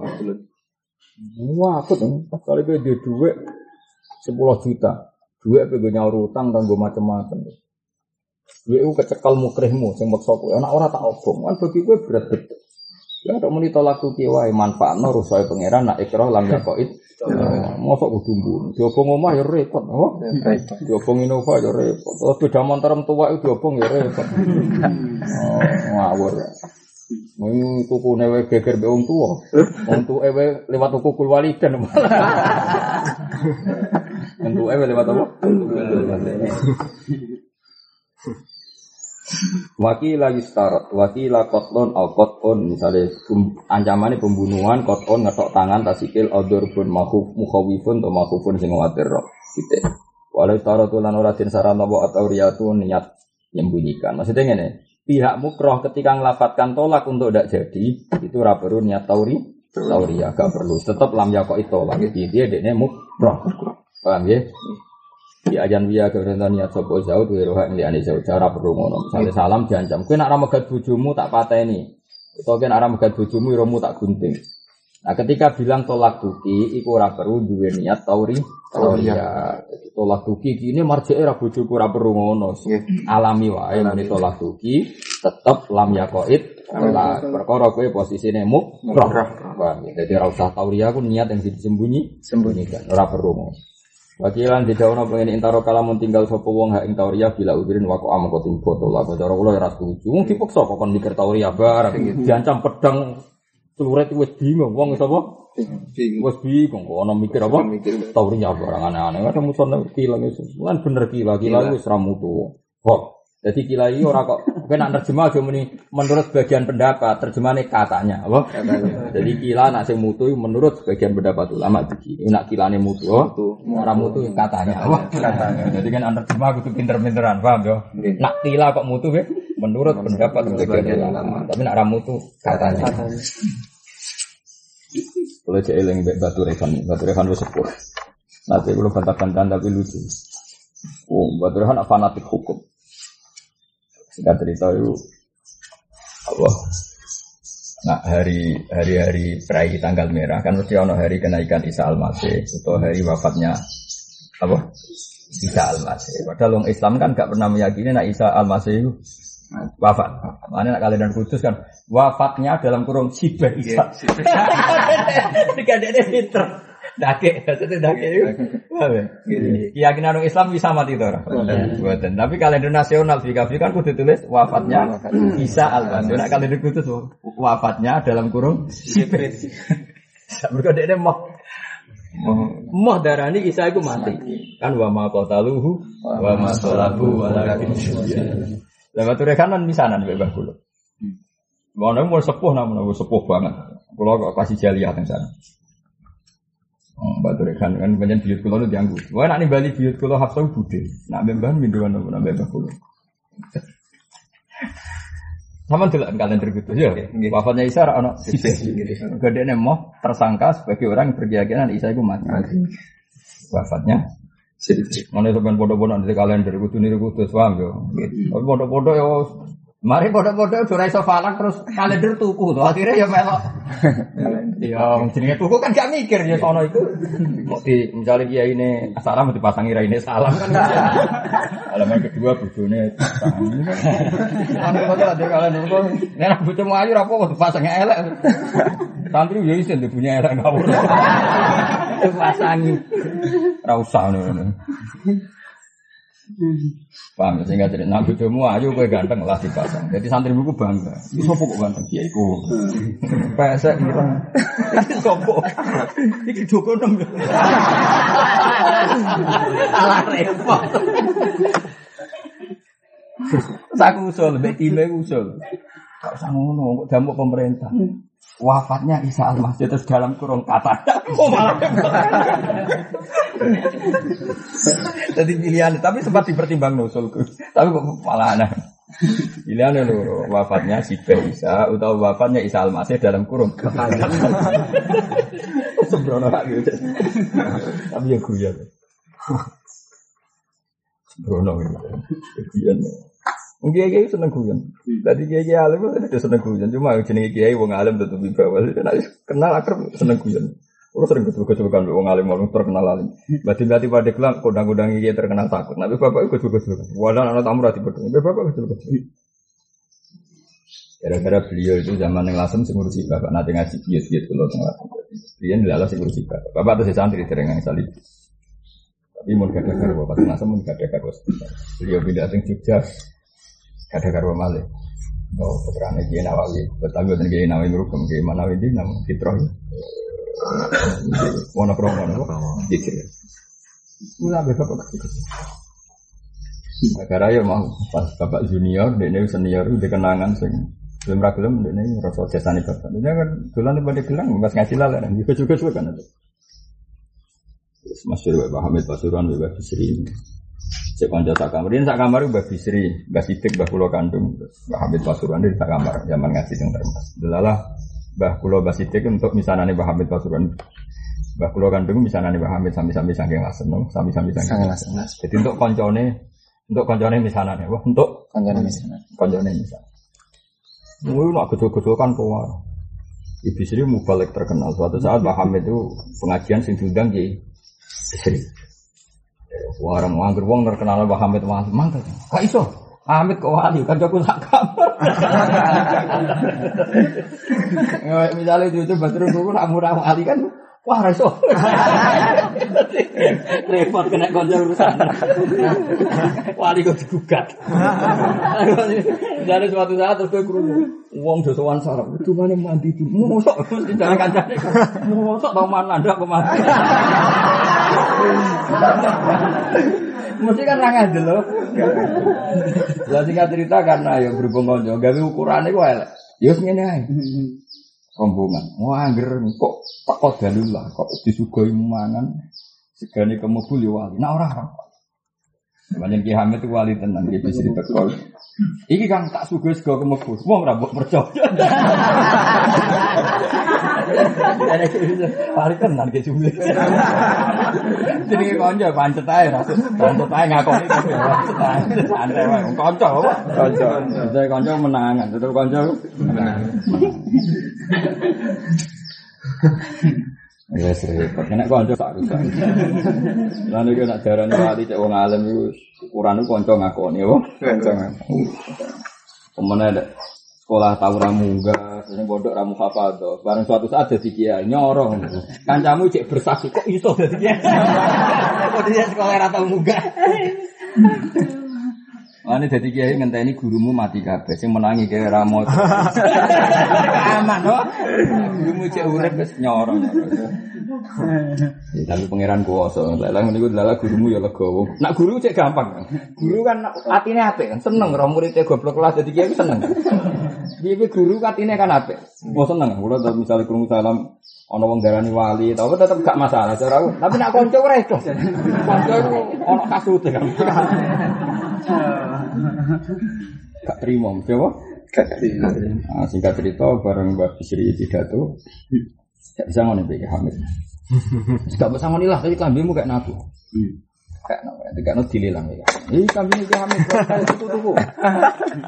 Wah, aku tuh kali gue dia duit 10 juta. Duit gue nyaur utang dan gue macam-macam. Duit itu kecekal mukrihmu, sing maksa kowe. Anak ora tak obong, kan bagi gue berat betul. Ya ada muni tolak tuki wae manfaatno rusoi pangeran nak ikrah lam yakoid. Mosok kudu mbun. Diobong omah ya repot, apa? Diobong Innova ya repot. Terus beda motor tua itu diobong ya repot. Oh, ngawur. Mau tuku newe geger be wong tuwa ewe lewat tuku kul waliden. Wong tuwa ewe lewat apa? Wakila yustarat, wakila kotlon al kotlon misalnya ancamannya pembunuhan kotlon ngetok tangan tasikil odor pun mahuf mukhawifun atau mahufun sing watir roh gitu. Walau taruh tulan oratin sarana wa atau riyatu niat menyembunyikan. Maksudnya gini, pihak mukroh ketika ngelafatkan tolak untuk tidak jadi itu ra perlu niat tauri tauri agak perlu. Tetap lam yakok itu. Jadi dia dia mukroh. Paham ya? Di ajan wia kebenaran niat sopo jauh tuh roha ini ane jauh. Cara perlu ngono misalnya salam diancam. Kue nak ramegat bujumu tak pateni. Atau kue nak ramegat bujumu romu tak gunting. Nah ketika bilang tolak tuki iku ora perlu duwe niat tauri tauria Jadi tolak tuki ini marjek era bujuku ora perlu ngono. Alami wae muni tolak tuki tetep lam yakoid tolak perkara kue posisine muk roh Paham ya? jadi ora usah tauria aku niat yang disembunyi sembunyikan. Ora perlu ngono Wakilan di apa? Ini intaro kalamun tinggal sopo wong hak ing tauria bila udirin wako am foto lah cara kula ora setuju. Wong dipaksa kok kon mikir tauria barang diancam pedang celurit wis bingung. Wong sapa? Wis bingung. Kok ana mikir apa? Tauria barang aneh-aneh. Ada muson kila itu kan bener kila kila wis ra mutu. Kok jadi kila ini ora kok. Kena terjemah aja muni menurut sebagian pendapat terjemahannya katanya apa? Jadi kila nak sing mutu menurut sebagian pendapat ulama begini nak kilane mutu oh, ora mutu yang katanya apa? Katanya. Jadi kan anda terjemah kudu pinter-pinteran paham yo nak kila kok mutu ya? Menurut pendapat sebagian ulama. tapi nak ora mutu katanya. Kalau cek eling mbek batu rekan batu rekan wis sepuh nanti kalau bantah-bantahan tapi lucu. Oh batu rekan fanatik hukum singkat cerita itu apa nah hari hari hari perai tanggal merah kan mesti ono hari kenaikan Isa al Masih atau hari wafatnya apa Isa Al-Masih. Padahal orang Islam kan gak pernah meyakini nak Isa Al-Masih itu wafat. Mana nak kalian kudus kan wafatnya dalam kurung sibah Isa. Tiga dia pinter. Dake, itu dake itu. Keyakinan orang Islam bisa mati itu. Buatan. Tapi kalender nasional Fikafi kan kudu tulis wafatnya Isa Al-Masih. Nak kalender kudus wafatnya dalam kurung sibah. Mereka dia mau Moh darani Isa iku mati. Kan wa ma qataluhu wa ma salabu walakin syuhida. Lah batu rekanan misanan mbek Mbah kula. Mana mau sepuh namun sepuh banget. Kula kok kasih jaliah teng sana. Oh, batu rekan kan banyak biyut kula nu dianggu. Wah nak ning Bali biyut kula hafsa budhe. Nak mbah minduan napa mbah kula. Sama dulu kalender gitu ya. Wafatnya Isa ono Gede mau tersangka sebagai orang yang berkeyakinan Isa itu mati. Wafatnya Mana sampean bodoh-bodoh di kalender kudu niru kudu paham yo. Tapi bodoh-bodoh yo Mari bodoh-bodoh udah iso falak terus kalender tuku tuh akhirnya ya melok. Ya jenenge tuku kan gak mikir ya sono itu. Kok di misalnya dia ini salam dipasangi ini salam kan. Alaman kedua bojone Anu kok ada kalender kok nek bojomu ayu ra apa dipasangnya elek. Santri ya isin punya elek ngawur. Dipasangi. Ra usah ngono. Paham ya, sehingga jadi nabi demo ayo gue ganteng lah dipasang. Jadi santri buku bangga. Ini sopo kok ganteng? Iya iku. Pesek ireng. Ini sopo. Iki joko nem. Alah repot. Aku usul, mbek time usul. Gak usah ngono, kok damuk pemerintah. Wafatnya Isa Al-Masih terus dalam kurung kata. Oh malah. Jadi pilihan, tapi sempat dipertimbang nusulku. Tapi kok malah aneh. Pilihan lho, wafatnya si Isa atau wafatnya Isa Al-Masih dalam kurung kata. Sembrono lagi. Tapi ya guyon. Sembrono gitu. Kebian. Mungkin kiai seneng guyon. Tadi kiai kiai alim itu seneng guyon. Cuma jenenge kiai wong alim tetep bawah. Nek kenal akrab seneng guyon. Terus sering betul-betul kan wong alim wong terkenal alim. Berarti berarti pada kelang kodang-kodang kiai terkenal takut. Nabi bapak betul kan. Wadah anak tamu rati betul. Bapak betul. Gara-gara beliau itu zaman yang lasem sing ngurusi bapak nanti ngaji bias-bias kalau tengah lasem. Beliau dilalah sing ngurusi bapak. Bapak tuh santri terengang salib. Tapi mau gak ada bapak lasem mau gak ada. Beliau pindah sing Jogja ada karo malih. Oh, putrane Kiai Nawawi, bertanggung dengan Kiai Nawawi merukem Kiai Nawawi di nama Fitroh. Wono kromo nopo? Dikir. Mula be bapak kecil. Negara ya mau pas bapak junior, dia senior, dia kenangan sing belum ragulam, dia ini rasa jasani bapak. Dia kan tulan di pada gelang, pas ngaji dan juga juga juga kan ada. Masyur Bapak Hamid Pasuruan, Bapak Bisri. Cek konco sak kamar, ini sak kamar Mbak Bisri, Mbak Sidik, Mbak Pulau Kandung, Mbak Hamid Pasuruan di sak kamar, zaman ngaji yang termas. Delalah Mbah Pulau Mbak Sidik untuk misalnya Mbak Hamid Pasuruan, Mbah Pulau Kandung misalnya Mbak Hamid sami-sami saking lasen, sami-sami saking lasen. Jadi untuk koncone, untuk koncone misalnya, wah untuk Kancane misalnya. koncone misalnya. Mungkin nak gedul-gedul kan keluar. Ibu Sri mubalik terkenal. Suatu saat Mbak Hamid itu pengajian sing diundang di Sri. Warang wangger wong terkenal Mbah Hamid wali mangkel. Kak iso. Hamid kok wali kan jago sak kamar. Misalnya itu Badrul Guru murah wali kan Wah, reso. Repot kena konco urusan. Wali kok digugat. Dari suatu saat terus gue kerungu. Uang dosowan sarap. Itu mana mandi itu. Mosok. Jangan kancane. Mosok tau mana anda ke mana. Mesti kan rangan dulu. Lah singkat cerita karena ya berhubung konco. Gawe ukurannya gue elek. Ya ngene ae. rombongan. Wah, angger kok tak dalula, kok disugoi mangan segane kemubul ya wali. Nah ora ora. Banyak Ki Hamid itu wali tenan iki bisa ditekol. Iki kan tak sugoi sego kemubul. Wong ora mbok percaya. Wali tenan ki jumlah. Jadi konco pancet ae ra. Pancet ae ngakoni pancet ae. Santai wae. Konco apa? Konco. Saya konco menangan, tetep konco menangan. Ya repot. Nek kanca sak rusak. Lan iki nek darani wali cek wong alim iku ukuran iku kanca ngakoni apa? Kanca ngakoni. Pemene sekolah tahu ramu enggak, sering bodoh ramu hafadho. Bareng suatu saat jadi kiai nyorong. Kancamu cek bersaksi kok iso jadi kiai. Kok dia sekolah rata munggah. Ane dadi kiai ngenteni gurumu mati kabeh sing menangi kaya ramo. Aman kok. Gurumu cek urip wis nyorong. Ya, tapi pangeran kuwasa. Lah niku lala gurumu ya legowo. Nak guru cek gampang. Guru kan atine apik kan seneng ora muridé goblok kelas dadi kiai seneng. Piye guru atine kan apik. Mau seneng. Kula misalnya krungu salam ana wong darani wali, tapi tetep gak masalah cara aku. Tapi nak kanca ora iso. Kanca iku ana kasute kan. Gak terima, coba. Gak terima. Nah, singkat cerita, bareng Mbak Bisri pidato, gak bisa ngono Mbak Hamid. Gak bisa ngono lah, tadi kambingmu kayak nabu. Kayak nabu, kayak nabu dililang ya. Ini kambingnya kayak Hamid, kayak tuku-tuku.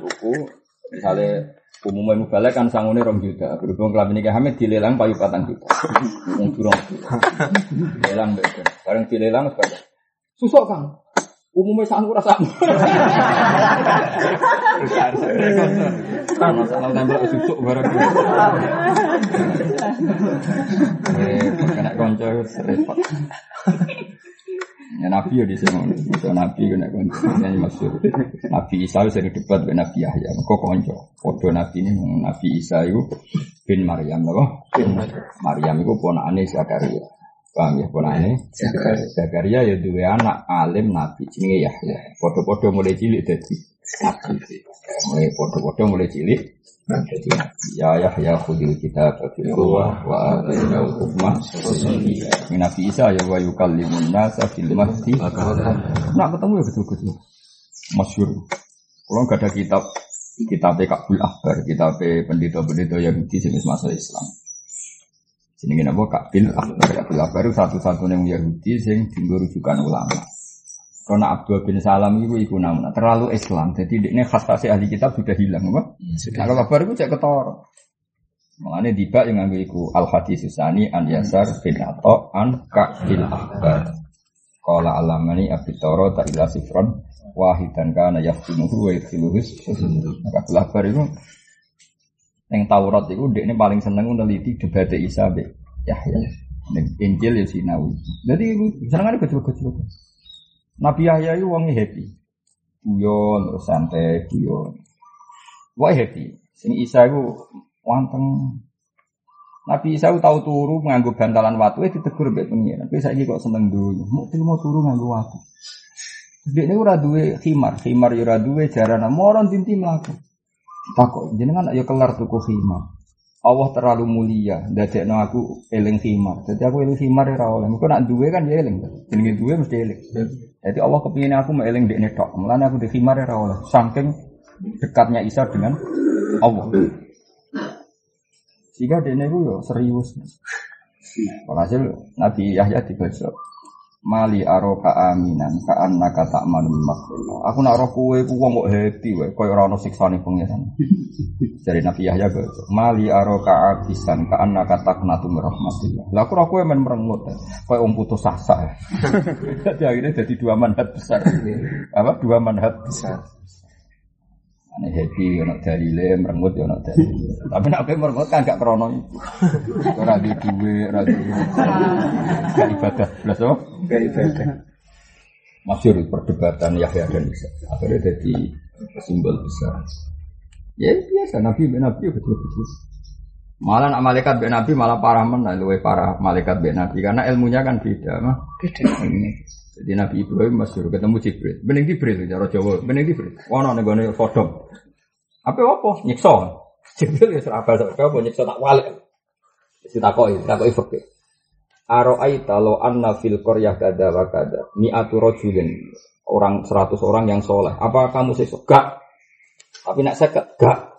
Tuku, misalnya umumnya mubalek kan sangune rong juta. Berhubung kelamin kayak Hamid dilelang payu patang juta. Wong durung. Dilelang beda. Bareng dilelang sepeda. Susok kang. Umumnya sanggup rasa. Masalah nambah susuk bareng. Eh, kena konco repot. Ya Nabi ya di sini, so Nabi kena konco, ini maksud Nabi Isa sering debat dengan Nabi Yahya, kok konco, foto Nabi ini Nabi Isa itu bin Maryam, loh, bin Maryam. Itu ponakane Zakaria, paham ya? Ponakane? Zakaria. Ya dua anak alim Nabi, jenenge Yahya, foto-foto mulai cilik jadi mulai foto-foto mulai cilik. Jadi ya Yahya khudil kita berfirullah wa atainahu hukma min Isa ya wa yukallimun nasa fil mahdi. Nak ketemu ya betul-betul. Masyhur kalau nggak ada kitab kitab Kabul Akbar kitab pendeta-pendeta Yahudi sing masuk Islam. Sini apa? Kabil Akbar. Kabil Akbar satu-satunya Yahudi sing dienggo rujukan ulama karena Abdul bin Salam itu iku namanya terlalu Islam, jadi ini khas khas ahli kitab sudah hilang, apa? Nah, kalau kabar itu cek ketor. Mengenai tiba yang ngambil iku al hadis susani an yasar bin ato an kabil akbar. Kala alamani abitoro tak ilah sifron wahidan kana yaftinuhu wa yadkhiluhus Kabil akbar itu yang Taurat itu dia ini paling seneng meneliti debat Isa be Yahya. Injil ya Sinawi. Jadi seneng ada kecil-kecil. Nabi Yahya itu wongi happy. Guyon, terus santai, guyon. Wah happy. Sing Isa itu wanteng. Nabi Isa itu tahu turu nganggo bantalan watu itu ditegur mbek pengiran. Tapi saya kok seneng dulu. Mau mau turu nganggo watu. Dia ini ora duwe khimar, khimar ya ora duwe jarana moron tinti mlaku. Takok jenengan ayo kelar tuku khimar. Allah terlalu mulia, dadekno aku eling khimar. Jadi aku eling khimar ora oleh. Engko nak duwe kan ya eling. Jenenge duwe mesti eling. Jadi Allah kepingin aku mau eling dekne tok. Aku di khimar ora oleh. Saking dekatnya Isa dengan Allah. Sehingga dekne ku yo serius. Walhasil Nabi Yahya dibaca Mali aroka aminan ka annaka ta'manul makhluk. Aku nak roh kowe ku wong kok happy wae, koyo ora ono siksane pangeran. Dari Nabi Yahya baca, Mali aroka abisan ka annaka taqnatu min rahmatillah. Lah aku roh kowe men merengut, koyo wong putus asa. Jadi akhirnya jadi dua manhat besar. Apa? Dua manhat besar. Ane happy ono dalile merengut ya ono dalile. Tapi nek kowe merengut kan gak krono itu. Ora di duwe, ora di gak ibadah blas oh. Gak ibadah. Masyur perdebatan Yahya dan Isa. Akhirnya jadi simbol besar. Ya biasa Nabi ben Nabi betul-betul. Malah nak malaikat ben Nabi malah parah mana luwe parah malaikat ben Nabi karena ilmunya kan beda mah. Beda. Jadi Nabi Ibrahim masyur ketemu Jibril. Bening Jibril cara Jawa, bening Jibril. Ono ning gone Sodom. Apa apa? Nyiksa. Jibril ya serapa apa nyiksa tak walik. Si takoki, takoki fakir. Aro'aita lo anna fil qaryah kada wa kada mi'atu rajulin orang 100 orang yang soleh. Apa kamu sesuk? Gak. Tapi nak seket gak.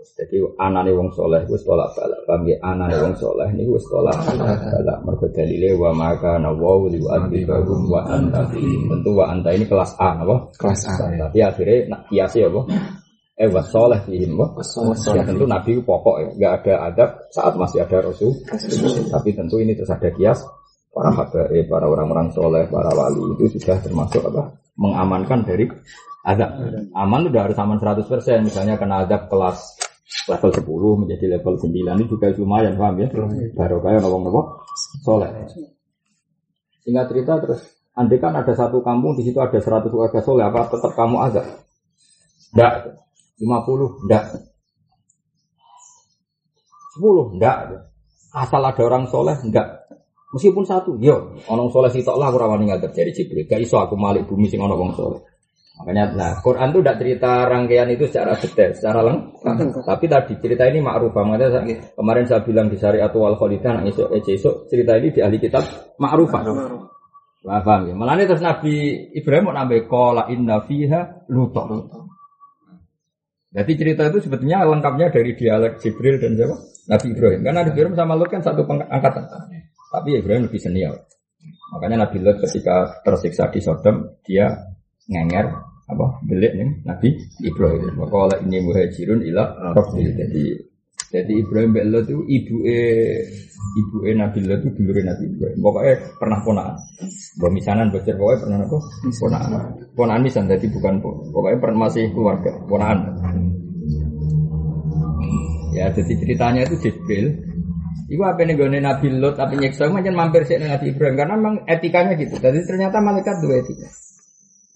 Jadi anane wong soleh wis tolak balak. Paham ya? Anane wong soleh niku wis tolak balak. Mergo dalile wa maka na wa li wa adibahum wa anta. Tentu wa anta ini kelas A apa? Kelas A. Tapi akhirnya nak kiasi apa? Eh wasoleh fihim wah. Ya tentu Nabi pokok ya, nggak ada adab saat masih ada Rasul. Tapi tentu ini terus ada kias para habaib, para orang-orang soleh, para wali itu sudah termasuk apa? Mengamankan dari adab. Aman udah harus aman 100%. Misalnya kena adab kelas level 10 menjadi level 9 ini juga lumayan paham ya. Baru kayak ngomong-ngomong soleh. Singkat cerita terus Andai kan ada satu kampung di situ ada 100 warga soleh, apa tetap kamu ada? Enggak. 50? Enggak. 10? Enggak. Asal ada orang soleh? Enggak. Meskipun satu, yo, orang soleh sitok lah kurang wani dari Jibril. Gak iso aku malik bumi sing wong soleh. Makanya, nah, Quran itu tidak cerita rangkaian itu secara detail, secara lengkap. Tapi tadi cerita ini ma'rufah. Makanya saya- kemarin saya bilang di syariat wal kholidah, nah, esok, eh, esok cerita ini di ahli kitab ma'rufah. Wah, paham ya. Malah terus Nabi Ibrahim mau nambah kola inna fiha luto. Jadi cerita itu sebetulnya lengkapnya dari dialek Jibril dan siapa? Nabi Ibrahim. Karena Nabi Ibrahim sama Lut kan satu angkatan. Tapi Ibrahim lebih senior. Makanya Nabi Lut ketika tersiksa di Sodom, dia ngenger apa belik nih Nabi Ibrahim. Maka ini muhajirun ila Rabbil. Jadi jadi Ibrahim bin Lut itu ibu ibu Nabi Lut itu dulure Nabi Ibrahim. Pokoknya pernah ponaan. Mbak misanan bocor pokoknya pernah apa? Ponaan. Ponaan misan jadi bukan pokoknya pernah masih keluarga ponaan. Ya jadi ceritanya itu Jibril. Iku apa nih gue Nabi Lut tapi nyeksa macam mampir sih Nabi Ibrahim karena memang etikanya gitu. Jadi ternyata malaikat dua etika.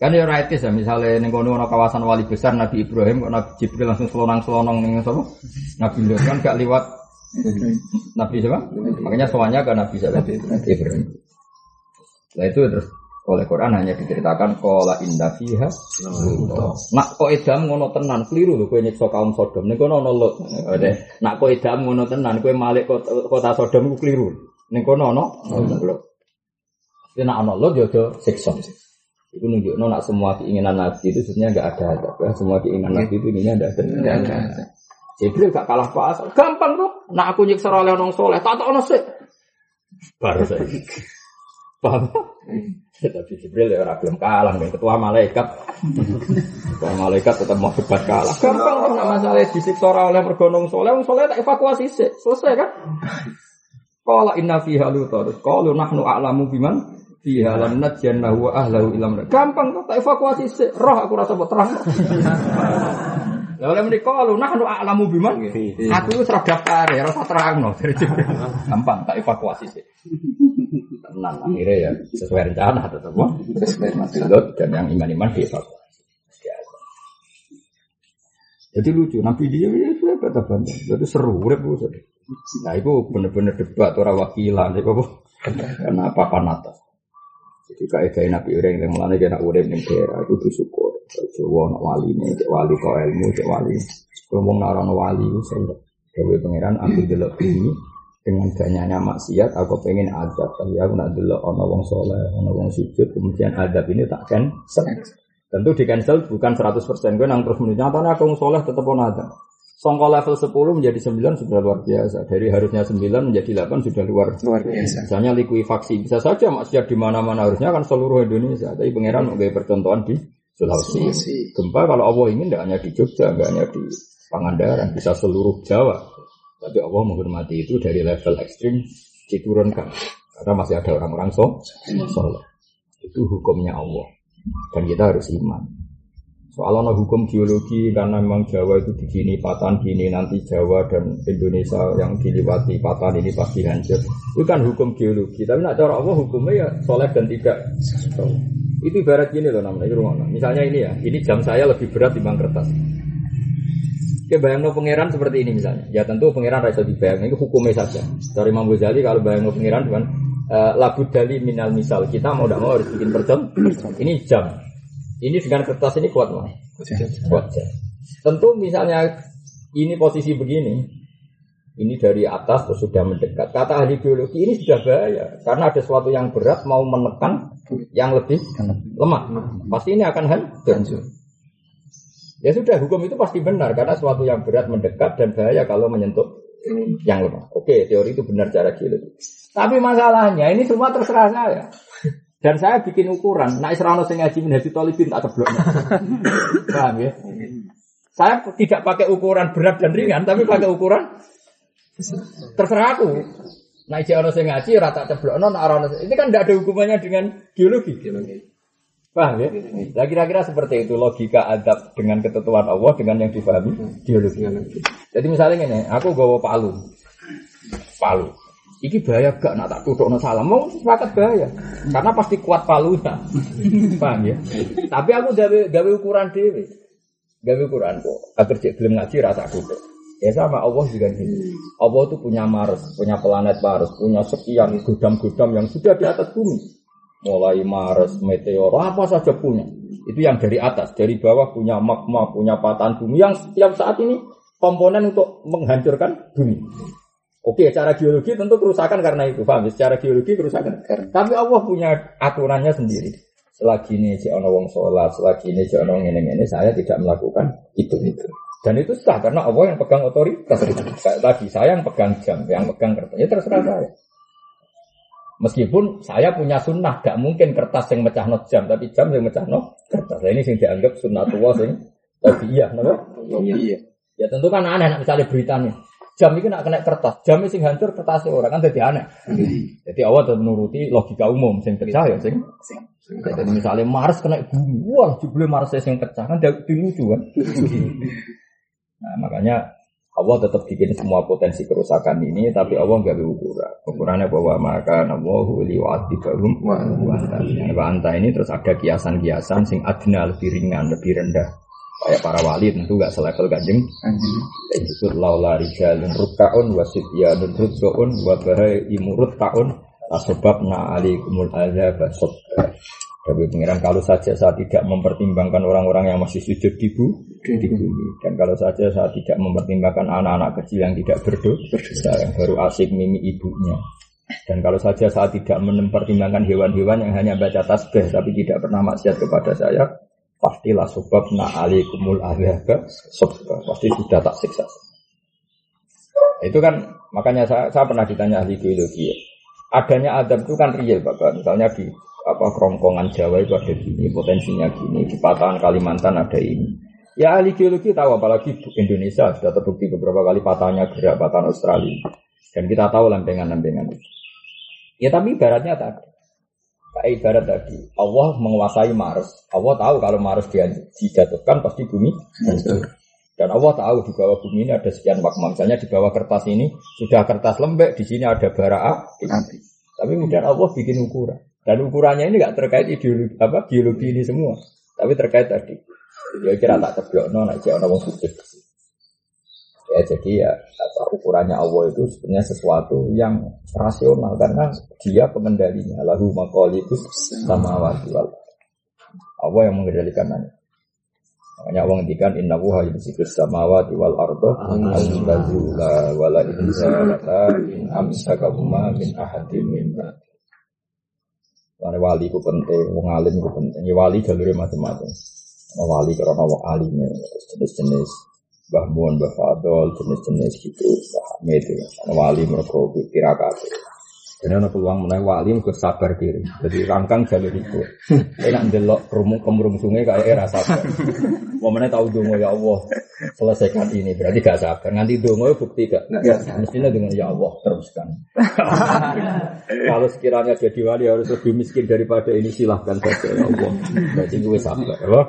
Kan ya ora etis ya misalnya ning kono ana kawasan wali besar Nabi Ibrahim kok Nabi Jibril langsung selonang-selonong ning sapa? Nabi Lut. Kan gak liwat Nabi siapa? Makanya soalnya ke Nabi siapa? Ibrahim. Nah itu terus oleh Quran hanya diceritakan kola indah fiha nak kok edam ngono tenan? Keliru lho kowe nyiksa kaum Sodom. Kono ana Lut. Nak kok edam ngono tenan kowe malik kota, Sodom ku keliru. Ning kono ana Lut. Nek ana Lut yo siksa itu nunjukno nak semua keinginan Nabi itu sebenarnya nggak ada adab ya. Semua keinginan Nabi itu ini ada ada. ada. Jibril gak kalah pas. Gampang tuh. Nak aku nyiksa oleh orang soleh, tak tak ono sih. Baru saya. Paham? Tapi Jibril ya orang belum kalah kan ketua malaikat. ketua malaikat tetap mau debat kalah. Gampang tuh nak masalah disiksa oleh pergonong soleh, wong soleh tak evakuasi sih. Selesai kan? Qala inna fiha lutar. Qalu nahnu a'lamu biman fiha lan najjannahu wa ahlahu ilam. Gampang tuh tak evakuasi sih. Roh aku rasa buat terang. Lah oleh menika qalu nahnu a'lamu biman. Aku wis ora daftar ya rasa dari Jibril. Gampang tak evakuasi sih. Tenang akhirnya ya sesuai rencana tetap. Sesuai Masjidot dan yang iman-iman dievakuasi. Jadi lucu, Nabi dia ya sudah kata bantah. Jadi seru, urip. Nah itu bener-bener debat orang wakilan, itu apa? Karena apa panata. Jadi kaidah Nabi orang yang mulanya kena urip ning daerah itu bersyukur. Jawa nak wali nih, cek wali kau ilmu, cek wali. Ngomong naran wali saya Dewi pangeran aku delok ini dengan ganyanya maksiat aku pengen adab tapi aku nak delok ono wong soleh ono wong sujud kemudian adab ini tak cancel. Tentu di cancel bukan 100% gue nang terus menurut nyatanya aku wong soleh tetap ono adab Songko level 10 menjadi 9 sudah luar biasa. Dari harusnya 9 menjadi 8 sudah luar Luar biasa. Misalnya likuifaksi bisa saja maksiat di mana-mana harusnya kan seluruh Indonesia. Tapi pangeran mau percontohan di Sulawesi. Sulawesi. Gempa kalau Allah ingin tidak hanya di Jogja, tidak hanya di Pangandaran, bisa seluruh Jawa. Tapi Allah menghormati itu dari level ekstrim diturunkan. Karena masih ada orang-orang so, soleh. Itu hukumnya Allah. Dan kita harus iman. Soalnya hukum geologi karena memang Jawa itu di sini patahan gini nanti Jawa dan Indonesia yang diliwati patahan ini pasti hancur. Itu kan hukum geologi. Tapi nak cara Allah hukumnya ya soleh dan tidak. Itu ibarat gini loh namanya rumah. Misalnya ini ya, ini jam saya lebih berat dibanding kertas. Oke, bayang pangeran seperti ini misalnya. Ya tentu pangeran rasa dibayang itu hukumnya saja. Dari Imam Ghazali kalau bayang pangeran kan uh, labu dali minal misal kita mau tidak mau harus bikin perjam. Ini jam. Ini dengan kertas ini kuat mana? Kuat jam. Tentu misalnya ini posisi begini, ini dari atas terus sudah mendekat. Kata ahli biologi ini sudah bahaya karena ada sesuatu yang berat mau menekan yang lebih lemah. Pasti ini akan hancur. Ya sudah, hukum itu pasti benar karena sesuatu yang berat mendekat dan bahaya kalau menyentuh yang lemah. Oke, teori itu benar cara geologi. Tapi masalahnya ini semua terserah saya. Dan saya bikin ukuran, nah Israel sing ngaji minhaj talibin tak ceblok. Paham ya? Saya tidak pakai ukuran berat dan ringan, tapi pakai ukuran terserah aku. Ijek ono sing ngaji ora tak ceblokno nek ora ono. Ini kan tidak ada hubungannya dengan geologi. Paham ya? Nah, kira-kira seperti itu logika adab dengan ketentuan Allah dengan yang dipahami geologi. Jadi misalnya ini, aku gawa palu. Palu. Iki bahaya gak nak tak tutukno salam. Mau sepakat bahaya. Karena pasti kuat palunya. Paham ya? Tapi aku gawe gawe ukuran dhewe. Gawe ukuran kok. Agar cek belum ngaji rasa tutuk. Ya sama Allah juga gitu. Allah itu punya Mars, punya planet Mars, punya sekian gudam-gudam yang sudah di atas bumi. Mulai Mars, meteor, apa saja punya. Itu yang dari atas, dari bawah punya magma, punya patahan bumi yang setiap saat ini komponen untuk menghancurkan bumi. Oke, cara geologi tentu kerusakan karena itu, paham? ya? Secara geologi kerusakan. Tapi Allah punya aturannya sendiri. Selagi ini si ono wong sholat, selagi ini si ono ini ini, saya tidak melakukan itu itu. Dan itu sah karena Allah yang pegang otoritas. Kayak tadi saya yang pegang jam, yang pegang kertas. Ya terserah saya. Meskipun saya punya sunnah, gak mungkin kertas yang mecah not jam, tapi jam yang mecah not kertas. Nah, ini yang dianggap sunnah tua sing tapi iya, kenapa? Iya. Ya tentu kan aneh misalnya beritanya. Jam itu nak kena kertas, jam itu sing hancur kertasnya orang kan jadi aneh. Jadi awal tetap menuruti logika umum, sing percaya sing. Jadi misalnya Mars kena bumi, wah jubli Mars sing pecah kan jadi lucu kan. Nah makanya Allah tetap bikin semua potensi kerusakan ini, tapi Allah nggak ukuran. Ukurannya bahwa maka Allahu liwatibahum wa anta ini terus ada kiasan-kiasan sing adna lebih ringan, lebih rendah. Kayak para wali tentu nggak selevel kanjeng. Dan disebut laula rijalun rukkaun wasityanun rukkaun wa bahai imurut taun asbabna alikumul azab. Tapi pengiran kalau saja saya tidak mempertimbangkan orang-orang yang masih sujud di, bu, di bumi dan kalau saja saya tidak mempertimbangkan anak-anak kecil yang tidak berdosa. yang baru asik mimi ibunya. Dan kalau saja saya tidak mempertimbangkan hewan-hewan yang hanya baca tasbih tapi tidak pernah maksiat kepada saya pastilah sebab na alikumul azab sabba pasti sudah tak siksa. Itu kan makanya saya, saya pernah ditanya ahli geologi ya. adanya adab itu kan real bapak misalnya di apa kerongkongan Jawa itu ada gini potensinya gini di patahan Kalimantan ada ini. Ya ahli geologi tahu apalagi Indonesia sudah terbukti beberapa kali patahnya gerak patahan Australia. Dan kita tahu lempengan-lempengan ya tapi ibaratnya tadi kayak ibarat tadi Allah menguasai Mars Allah tahu kalau Mars dia dijatuhkan pasti bumi hancur. dan Allah tahu di bawah bumi ini ada sekian magma misalnya di bawah kertas ini sudah kertas lembek di sini ada bara api tapi kemudian Allah bikin ukuran dan ukurannya ini nggak terkait ideologi apa biologi ini semua, tapi terkait tadi. Ya kira tak ceblok no, nak jangan ngomong sujud. Ya jadi ya apa, ukurannya Allah itu sebenarnya sesuatu yang rasional karena dia pengendalinya. Lahu makoli itu sama wal. Allah yang mengendalikan Makanya Allah ngendikan inna wuha yumsikus samawati wal ardo al-bazula wala inzalata in amsakahuma min ahadim min. Karena wali itu penting, wong alim itu penting. Ya, wali jalurnya macam-macam. Wali karena wong alimnya, jenis-jenis Mbah Mun, Mbah Fadol, jenis-jenis gitu, Mbah Hamid, wali mereka tirakat. Dan ada peluang menaik wali mereka sabar diri. Jadi rangkang jalur itu. Enak delok kerumung kemurung sungai kayak era sabar. Momennya tahu dungo ya Allah selesaikan ini berarti gak sabar. Nanti dungo bukti gak? Mestinya dengan ya Allah teruskan. Kalau sekiranya jadi wali harus lebih miskin daripada ini silahkan saja ya Allah. Berarti gue sabar. Ya.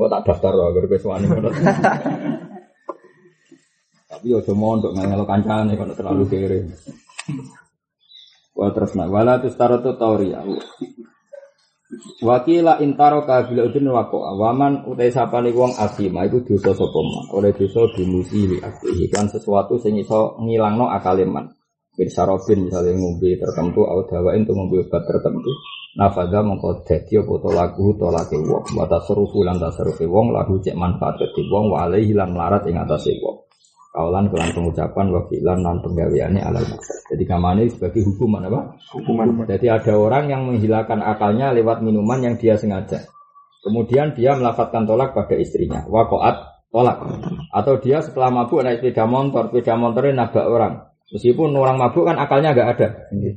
Gue tak daftar loh agar gue suami Tapi ojo mondok ngelo kancane kalau terlalu kere. Wah terus nak wala tu starotu tauria. Wakila intaro kabila udin wako awaman utai sapani wong asima itu dosa sapa oleh dosa dimusi li akhihi kan sesuatu sing iso ngilangno akaliman bin sarobin misalnya ngombe tertentu atau dawain untuk ngombe obat tertentu nafada mongko dadi apa to lagu to lake wong wa tasrufu lan wong lagu cek manfaat kedhi wong wa alaihi lan melarat ing atase wong kaulan kelan pengucapan wakilan non penggaweannya alal maksud. Jadi kamane sebagai hukuman apa? Hukuman. Jadi ada orang yang menghilangkan akalnya lewat minuman yang dia sengaja. Kemudian dia melafatkan tolak pada istrinya. Wakoat tolak. Atau dia setelah mabuk naik sepeda motor, sepeda motornya nabrak orang. Meskipun orang mabuk kan akalnya nggak ada.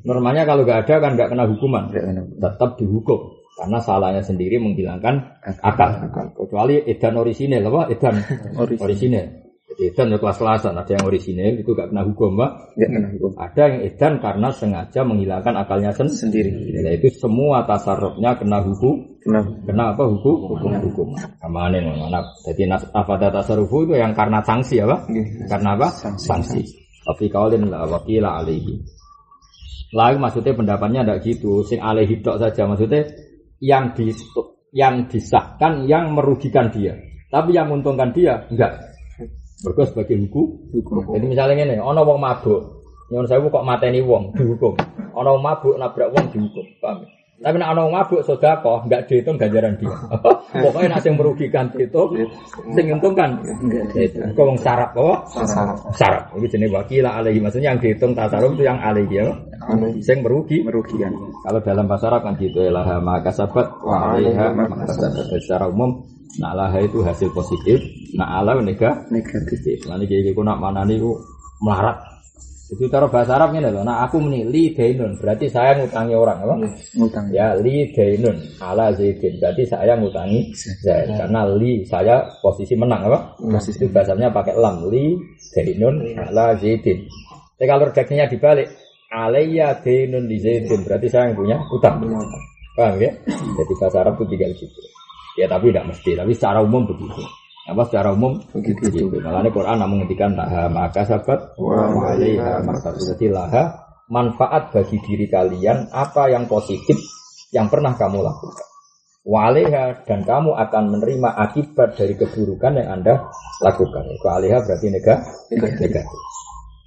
Normalnya kalau nggak ada kan nggak kena hukuman. Tetap dihukum. Karena salahnya sendiri menghilangkan akal. Kecuali edan orisinil apa? Edan Orisinil. Jadi edan ya kelas-kelasan. Ada yang orisinil itu gak kena hukum, Pak. Ya kena hukum. Ada yang edan karena sengaja menghilangkan akalnya sen- Sendiri. Ya, itu semua tasarrufnya kena hukum, Kena kena apa hukum? Hukum hukum. Ke mana mana? Jadi afada tasarrufu itu yang karena sanksi apa? Nggih. Karena apa? Sanksi. Sanksi. Tapi kaulin la wakila alaihi. Lalu maksudnya pendapatnya tidak gitu. Sing alaihi tok saja maksudnya yang di yang disahkan yang merugikan dia. Tapi yang menguntungkan dia enggak. Mergo sebagai hukum. hukum. Jadi misalnya ini, ono wong mabuk, nyuwun saya kok mateni wong dihukum. Ono mabuk nabrak wong dihukum. Paham? Tapi ono wong mabuk sedekah enggak dihitung ganjaran dia. Pokoknya nek sing merugikan dihitung, sing menguntungkan Enggak itu. Kok wong sarap apa? Sarap. Sarap. Ini jenis wakila alaihi. Maksudnya yang dihitung tasaruf itu yang alaihi ya. Sing merugi. merugikan. Kalau dalam bahasa Arab kan gitu lah maka sahabat wa alaiha maka secara umum nah laha itu hasil positif nah ala negatif Negatif. Nanti kayak gitu nak mana nih melarat. Itu cara bahasa Arab ini loh. Nah aku meni li dainun berarti saya ngutangi orang apa? Ngutang. Ya li dainun ala zaidin berarti saya ngutangi zaid karena li saya posisi menang apa? Posisi Itu bahasanya pakai lam li dainun ala zaidin. Tapi kalau redaksinya dibalik alayya dainun li zaidin berarti saya yang punya utang. Paham ya? Jadi bahasa Arab itu tinggal gitu. Ya tapi tidak mesti, tapi secara umum begitu. Apa secara umum Begitu. begitu. Makanya Quran namun menghentikan laha maka sahabat Wa alaiha laha manfaat bagi diri kalian apa yang positif yang pernah kamu lakukan. Wa alaiha dan kamu akan menerima akibat dari keburukan yang anda lakukan. Wa alaiha berarti negatif. negatif.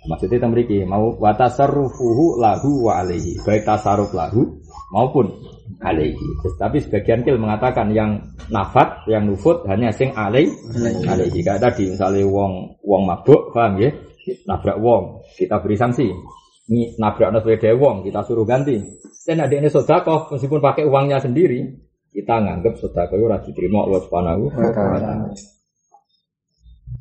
Maksudnya itu memiliki mau watasarrufuhu lahu wa alaihi baik tasarruf lahu maupun alaihi. Tapi sebagian kil mengatakan yang nafat, yang nufut hanya sing alaihi. Alaihi. Kayak tadi misalnya wong wong mabuk, paham ya? Nabrak wong, kita beri sanksi. Ini nabrak sepeda wong, kita suruh ganti. Dan ada ini sodakoh, meskipun pakai uangnya sendiri, kita nganggap sodakoh itu rajin diterima Allah Subhanahu wa taala.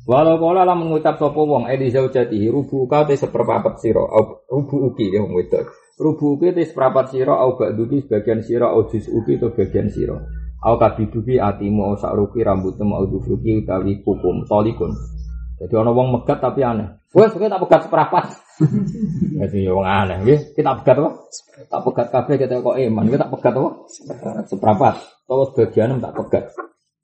Walau kala lah mengucap sapa wong edi zaujatihi rubu ka te seperempat sira au rubu uki ya wong wedok. Rubu uki te seperempat sira au ba'duki sebagian sira au jus uki to bagian sira. Au kabiduki atimu au sakruki rambutmu au dufruki utawi kukum tolikun. Jadi ana wong megat tapi aneh. Wes tak pegat seperempat. Jadi wong aneh nggih. Kita pegat apa? Tak pegat kabeh kita kok iman. Kita tak pegat apa? Seperempat. Tawa sebagian tak pegat.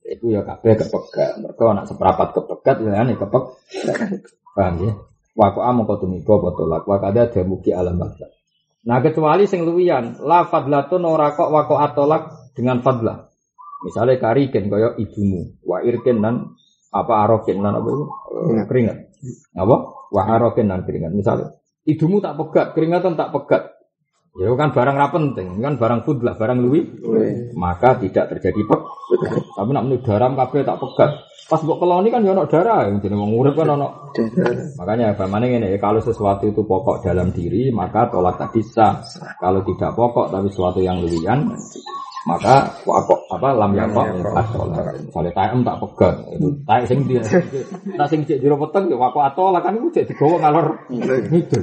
Iku ya kabeh kepegat. Mereka anak seperapat kepegat ya ane kepek. Paham ya? Waku amo kau tumiba botolak. Wakada ada muki alam baksa. Nah kecuali sing luwian, la fadlatun ora kok wako atolak dengan fadlah. Misalnya kariken kaya ibumu, wa irken dan apa aroken dan apa itu keringat. Apa? Wa aroken dan keringat. Misalnya ibumu tak pegat, keringatan tak pegat. Ya kan barang ra penting, kan barang fudlah, barang luwi maka tidak terjadi pek. Tapi nak menurut darah kabeh tak pegat. Pas mbok keloni kan ya ono darah, jadi wong urip kan ono. Makanya bagaimana ini kalau sesuatu itu pokok dalam diri maka tolak tadi sah. Kalau tidak pokok tapi sesuatu yang lewian maka wakok apa lam yakok atolak. Misalnya taem tak pegat, itu taek sing dia, tak sing cek jero peteng ya wakok atolak kan itu cek digawa ngalor gitu.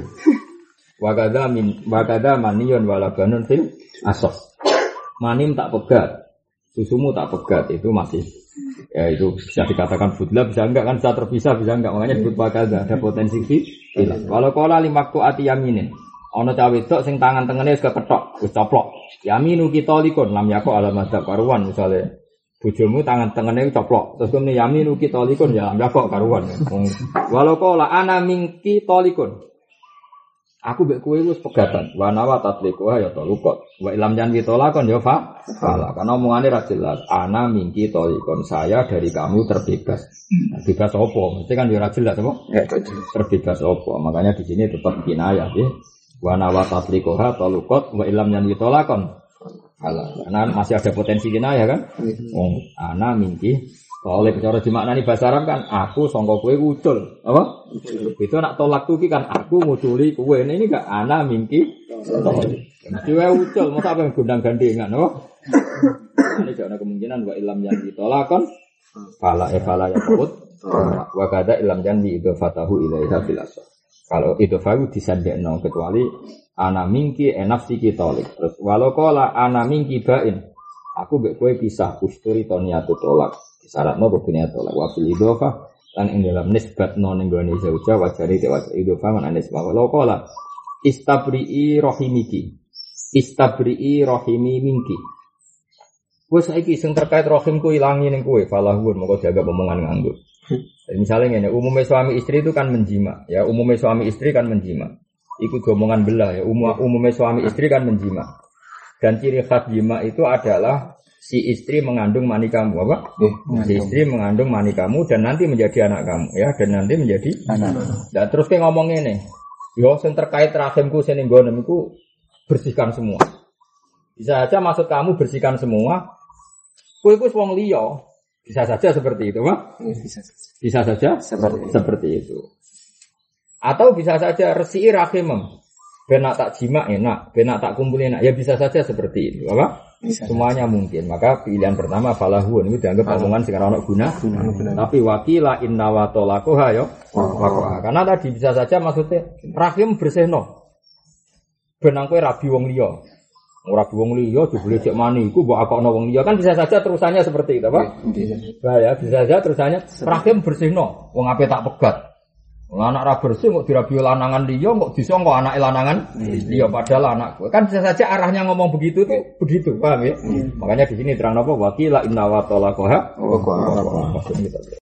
Wakada min wakada manion walabanun fil asos. Manim tak pegat, susumu tak pegat itu masih ya itu bisa dikatakan budla bisa enggak kan bisa terpisah bisa enggak makanya disebut wakada ada potensi hilang. Walau kola lima ati yaminin. Ono cawe wedok sing tangan tengene wis kepethok, wis coplok. Yaminu kita likun lam yako alam madhab karuan misalnya bojomu tangan tengene coplok. Terus kemudian yaminu kita likun ya lam yako karuan. Walau kola ana mingki tolikun. Aku mbek kowe wis pegatan. Wa nawa tatliku ya talukot. Wa ilam jan kitolakon ya fa. Fala. Karena omongane ra jelas. Ana mingki tolikon saya dari kamu terbebas. Bebas opo? Mesti kan ya ra jelas apa? Terbebas opo? Makanya di sini tetap kinayah ya. Wa nawa tatlikuha talukot wa ilam jan kitolakon. Fala. Karena masih ada potensi kinayah kan? Wong ana mingki oleh cara dimaknani bahasa Arab kan aku sangka kowe ucul, apa? Itu nak tolak tuh kan aku nguduli kowe. Nah, ini gak ana mingki wae ucul, masa apa yang gondang gandengan, apa? Ini jangan kemungkinan wa ilam yang ditolak kan fala e fala ya put wa kada ilam yang di itu fatahu ilaiha filasa. Kalau itu fahu disandekno kecuali ana mingki enafsi tolik. Terus walau kola ana mingki bain Aku mbek kowe pisah usturi to niatu tolak. Syaratno kudu niat tolak. Wa fil idhofah lan ing dalam nisbat non gone zauja wajari te wajah idhofah man anis lo qala istabri'i rahimiki. Istabri'i rahimi minki. Wes saiki sing terkait rahimku ilangi ning kowe falahun moko jaga omongan nganggo. Jadi misalnya ini, umumnya suami istri itu kan menjima, ya umumnya suami istri kan menjima. Ikut omongan belah ya, umum, umumnya suami istri kan menjima. Dan ciri khas jima itu adalah si istri mengandung mani kamu apa? Si istri mengandung mani kamu dan nanti menjadi anak kamu ya dan nanti menjadi Anak. Dan terus kayak ngomong ini, yo yang terkait rahimku sini gonem iku bersihkan semua. Bisa saja maksud kamu bersihkan semua. Kue kue wong liya. Bisa saja seperti itu, Pak. Bisa Bisa saja seperti itu. seperti itu. Atau bisa saja resi rahimem. Benak tak jima enak, benak tak kumpul enak. Ya bisa saja seperti itu, apa? Semuanya mungkin. Maka pilihan pertama falahun itu dianggap omongan sekarang anak guna. Guna. Tapi wakila inna wa tolakoha yo. Karena tadi bisa saja maksudnya rahim bersihno. Benang kue rabi wong liya. Rabi wong liya jebule cek mani iku mbok akokno wong liya kan bisa saja terusannya seperti itu, Pak. Bisa. Nah ya bisa saja terusannya rahim bersihno. Wong ape tak pegat. Anak ra bersih kok dirabi lanangan liya kok disangka anak lanangan liya padahal anak gue. Kan bisa saja arahnya ngomong begitu tuh begitu, paham ya? Makanya di sini terang apa wakila inna wa gitu.